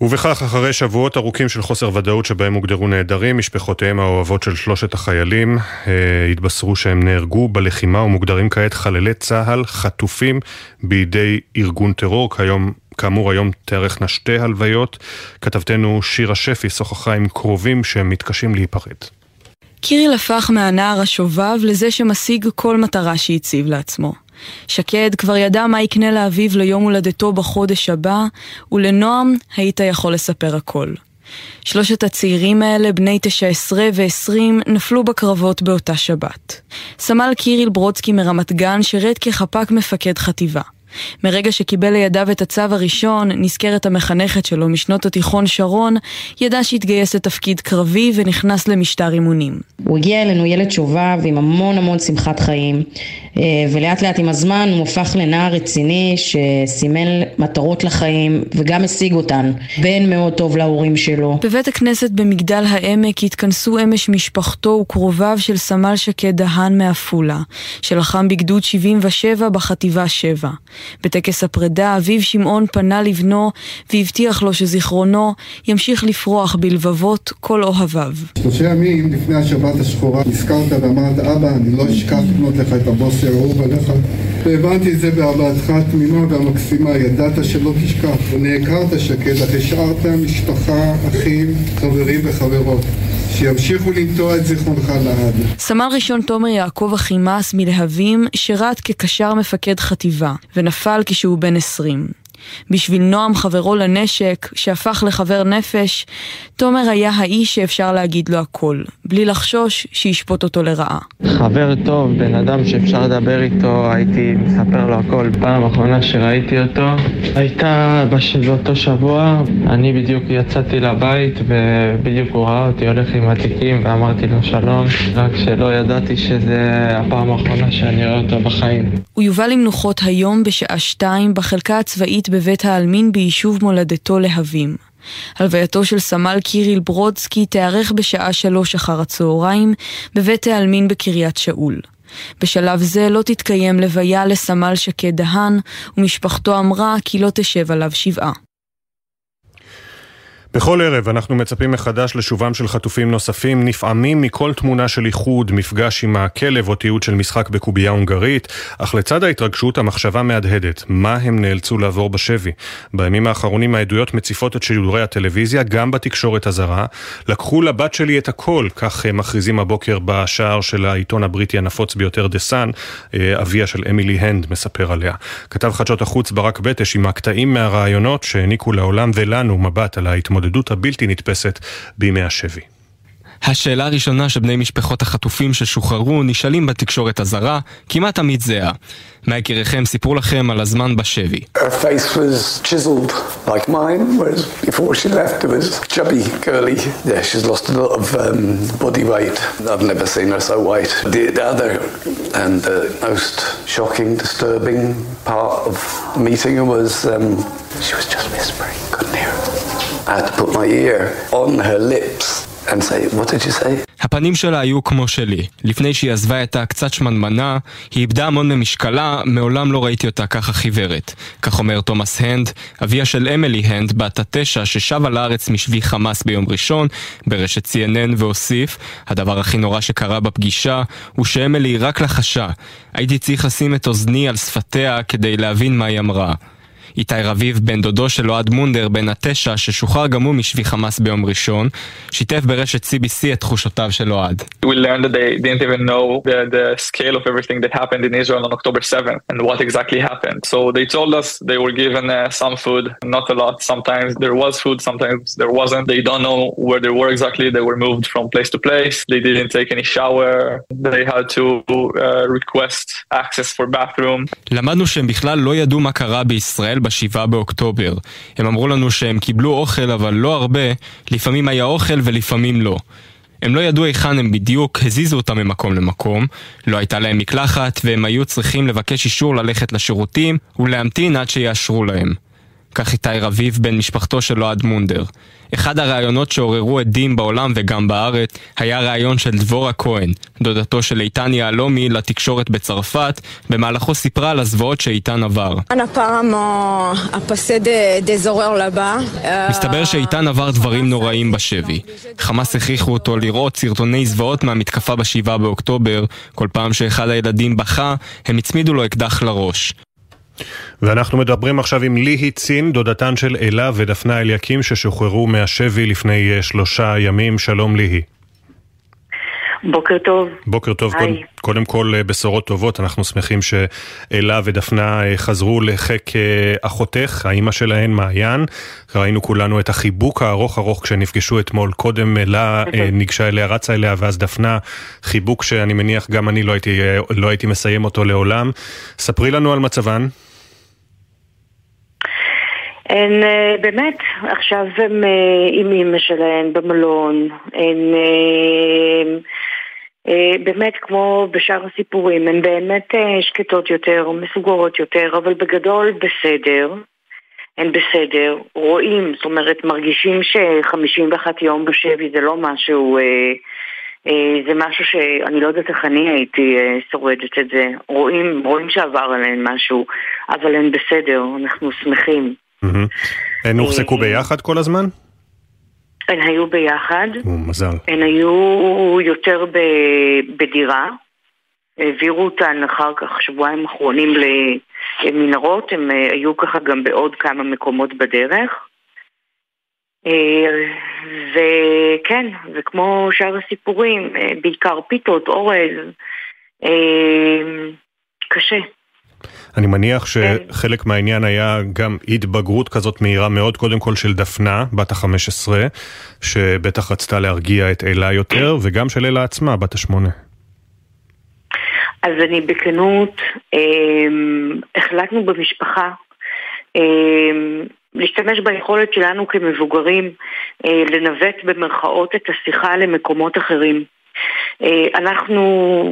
ובכך, אחרי שבועות ארוכים של חוסר ודאות שבהם הוגדרו נעדרים, משפחותיהם האוהבות של שלושת החיילים אה, התבשרו שהם נהרגו בלחימה ומוגדרים כעת חללי צה"ל חטופים בידי ארגון טרור. כיום, כאמור, היום תארכנה שתי הלוויות. כתבתנו שירה שפי שוחחה עם קרובים שהם מתקשים להיפרד. קיריל הפך מהנער השובב לזה שמשיג כל מטרה שהציב לעצמו. שקד כבר ידע מה יקנה לאביו ליום הולדתו בחודש הבא, ולנועם היית יכול לספר הכל. שלושת הצעירים האלה, בני תשע עשרה ועשרים, נפלו בקרבות באותה שבת. סמל קיריל ברודסקי מרמת גן שירת כחפ"ק מפקד חטיבה. מרגע שקיבל לידיו את הצו הראשון, נזכרת המחנכת שלו משנות התיכון שרון, ידע שהתגייס לתפקיד קרבי ונכנס למשטר אימונים. הוא הגיע אלינו ילד שובב עם המון המון שמחת חיים, אה, ולאט לאט עם הזמן הוא הפך לנער רציני שסימן מטרות לחיים וגם השיג אותן. בן מאוד טוב להורים שלו. בבית הכנסת במגדל העמק התכנסו אמש משפחתו וקרוביו של סמל שקד דהן מעפולה, שלחם בגדוד 77 בחטיבה 7. בטקס הפרידה אביו שמעון פנה לבנו והבטיח לו שזיכרונו ימשיך לפרוח בלבבות כל אוהביו. שלושה ימים לפני השבת השחורה נזכרת ואמרת אבא אני לא אשכח לקנות לך את הבוסר האהוב עליך והבנתי את זה באהבתך התמימה והמקסימה ידעת שלא תשכח ונעקרת שקד אך השארת משפחה, אחים, חברים וחברות שימשיכו לנטוע את זיכרונך לעד. סמל ראשון תומר יעקב אחימס מלהבים שירת כקשר מפקד חטיבה ונפל כשהוא בן עשרים. בשביל נועם חברו לנשק, שהפך לחבר נפש, תומר היה האיש שאפשר להגיד לו הכל, בלי לחשוש שישפוט אותו לרעה. חבר טוב, בן אדם שאפשר לדבר איתו, הייתי מספר לו הכל. פעם אחרונה שראיתי אותו, הייתה באותו שבוע, אני בדיוק יצאתי לבית ובדיוק הוא ראה אותי הולך עם התיקים ואמרתי לו שלום, רק שלא ידעתי שזה הפעם האחרונה שאני רואה אותו בחיים. הוא יובא למנוחות היום בשעה שתיים בחלקה הצבאית בבית העלמין ביישוב מולדתו להבים. הלווייתו של סמל קיריל ברודסקי תיארך בשעה שלוש אחר הצהריים בבית העלמין בקריית שאול. בשלב זה לא תתקיים לוויה לסמל שקד דהן, ומשפחתו אמרה כי לא תשב עליו שבעה. בכל ערב אנחנו מצפים מחדש לשובם של חטופים נוספים, נפעמים מכל תמונה של איחוד, מפגש עם הכלב או תיעוד של משחק בקובייה הונגרית, אך לצד ההתרגשות המחשבה מהדהדת, מה הם נאלצו לעבור בשבי. בימים האחרונים העדויות מציפות את שידורי הטלוויזיה, גם בתקשורת הזרה. לקחו לבת שלי את הכל, כך מכריזים הבוקר בשער של העיתון הבריטי הנפוץ ביותר, דה סאן, אה, אביה של אמילי הנד מספר עליה. כתב חדשות החוץ ברק בטש עם הקטעים מהרעיונות שהעניקו לעולם ולנו מבט על ההתמודדות. ההתמודדות הבלתי נתפסת בימי השבי. השאלה הראשונה שבני משפחות החטופים ששוחררו נשאלים בתקשורת הזרה, כמעט תמיד זהה. מהיקיריכם סיפרו לכם על הזמן בשבי. She was just whispering, couldn't hear. To put my ear on her lips and say, what did you say? הפנים שלה היו כמו שלי. לפני שהיא עזבה את הקצת שמנמנה, היא איבדה המון ממשקלה, מעולם לא ראיתי אותה ככה חיוורת. כך אומר תומאס הנד, אביה של אמילי הנד, בת התשע ששבה לארץ משבי חמאס ביום ראשון, ברשת CNN והוסיף, הדבר הכי נורא שקרה בפגישה, הוא שאמילי רק לחשה. הייתי צריך לשים את אוזני על שפתיה כדי להבין מה היא אמרה. איתי רביב, בן דודו של אוהד מונדר, בן התשע, ששוחרר גם הוא משבי חמאס ביום ראשון, שיתף ברשת CBC את תחושותיו של אוהד. We learned that they didn't even know the, the scale of everything that happened in Israel on October 7th and what exactly happened. So they told us they were given uh, some food, not a lot. Sometimes there was food, sometimes there wasn't. They don't know where they were exactly. They were moved from place to place. They didn't take any shower. They had to uh, request access for bathroom. למדנו שהם בכלל לא ידעו מה קרה בישראל ב-7 באוקטובר. הם אמרו לנו שהם קיבלו אוכל אבל לא הרבה, לפעמים היה אוכל ולפעמים לא. הם לא ידעו היכן הם בדיוק, הזיזו אותם ממקום למקום, לא הייתה להם מקלחת והם היו צריכים לבקש אישור ללכת לשירותים ולהמתין עד שיאשרו להם. כך איתי רביב, בן משפחתו של אוהד מונדר. אחד הראיונות שעוררו עדים בעולם וגם בארץ היה ראיון של דבורה כהן, דודתו של איתן יהלומי לתקשורת בצרפת, במהלכו סיפרה על הזוועות שאיתן עבר. מסתבר שאיתן עבר דברים נוראים בשבי. חמאס הכריחו אותו לראות סרטוני זוועות מהמתקפה בשבעה באוקטובר, כל פעם שאחד הילדים בכה, הם הצמידו לו אקדח לראש. ואנחנו מדברים עכשיו עם ליהי צין, דודתן של אלה ודפנה אליקים ששוחררו מהשבי לפני אה, שלושה ימים. שלום ליהי. בוקר טוב. בוקר טוב. קודם, קודם כל אה, בשורות טובות, אנחנו שמחים שאלה ודפנה אה, חזרו לחיק אחותך, האימא שלהן, מעיין. ראינו כולנו את החיבוק הארוך ארוך כשנפגשו אתמול. קודם אלה ניגשה אליה, רצה אליה, ואז דפנה, חיבוק שאני מניח גם אני לא הייתי, לא הייתי מסיים אותו לעולם. ספרי לנו על מצבן. הן uh, באמת, עכשיו הן uh, עם אימא שלהן במלון, הן uh, באמת כמו בשאר הסיפורים, הן באמת שקטות יותר, מסוגרות יותר, אבל בגדול בסדר, הן בסדר, רואים, זאת אומרת מרגישים ש-51 יום בשבי זה לא משהו, זה משהו שאני לא יודעת איך אני הייתי שורדת את זה, רואים, רואים שעבר עליהן משהו, אבל הן בסדר, אנחנו שמחים. הן הוחזקו ביחד כל הזמן? הן היו ביחד. מזל. הן היו יותר בדירה. העבירו אותן אחר כך שבועיים אחרונים למנהרות, הם אה, היו ככה גם בעוד כמה מקומות בדרך. אה, וכן, וכמו שאר הסיפורים, אה, בעיקר פיתות, אורז, קשה. אני מניח שחלק מהעניין היה גם התבגרות כזאת מהירה מאוד, קודם כל של דפנה, בת ה-15, שבטח רצתה להרגיע את אלה יותר, וגם של אלה עצמה, בת השמונה. אז אני בכנות, אה, החלטנו במשפחה אה, להשתמש ביכולת שלנו כמבוגרים אה, לנווט במרכאות את השיחה למקומות אחרים. אה, אנחנו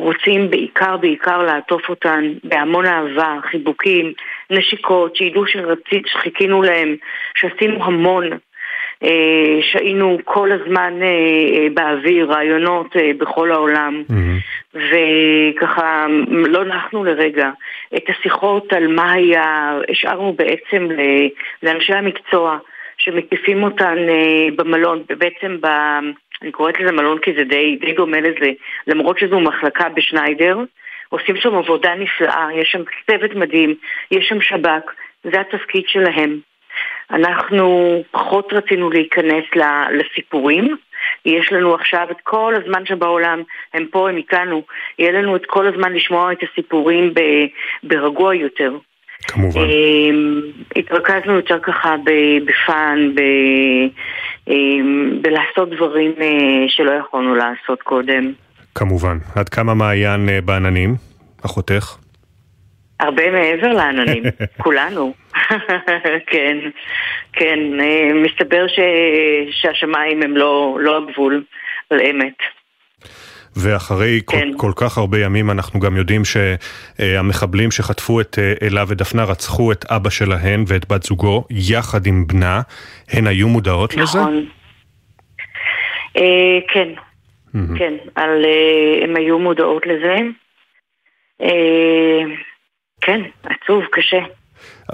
רוצים בעיקר בעיקר לעטוף אותן בהמון אהבה, חיבוקים, נשיקות, שידעו שרצית, שחיכינו להם, שעשינו המון, אה, שהיינו כל הזמן אה, באוויר, רעיונות בכל העולם. Mm-hmm. וככה, לא נחנו לרגע. את השיחות על מה היה, השארנו בעצם לאנשי המקצוע שמקיפים אותן במלון, ובעצם ב... אני קוראת לזה מלון כי זה די, די דומה לזה, למרות שזו מחלקה בשניידר, עושים שם עבודה נפלאה, יש שם צוות מדהים, יש שם שב"כ, זה התפקיד שלהם. אנחנו פחות רצינו להיכנס לסיפורים, יש לנו עכשיו את כל הזמן שבעולם, הם פה, הם איתנו, יהיה לנו את כל הזמן לשמוע את הסיפורים ברגוע יותר. כמובן. אמ, התרכזנו יותר ככה בפאן, אמ, בלעשות דברים אה, שלא יכולנו לעשות קודם. כמובן. עד כמה מעיין אה, בעננים, אחותך? הרבה מעבר לעננים, כולנו. כן, כן. אה, מסתבר ש... שהשמיים הם לא, לא הגבול, על אמת. ואחרי כן. כל, כל כך הרבה ימים אנחנו גם יודעים שהמחבלים שחטפו את אה, אלה ודפנה רצחו את אבא שלהן ואת בת זוגו יחד עם בנה. הן היו מודעות נכון. לזה? נכון. אה, כן, mm-hmm. כן, על, אה, הם היו מודעות לזה. אה, כן, עצוב, קשה.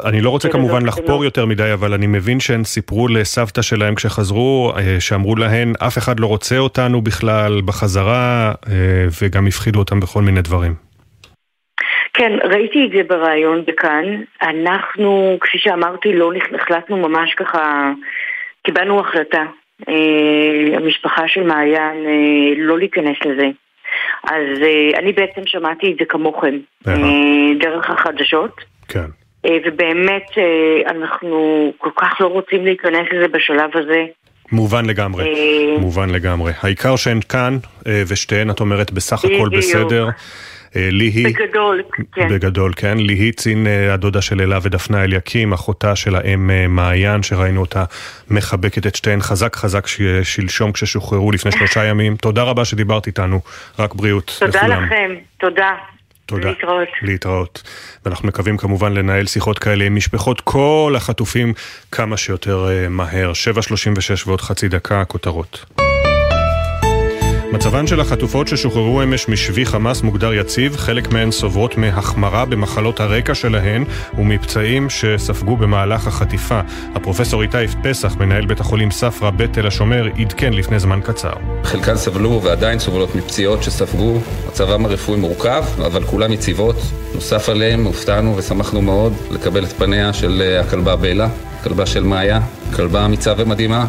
אני לא רוצה כמובן לחפור יותר מדי, אבל אני מבין שהן סיפרו לסבתא שלהם כשחזרו, אה, שאמרו להן, אף אחד לא רוצה אותנו בכלל בחזרה, אה, וגם הפחידו אותם בכל מיני דברים. כן, ראיתי את זה בריאיון בכאן. אנחנו, כפי שאמרתי, לא החלטנו ממש ככה, קיבלנו החלטה. אה, המשפחה של מעיין לא להיכנס לזה. אז אני בעצם שמעתי את זה כמוכם, דרך החדשות. כן. אה, ובאמת אה, אנחנו כל כך לא רוצים להיכנס לזה בשלב הזה. מובן לגמרי, אה, מובן לגמרי. העיקר שהן כאן, ושתיהן, את אומרת, בסך הכל בסדר. ליהי... בגדול, כן. בגדול, כן. ליהי צין, הדודה של אלה ודפנה אליקים, אחותה של האם מעיין, שראינו אותה מחבקת את שתיהן חזק חזק שלשום כששוחררו לפני שלושה ימים. תודה רבה שדיברת איתנו, רק בריאות תודה לכולם. תודה לכם, תודה. תודה. להתראות. להתראות. ואנחנו מקווים כמובן לנהל שיחות כאלה עם משפחות כל החטופים כמה שיותר מהר. 7.36 ועוד חצי דקה, כותרות. מצבן של החטופות ששוחררו אמש משבי חמאס מוגדר יציב, חלק מהן סוברות מהחמרה במחלות הרקע שלהן ומפצעים שספגו במהלך החטיפה. הפרופסור איתי פסח, מנהל בית החולים ספרא בתל השומר, עדכן לפני זמן קצר. חלקן סבלו ועדיין סובלות מפציעות שספגו, מצבם הרפואי מורכב, אבל כולן יציבות. נוסף עליהם הופתענו ושמחנו מאוד לקבל את פניה של הכלבה בלה. כלבה של מאיה, כלבה אמיצה ומדהימה.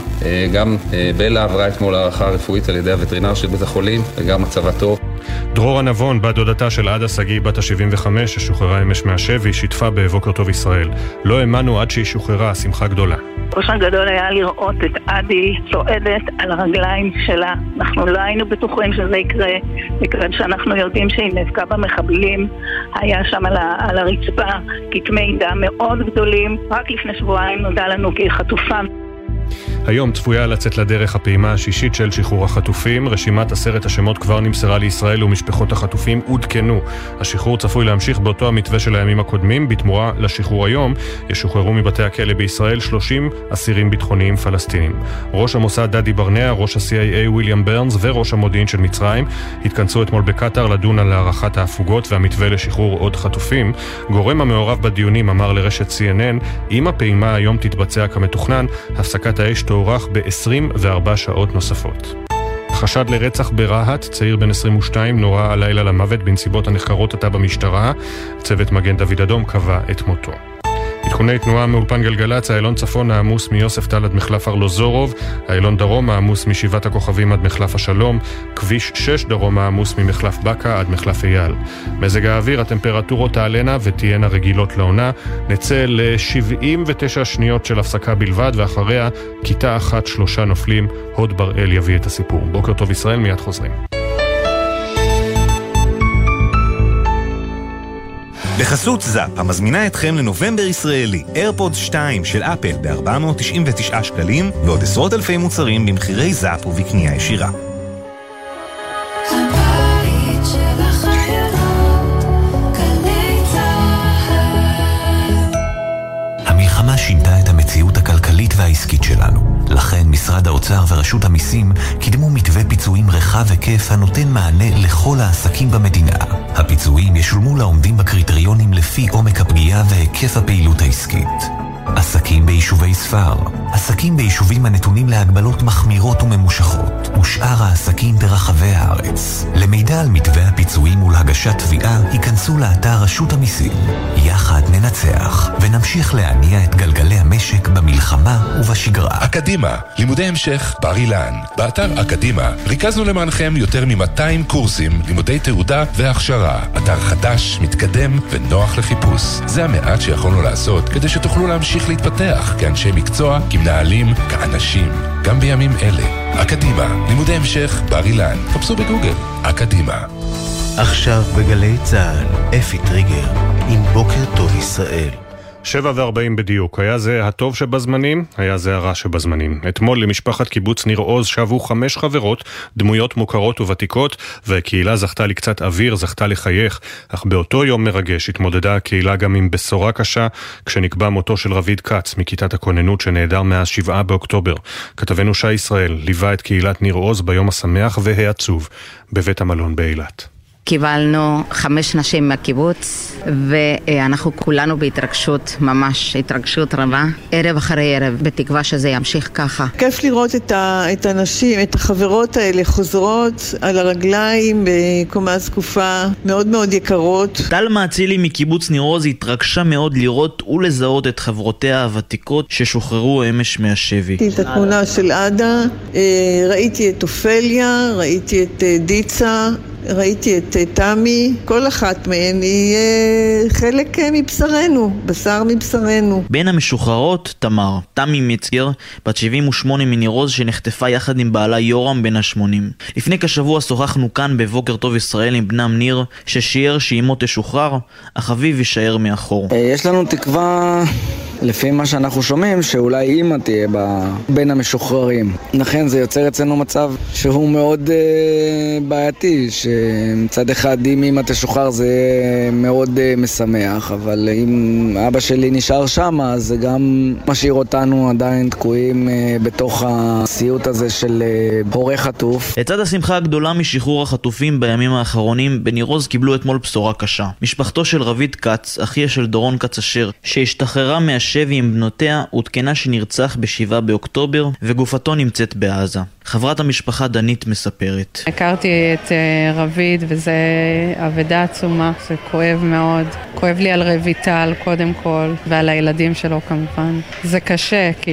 גם בלה עברה אתמול הערכה רפואית על ידי הווטרינר של בית החולים, וגם מצבה טוב. דרורה נבון, בת דודתה של עדה שגיא, בת ה-75, ששוחררה אמש מהשבי, שיתפה בבוקר טוב ישראל. לא האמנו עד שהיא שוחררה, שמחה גדולה. אושר גדול היה לראות את עדי צועדת על הרגליים שלה. אנחנו לא היינו בטוחים שזה יקרה, מכיוון שאנחנו יודעים שהיא נאבקה במחבלים. היה שם על, ה- על הרצפה כתמי דם מאוד גדולים. רק לפני שבועיים נודע לנו כי היא חטופה. היום צפויה לצאת לדרך הפעימה השישית של שחרור החטופים. רשימת עשרת השמות כבר נמסרה לישראל ומשפחות החטופים עודכנו. השחרור צפוי להמשיך באותו המתווה של הימים הקודמים. בתמורה לשחרור היום ישוחררו מבתי הכלא בישראל 30 אסירים ביטחוניים פלסטינים. ראש המוסד דדי ברנע, ראש ה-CIA ויליאם ברנס וראש המודיעין של מצרים התכנסו אתמול בקטאר לדון על הארכת ההפוגות והמתווה לשחרור עוד חטופים. גורם המעורב בדיונים אמר לרשת CNN, אם הפעימה היום תתבצע כמתוכנן, הפסקת האש תוארך ב-24 שעות נוספות. חשד לרצח ברהט, צעיר בן 22 נורה הלילה למוות בנסיבות הנחקרות עתה במשטרה. צוות מגן דוד אדום קבע את מותו. עדכוני תנועה מאולפן גלגלצ, איילון צפון העמוס מיוסף טל עד מחלף ארלוזורוב, איילון דרום העמוס משבעת הכוכבים עד מחלף השלום, כביש 6 דרום העמוס ממחלף בקה עד מחלף אייל. מזג האוויר, הטמפרטורות תעלנה ותהיינה רגילות לעונה. נצא ל-79 שניות של הפסקה בלבד, ואחריה כיתה אחת שלושה נופלים, הוד בראל יביא את הסיפור. בוקר טוב ישראל, מיד חוזרים. בחסות זאפ, המזמינה אתכם לנובמבר ישראלי, איירפוד 2 של אפל ב-499 שקלים, ועוד עשרות אלפי מוצרים במחירי זאפ ובקנייה ישירה. המלחמה שינתה את המציאות הכלכלית והעסקית שלנו. משרד האוצר ורשות המיסים קידמו מתווה פיצויים רחב היקף הנותן מענה לכל העסקים במדינה. הפיצויים ישולמו לעומדים בקריטריונים לפי עומק הפגיעה והיקף הפעילות העסקית. עסקים ביישובי ספר, עסקים ביישובים הנתונים להגבלות מחמירות וממושכות, ושאר העסקים ברחבי הארץ. למידע על מתווה הפיצויים ולהגשת תביעה, היכנסו לאתר רשות המיסים. יחד ננצח, ונמשיך להניע את גלגלי המשק במלחמה ובשגרה. אקדימה, לימודי המשך בר אילן. באתר אקדימה ריכזנו למענכם יותר מ-200 קורסים, לימודי תעודה והכשרה. אתר חדש, מתקדם ונוח לחיפוש. זה המעט שיכולנו לעשות כדי שתוכלו להמשיך להתפתח כאנשי מקצוע, כמנהלים, כאנשים, גם בימים אלה. אקדימה, לימודי המשך בר אילן. חפשו בגוגל, אקדימה. עכשיו בגלי צה"ל, אפי טריגר, עם בוקר טוב ישראל. שבע וארבעים בדיוק. היה זה הטוב שבזמנים, היה זה הרע שבזמנים. אתמול למשפחת קיבוץ ניר עוז שבו חמש חברות, דמויות מוכרות וותיקות, והקהילה זכתה לקצת אוויר, זכתה לחייך. אך באותו יום מרגש התמודדה הקהילה גם עם בשורה קשה, כשנקבע מותו של רביד כץ מכיתת הכוננות שנעדר מאז שבעה באוקטובר. כתבנו שי ישראל ליווה את קהילת ניר עוז ביום השמח והעצוב בבית המלון באילת. קיבלנו חמש נשים מהקיבוץ, ואנחנו כולנו בהתרגשות, ממש התרגשות רבה, ערב אחרי ערב, בתקווה שזה ימשיך ככה. כיף לראות את, ה, את הנשים, את החברות האלה חוזרות על הרגליים בקומה זקופה, מאוד מאוד יקרות. טלמה אצילי מקיבוץ ניר עוז התרגשה מאוד לראות ולזהות את חברותיה הוותיקות ששוחררו אמש מהשבי. ראיתי את התמונה של עדה, ראיתי את אופליה, ראיתי את דיצה, ראיתי את תמי, כל אחת מהן היא אה, חלק אה, מבשרנו, בשר מבשרנו. בין המשוחררות, תמר, תמי מצגר, בת 78 מניר עוז שנחטפה יחד עם בעלה יורם בן ה-80. לפני כשבוע שוחחנו כאן בבוקר טוב ישראל עם בנם ניר, ששיער שאימו תשוחרר, אך אביו יישאר מאחור. יש לנו תקווה לפי מה שאנחנו שומעים, שאולי אימא תהיה בין המשוחררים. לכן זה יוצר אצלנו מצב שהוא מאוד uh, בעייתי, שמצד אחד אם אימא תשוחרר זה מאוד uh, משמח, אבל אם אבא שלי נשאר שם, אז זה גם משאיר אותנו עדיין תקועים uh, בתוך הסיוט הזה של uh, הורה חטוף. לצד השמחה הגדולה משחרור החטופים בימים האחרונים, בניר עוז קיבלו אתמול בשורה קשה. משפחתו של רביד כץ, אחיה של דורון כץ אשר, שהשתחררה מהשבי עם בנותיה, עודכנה שנרצח ב-7 באוקטובר, וגופתו נמצאת בעזה. חברת המשפחה דנית מספרת. הכרתי את uh, רביד וזה אבדה עצומה, זה כואב מאוד. כואב לי על רויטל קודם כל, ועל הילדים שלו כמובן. זה קשה, כי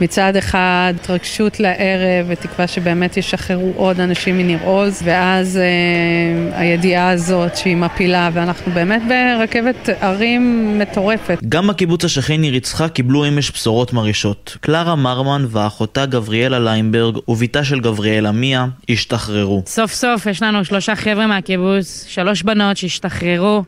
מצד אחד התרגשות לערב ותקווה שבאמת ישחררו עוד אנשים מניר עוז, ואז uh, הידיעה הזאת שהיא מפילה, ואנחנו באמת ברכבת ערים מטורפת. גם בקיבוץ השכן ניר יצחק קיבלו אמש בשורות מרעישות. קלרה מרמן ואחותה גבריאלה ליימברג ובתה של גבריאלה מיה השתחררו. סוף סוף יש לנו שלושה חבר'ה מהקיבוץ, שלוש בנות שהשתחררו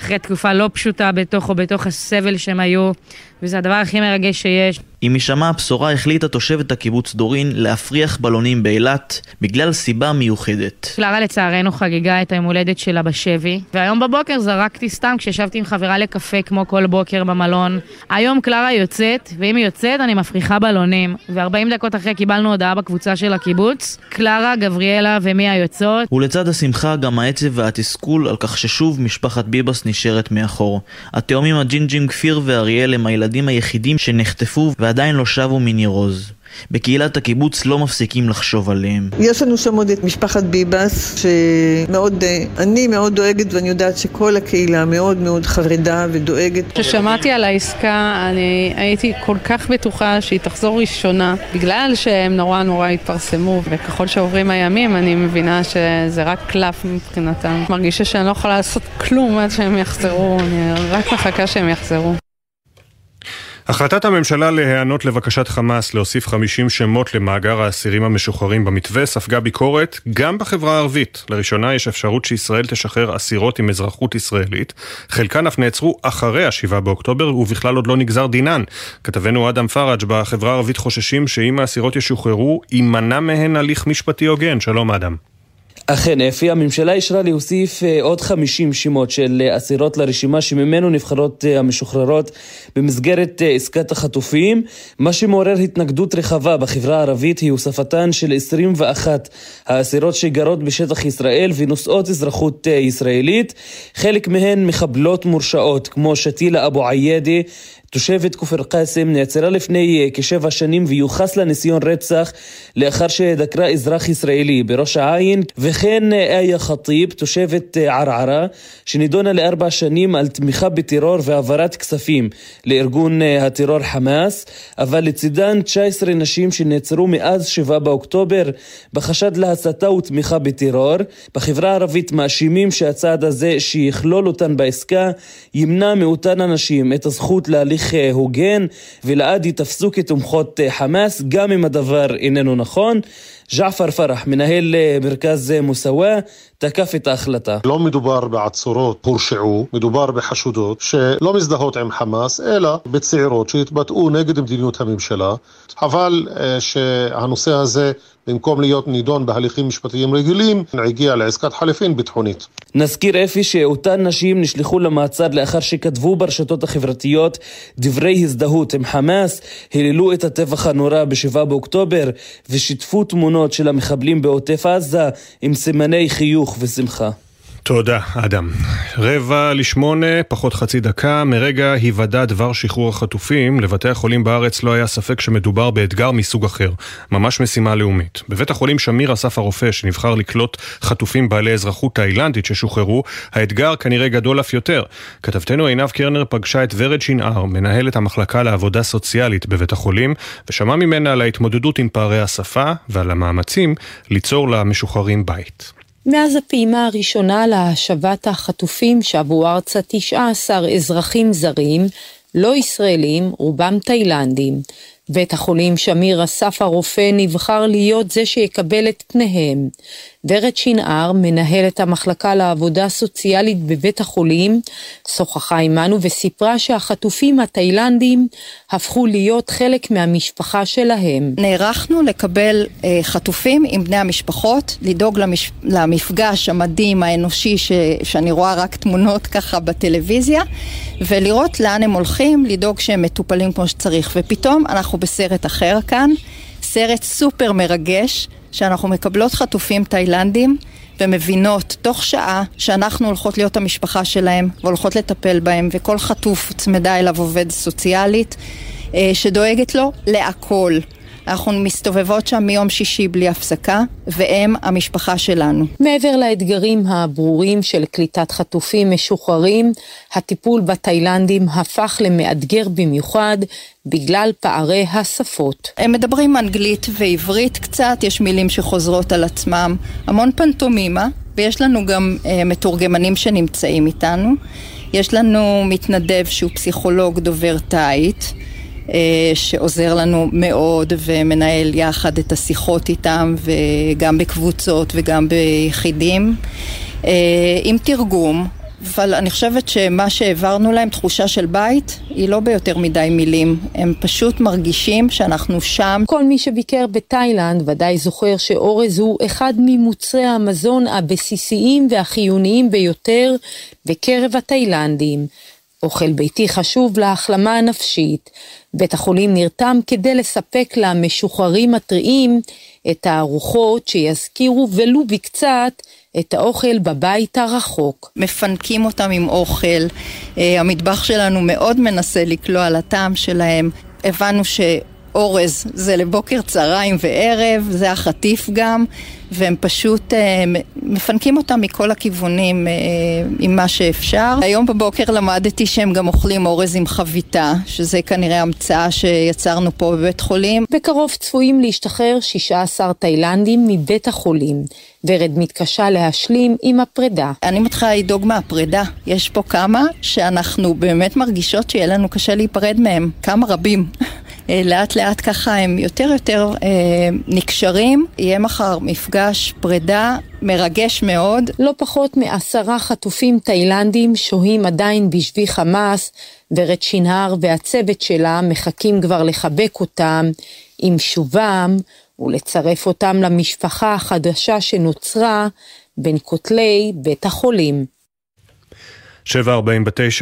אחרי תקופה לא פשוטה בתוך או בתוך הסבל שהם היו, וזה הדבר הכי מרגש שיש. עם הישמע הבשורה החליטה תושבת הקיבוץ דורין להפריח בלונים באילת בגלל סיבה מיוחדת. קלרה לצערנו חגגה את היום הולדת שלה בשבי, והיום בבוקר זרקתי סתם כשישבתי עם חברה לקפה כמו כל בוקר במלון. היום קלרה יוצאת, ואם היא יוצאת אני מפריחה בלונים, ו-40 דקות אחרי קיבלנו הודעה בקבוצה של הקיבוץ, קלרה, גבריאלה ומי היוצאות. ולצד השמחה גם העצב והתסכול על כך ששוב משפחת ביבס נשארת מאחור. התאומים הג'ינג'ים כפיר ואריאל הם הילדים היחידים שנחטפו ועדיין לא שבו מניר עוז. בקהילת הקיבוץ לא מפסיקים לחשוב עליהם. יש לנו שם עוד את משפחת ביבס, שמאוד, אה, אני מאוד דואגת ואני יודעת שכל הקהילה מאוד מאוד חרדה ודואגת. כששמעתי על העסקה, אני הייתי כל כך בטוחה שהיא תחזור ראשונה, בגלל שהם נורא נורא התפרסמו, וככל שעוברים הימים אני מבינה שזה רק קלף מבחינתם. מרגישה שאני לא יכולה לעשות כלום עד שהם יחזרו, אני רק מחכה שהם יחזרו. החלטת הממשלה להיענות לבקשת חמאס להוסיף 50 שמות למאגר האסירים המשוחררים במתווה ספגה ביקורת גם בחברה הערבית. לראשונה יש אפשרות שישראל תשחרר אסירות עם אזרחות ישראלית. חלקן אף נעצרו אחרי ה-7 באוקטובר ובכלל עוד לא נגזר דינן. כתבנו אדם פראג' בחברה הערבית חוששים שאם האסירות ישוחררו, יימנע מהן הליך משפטי הוגן. שלום אדם. אכן אפי, הממשלה אישרה להוסיף אה, עוד 50 שמות של אה, אסירות לרשימה שממנו נבחרות אה, המשוחררות במסגרת עסקת החטופים. מה שמעורר התנגדות רחבה בחברה הערבית היא הוספתן של 21 האסירות שגרות בשטח ישראל ונושאות אזרחות ישראלית. חלק מהן מחבלות מורשעות כמו שתילה אבו עיידה תושבת כפר קאסם נעצרה לפני אה, כשבע שנים ויוחס לה ניסיון רצח לאחר שדקרה אזרח ישראלי בראש העין וכן אה, איה ח'טיב, תושבת אה, ערערה שנידונה לארבע שנים על תמיכה בטרור והעברת כספים לארגון הטרור חמאס אבל לצידן 19 נשים שנעצרו מאז 7 באוקטובר בחשד להסתה ותמיכה בטרור. בחברה הערבית מאשימים שהצעד הזה שיכלול אותן בעסקה ימנע מאותן הנשים את הזכות להליך הליך אה, הוגן ולעד ייתפסו כתומכות אה, חמאס, גם אם הדבר איננו נכון. ג'עפר פרח, מנהל אה, מרכז מוסאווה, תקף את ההחלטה. לא מדובר בעצורות הורשעו, מדובר בחשודות שלא מזדהות עם חמאס, אלא בצעירות שהתבטאו נגד מדיניות הממשלה, אבל שהנושא הזה במקום להיות נידון בהליכים משפטיים רגילים, הגיע לעסקת חליפין ביטחונית. נזכיר אפי שאותן נשים נשלחו למעצר לאחר שכתבו ברשתות החברתיות דברי הזדהות עם חמאס, היללו את הטבח הנורא ב-7 באוקטובר ושיתפו תמונות של המחבלים בעוטף עזה עם סימני חיוך ושמחה. תודה, אדם. רבע לשמונה, פחות חצי דקה, מרגע היוודע דבר שחרור החטופים, לבתי החולים בארץ לא היה ספק שמדובר באתגר מסוג אחר, ממש משימה לאומית. בבית החולים שמיר אסף הרופא, שנבחר לקלוט חטופים בעלי אזרחות תאילנדית ששוחררו, האתגר כנראה גדול אף יותר. כתבתנו עינב קרנר פגשה את ורד שנער, מנהלת המחלקה לעבודה סוציאלית בבית החולים, ושמע ממנה על ההתמודדות עם פערי השפה ועל המאמצים ליצור למשוחררים בית. מאז הפעימה הראשונה להשבת החטופים שבו ארצה 19 אזרחים זרים, לא ישראלים, רובם תאילנדים. בית החולים שמיר אסף הרופא נבחר להיות זה שיקבל את פניהם. ורד שנער, מנהלת המחלקה לעבודה סוציאלית בבית החולים, שוחחה עמנו וסיפרה שהחטופים התאילנדים הפכו להיות חלק מהמשפחה שלהם. נערכנו לקבל אה, חטופים עם בני המשפחות, לדאוג למש... למפגש המדהים, האנושי, ש... שאני רואה רק תמונות ככה בטלוויזיה, ולראות לאן הם הולכים, לדאוג שהם מטופלים כמו שצריך. ופתאום אנחנו בסרט אחר כאן, סרט סופר מרגש. שאנחנו מקבלות חטופים תאילנדים ומבינות תוך שעה שאנחנו הולכות להיות המשפחה שלהם והולכות לטפל בהם וכל חטוף צמדה אליו עובד סוציאלית אה, שדואגת לו להכל. אנחנו מסתובבות שם מיום שישי בלי הפסקה, והם המשפחה שלנו. מעבר לאתגרים הברורים של קליטת חטופים משוחררים, הטיפול בתאילנדים הפך למאתגר במיוחד בגלל פערי השפות. הם מדברים אנגלית ועברית קצת, יש מילים שחוזרות על עצמם, המון פנטומימה, ויש לנו גם אה, מתורגמנים שנמצאים איתנו. יש לנו מתנדב שהוא פסיכולוג דובר תאית. אה, שעוזר לנו מאוד ומנהל יחד את השיחות איתם וגם בקבוצות וגם ביחידים אה, עם תרגום אבל אני חושבת שמה שהעברנו להם, תחושה של בית, היא לא ביותר מדי מילים. הם פשוט מרגישים שאנחנו שם. כל מי שביקר בתאילנד ודאי זוכר שאורז הוא אחד ממוצרי המזון הבסיסיים והחיוניים ביותר בקרב התאילנדים. אוכל ביתי חשוב להחלמה הנפשית. בית החולים נרתם כדי לספק למשוחררים הטריים את הארוחות שיזכירו ולו בקצת את האוכל בבית הרחוק. מפנקים אותם עם אוכל, אה, המטבח שלנו מאוד מנסה לקלוע על הטעם שלהם. הבנו ש... אורז זה לבוקר, צהריים וערב, זה החטיף גם, והם פשוט אה, מפנקים אותם מכל הכיוונים אה, עם מה שאפשר. היום בבוקר למדתי שהם גם אוכלים אורז עם חביתה, שזה כנראה המצאה שיצרנו פה בבית חולים. בקרוב צפויים להשתחרר 16 תאילנדים מבית החולים. ורד מתקשה להשלים עם הפרידה. אני מתחילה לדאוג מהפרידה. יש פה כמה שאנחנו באמת מרגישות שיהיה לנו קשה להיפרד מהם. כמה רבים. אה, לאט לאט ככה הם יותר יותר אה, נקשרים. יהיה מחר מפגש פרידה מרגש מאוד. לא פחות מעשרה חטופים תאילנדים שוהים עדיין בשבי חמאס, ורד שנהר והצוות שלה מחכים כבר לחבק אותם עם שובם ולצרף אותם למשפחה החדשה שנוצרה בין כותלי בית החולים. 7.49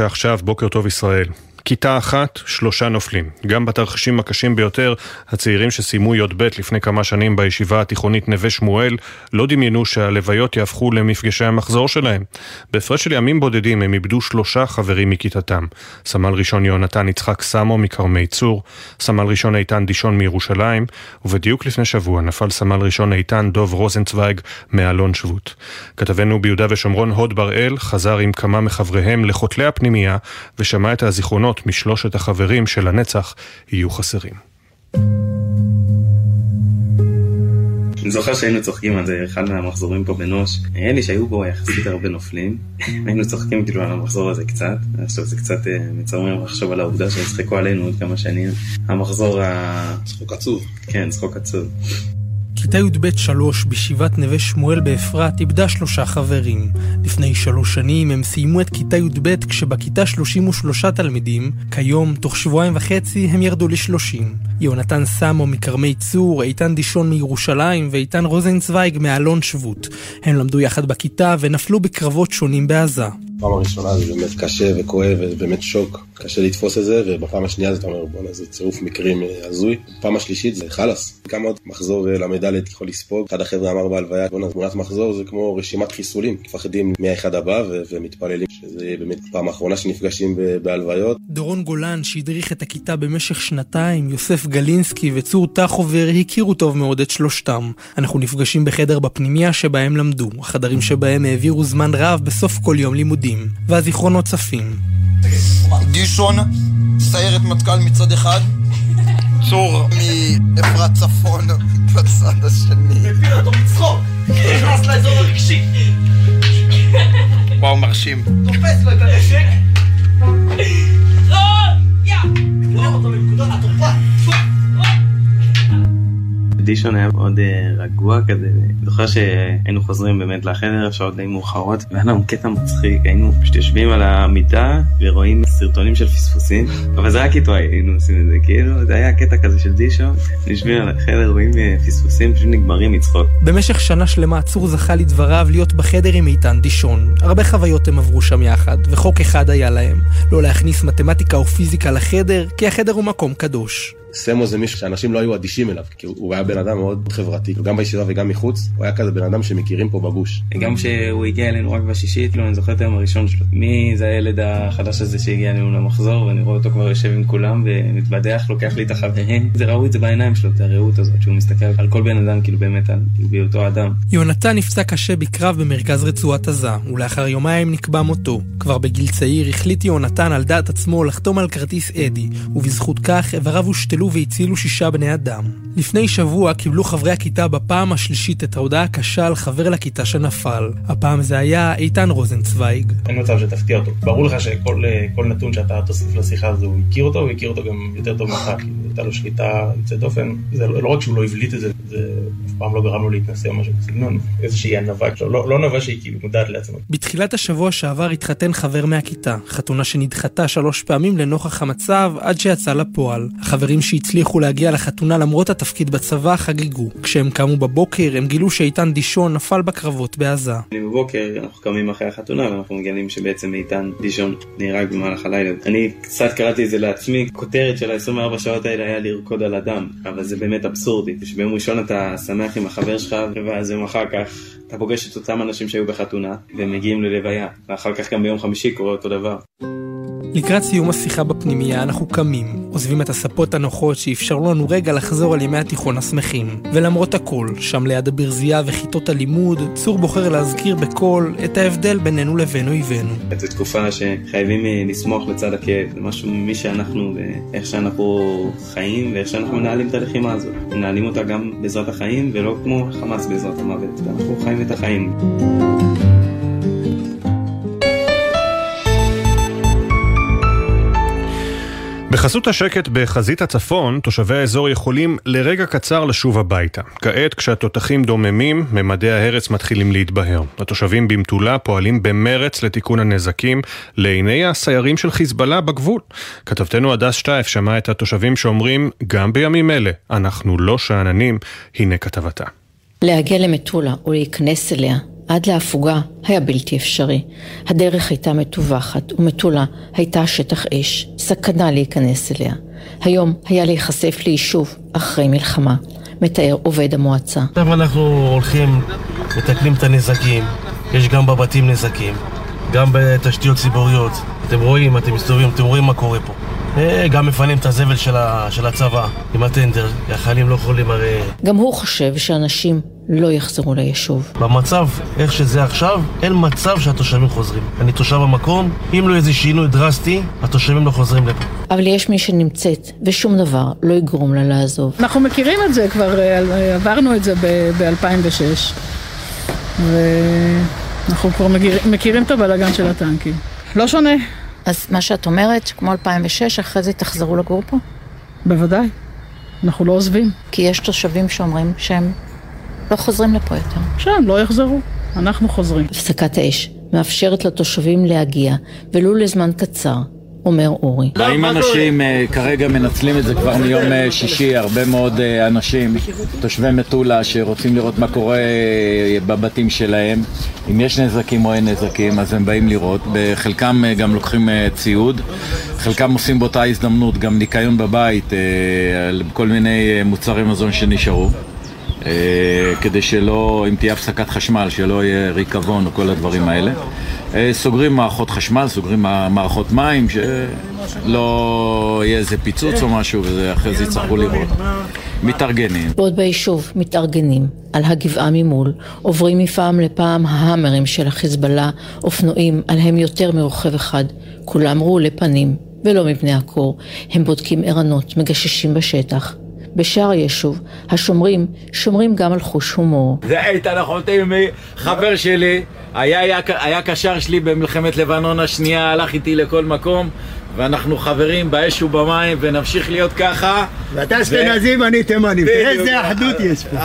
עכשיו, בוקר טוב ישראל. כיתה אחת, שלושה נופלים. גם בתרחישים הקשים ביותר, הצעירים שסיימו י"ב לפני כמה שנים בישיבה התיכונית נווה שמואל, לא דמיינו שהלוויות יהפכו למפגשי המחזור שלהם. בהפרש של ימים בודדים הם איבדו שלושה חברים מכיתתם. סמל ראשון יונתן יצחק סמו מכרמי צור, סמל ראשון איתן דישון מירושלים, ובדיוק לפני שבוע נפל סמל ראשון איתן דוב רוזנצוויג מאלון שבות. כתבנו ביהודה ושומרון הוד בראל חזר עם כמה מחבריהם לכותלי הפנימייה ושמע את הזיכרונות שמות משלושת החברים של הנצח יהיו חסרים. אני זוכר שהיינו צוחקים על זה, אחד מהמחזורים פה בנוש. נראה לי שהיו בו יחסית הרבה נופלים. היינו צוחקים כאילו על המחזור הזה קצת. עכשיו זה קצת אה, מצמרר לחשוב על העובדה שיצחקו עלינו עוד כמה שנים. המחזור ה... צחוק עצוב. כן, צחוק עצוב. כיתה י"ב שלוש בישיבת נווה שמואל באפרת איבדה שלושה חברים. לפני שלוש שנים הם סיימו את כיתה י"ב כשבכיתה 33 תלמידים, כיום, תוך שבועיים וחצי, הם ירדו לשלושים. יונתן סמו מכרמי צור, איתן דישון מירושלים ואיתן רוזנצוויג מאלון שבות. הם למדו יחד בכיתה ונפלו בקרבות שונים בעזה. פעם הראשונה זה באמת קשה וכואב ובאמת שוק, קשה לתפוס את זה, ובפעם השנייה אתה אומר בואנה זה צירוף מקרים אה, הזוי. פעם השלישית זה חלאס, כמה עוד מחזור אה, למדלת יכול לספוג. אחד החבר'ה אמר בהלוויה, בואנה תמונת מחזור זה כמו רשימת חיסולים, מפחדים מהאחד הבא ומתפללים שזה באמת פעם האחרונה שנפגשים בהלוויות. דורון גולן שהדריך את הכיתה במשך שנתיים, יוסף גלינסקי וצור טחובר הכירו טוב מאוד את שלושתם. אנחנו נפגשים בחדר בפנימייה שבהם למדו, החדרים שבהם העבירו זמן רב בסוף כל יום לימודים. ילדים, והזיכרונות צפים. דישון, סיירת מטכ"ל מצד אחד, צור מאפרת צפון, בצד השני. מפיל אותו מצחוק, נכנס לאזור הרגשי. וואו, מרשים. תופס לו את הנשק. דישון היה מאוד uh, רגוע כזה, זוכר שהיינו חוזרים באמת לחדר, שעות די מאוחרות, והיה לנו קטע מצחיק, היינו פשוט יושבים על המיטה ורואים סרטונים של פספוסים, אבל זה רק איתו היינו עושים את זה, כאילו, זה היה קטע כזה של דישון, יושבים על החדר, רואים uh, פספוסים, פשוט נגמרים מצחוק. במשך שנה שלמה צור זכה לדבריו להיות בחדר עם איתן דישון. הרבה חוויות הם עברו שם יחד, וחוק אחד היה להם, לא להכניס מתמטיקה או פיזיקה לחדר, כי החדר הוא מקום קדוש. סמו זה מישהו שאנשים לא היו אדישים אליו, כי הוא היה בן אדם מאוד חברתי, גם בישיבה וגם מחוץ, הוא היה כזה בן אדם שמכירים פה בגוש. גם כשהוא הגיע אלינו רק בשישית, כאילו אני זוכר את היום הראשון שלו. מי זה הילד החדש הזה שהגיע אלינו למחזור, ואני רואה אותו כבר יושב עם כולם ומתבדח, לוקח לי את החברים. זה ראו את זה בעיניים שלו, את הרעות הזאת, שהוא מסתכל על כל בן אדם, כאילו באמת, על כאילו בהיותו אדם. יונתן נפצע קשה בקרב במרכז רצועת עזה, ולאחר יומיים נקבע מותו. כבר בגיל צעיר החליט יונתן על דעת עצמו לחתום על כרטיס אדי, ובזכות כך איבריו הושתלו והצילו שישה בני אדם. לפני שבוע קיבלו חברי הכיתה בפעם השלישית את ההודעה הקשה על חבר לכיתה שנפל. הפעם זה היה איתן רוזנצוויג. אין מצב שתפתיע אותו. ברור לך שכל נתון שאתה תוסיף לשיחה הזו, הוא הכיר אותו, הוא הכיר אותו גם יותר טוב ממך, כי הייתה לו שליטה יוצאת דופן. זה לא רק שהוא לא הבליט את זה, זה אף פעם לא גרם לו להתנסה או משהו בסגנון. איזושהי ענווה, לא, לא ענווה שהיא כאילו מודעת לעצמה. בתחילת השבוע שעבר התחתן חבר מהכיתה, חתונה שנדחתה שלוש פעמים לנוכח המצב עד שיצא לפועל. החברים שהצליחו להגיע לחתונה למרות התפקיד בצבא חגגו. כשהם קמו בבוקר הם גילו שאיתן דישון נפל בקרבות בעזה. בבוקר אנחנו קמים אחרי החתונה ואנחנו מגלים שבעצם איתן דישון נהרג במהלך הלילה. אני קצת קראתי את זה לעצמי, כותרת של ה-24 שעות האלה היה לרקוד על הדם, אבל זה באמת אבסורדי. שביום ראשון אתה שמח עם החבר שלך ואז יום אחר כך אתה פוגש את אותם אנשים שהיו בחתונה והם מגיעים ללוויה ואחר כך גם ביום חמישי קורה אותו דבר. לקראת סיום השיחה בפנימייה אנחנו קמים, עוזבים את הספות הנוחות שאפשרו לנו רגע לחזור על ימי התיכון השמחים. ולמרות הכל, שם ליד הברזייה וכיתות הלימוד, צור בוחר להזכיר בקול את ההבדל בינינו לבין אויבינו. זו תקופה שחייבים לשמוח לצד הכאב, זה משהו ממי שאנחנו ואיך שאנחנו חיים ואיך שאנחנו מנהלים את הלחימה הזאת. מנהלים אותה גם בעזרת החיים ולא כמו חמאס בעזרת המוות, אנחנו חיים את החיים. בחסות השקט בחזית הצפון, תושבי האזור יכולים לרגע קצר לשוב הביתה. כעת, כשהתותחים דוממים, ממדי ההרס מתחילים להתבהר. התושבים במטולה פועלים במרץ לתיקון הנזקים לעיני הסיירים של חיזבאללה בגבול. כתבתנו הדס שטייף שמעה את התושבים שאומרים, גם בימים אלה, אנחנו לא שאננים, הנה כתבתה. להגיע למטולה ולהיכנס אליה עד להפוגה היה בלתי אפשרי. הדרך הייתה מטווחת, ומטולה הייתה שטח אש, סכנה להיכנס אליה. היום היה להיחשף ליישוב אחרי מלחמה, מתאר עובד המועצה. עכשיו אנחנו הולכים, מתקנים את הנזקים, יש גם בבתים נזקים, גם בתשתיות ציבוריות. אתם רואים, אתם מסתובבים, אתם רואים מה קורה פה. גם מפנים את הזבל של, ה, של הצבא עם הטנדר, החיילים לא יכולים הרי... גם הוא חושב שאנשים לא יחזרו ליישוב. במצב, איך שזה עכשיו, אין מצב שהתושבים חוזרים. אני תושב המקום, אם לא איזה שינוי דרסטי, התושבים לא חוזרים לפה. אבל יש מי שנמצאת, ושום דבר לא יגרום לה לעזוב. אנחנו מכירים את זה כבר, עברנו את זה ב-2006, ואנחנו כבר מכירים את הבלאגן של הטנקים. לא שונה. אז מה שאת אומרת, כמו 2006, אחרי זה תחזרו לגור פה? בוודאי. אנחנו לא עוזבים. כי יש תושבים שאומרים שהם לא חוזרים לפה יותר. שהם לא יחזרו, אנחנו חוזרים. הפסקת האש מאפשרת לתושבים להגיע, ולו לזמן קצר, אומר אורי. באים אנשים כרגע מנצלים את זה כבר מיום שישי, הרבה מאוד אנשים, תושבי מטולה שרוצים לראות מה קורה בבתים שלהם, אם יש נזקים או אין נזקים, אז הם באים לראות, בחלקם גם לוקחים ציוד, חלקם עושים באותה הזדמנות גם ניקיון בבית על כל מיני מוצרי מזון שנשארו. כדי שלא, אם תהיה הפסקת חשמל, שלא יהיה ריקבון או כל הדברים האלה. סוגרים מערכות חשמל, סוגרים מערכות מים, שלא יהיה איזה פיצוץ או משהו, ואחרי זה יצטרכו לראות. מתארגנים. בעוד ביישוב מתארגנים, על הגבעה ממול, עוברים מפעם לפעם ההאמרים של החיזבאללה, אופנועים עליהם יותר מרוכב אחד, כולם רעולי פנים, ולא מבני הקור. הם בודקים ערנות, מגששים בשטח. בשאר היישוב, השומרים שומרים גם על חוש הומור. זה איתן אחוטימי, חבר שלי, היה, היה, היה קשר שלי במלחמת לבנון השנייה, הלך איתי לכל מקום, ואנחנו חברים באש ובמים, ונמשיך להיות ככה. ואתה אשכנזי ואני תימני, תראה איזה אחדות יש פה.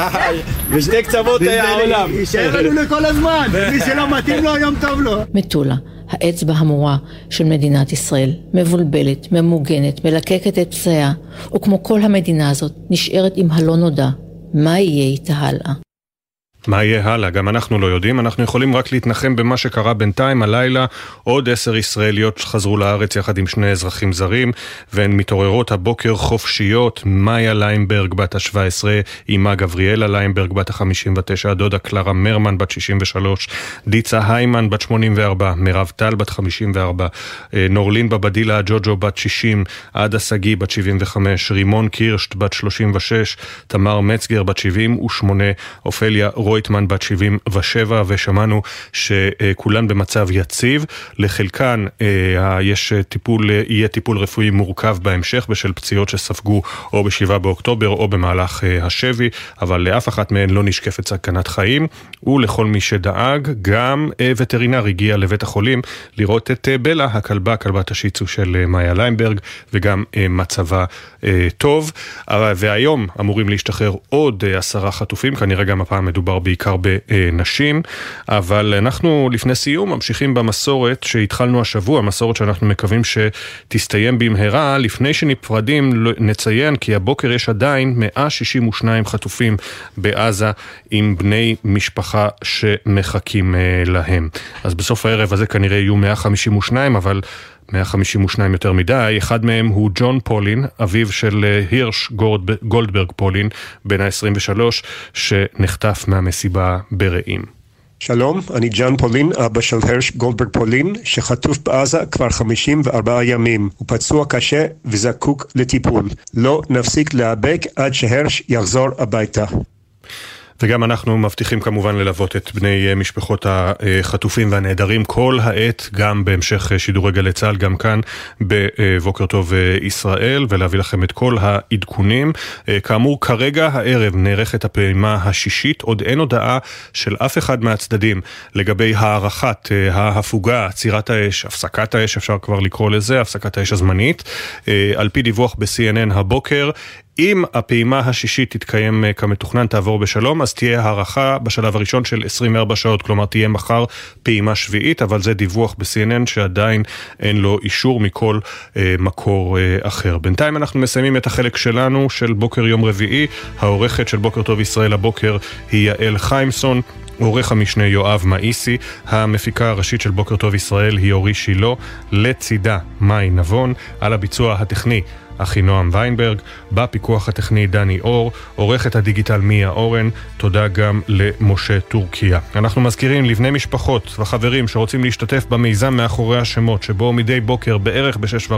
בשתי קצוות העולם. יישאר לנו לכל הזמן, מי שלא מתאים לו, יום טוב לו. מטולה, האצבע המורה של מדינת ישראל, מבולבלת, ממוגנת, מלקקת את פצעיה, וכמו כל המדינה הזאת, נשארת עם הלא נודע. מה יהיה איתה הלאה? מה יהיה הלאה? גם אנחנו לא יודעים. אנחנו יכולים רק להתנחם במה שקרה בינתיים. הלילה עוד עשר ישראליות חזרו לארץ יחד עם שני אזרחים זרים, והן מתעוררות הבוקר חופשיות. מיה ליימברג בת ה-17, אמה גבריאלה ליימברג בת ה-59, דודה קלרה מרמן בת 63, דיצה היימן בת 84, מירב טל בת 54, אה, נורלין בבדילה ג'וג'ו בת 60, עדה שגיא בת 75, רימון קירשט בת 36, תמר מצגר בת 78, אופליה רויטמן בת 77, ושמענו שכולן במצב יציב. לחלקן אה, יש טיפול, יהיה טיפול רפואי מורכב בהמשך בשל פציעות שספגו או ב-7 באוקטובר או במהלך אה, השבי, אבל לאף אחת מהן לא נשקפת סכנת חיים. ולכל מי שדאג, גם אה, וטרינר הגיע לבית החולים לראות את בלה, הכלבה, כלבת השיצו של מאיה ליימברג, וגם מצבה טוב. והיום אמורים להשתחרר עוד עשרה חטופים, כנראה גם הפעם מדובר בעיקר בנשים, אבל אנחנו לפני סיום ממשיכים במסורת שהתחלנו השבוע, מסורת שאנחנו מקווים שתסתיים במהרה. לפני שנפרדים נציין כי הבוקר יש עדיין 162 חטופים בעזה עם בני משפחה שמחכים להם. אז בסוף הערב הזה כנראה יהיו 152, אבל 152 יותר מדי, אחד מהם הוא ג'ון פולין, אביו של הירש גולדברג פולין, בן ה-23, שנחטף מהמסיבה ברעים. שלום, אני ג'ון פולין, אבא של הרש גולדברג פולין, שחטוף בעזה כבר 54 ימים. הוא פצוע קשה וזקוק לטיפול. לא נפסיק להיאבק עד שהרש יחזור הביתה. וגם אנחנו מבטיחים כמובן ללוות את בני משפחות החטופים והנעדרים כל העת, גם בהמשך שידורי גלי צה"ל, גם כאן בבוקר טוב ישראל, ולהביא לכם את כל העדכונים. כאמור, כרגע הערב נערכת הפעימה השישית, עוד אין הודעה של אף אחד מהצדדים לגבי הארכת ההפוגה, עצירת האש, הפסקת האש, אפשר כבר לקרוא לזה, הפסקת האש הזמנית. על פי דיווח ב-CNN הבוקר, אם הפעימה השישית תתקיים כמתוכנן, תעבור בשלום, אז תהיה הארכה בשלב הראשון של 24 שעות, כלומר תהיה מחר פעימה שביעית, אבל זה דיווח ב-CNN שעדיין אין לו אישור מכל אה, מקור אה, אחר. בינתיים אנחנו מסיימים את החלק שלנו של בוקר יום רביעי, העורכת של בוקר טוב ישראל הבוקר היא יעל חיימסון. עורך המשנה יואב מאיסי, המפיקה הראשית של בוקר טוב ישראל היא אורי שילה, לצידה מאי נבון, על הביצוע הטכני אחינועם ויינברג, בפיקוח הטכני דני אור, עורכת הדיגיטל מיה אורן, תודה גם למשה טורקיה. אנחנו מזכירים לבני משפחות וחברים שרוצים להשתתף במיזם מאחורי השמות, שבו מדי בוקר בערך ב-6.40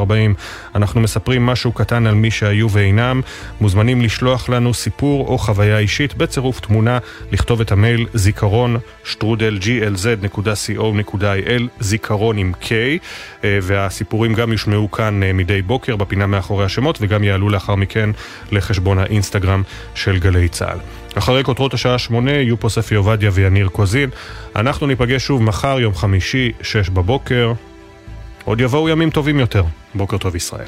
אנחנו מספרים משהו קטן על מי שהיו ואינם, מוזמנים לשלוח לנו סיפור או חוויה אישית בצירוף תמונה, לכתוב את המייל זיכרון שטרודל glz.co.il, זיכרון עם K, והסיפורים גם יושמעו כאן מדי בוקר בפינה מאחורי השמות וגם יעלו לאחר מכן לחשבון האינסטגרם של גלי צה"ל. אחרי כותרות השעה שמונה יהיו פה ספי עובדיה ויניר קוזין. אנחנו ניפגש שוב מחר, יום חמישי, שש בבוקר. עוד יבואו ימים טובים יותר. בוקר טוב ישראל.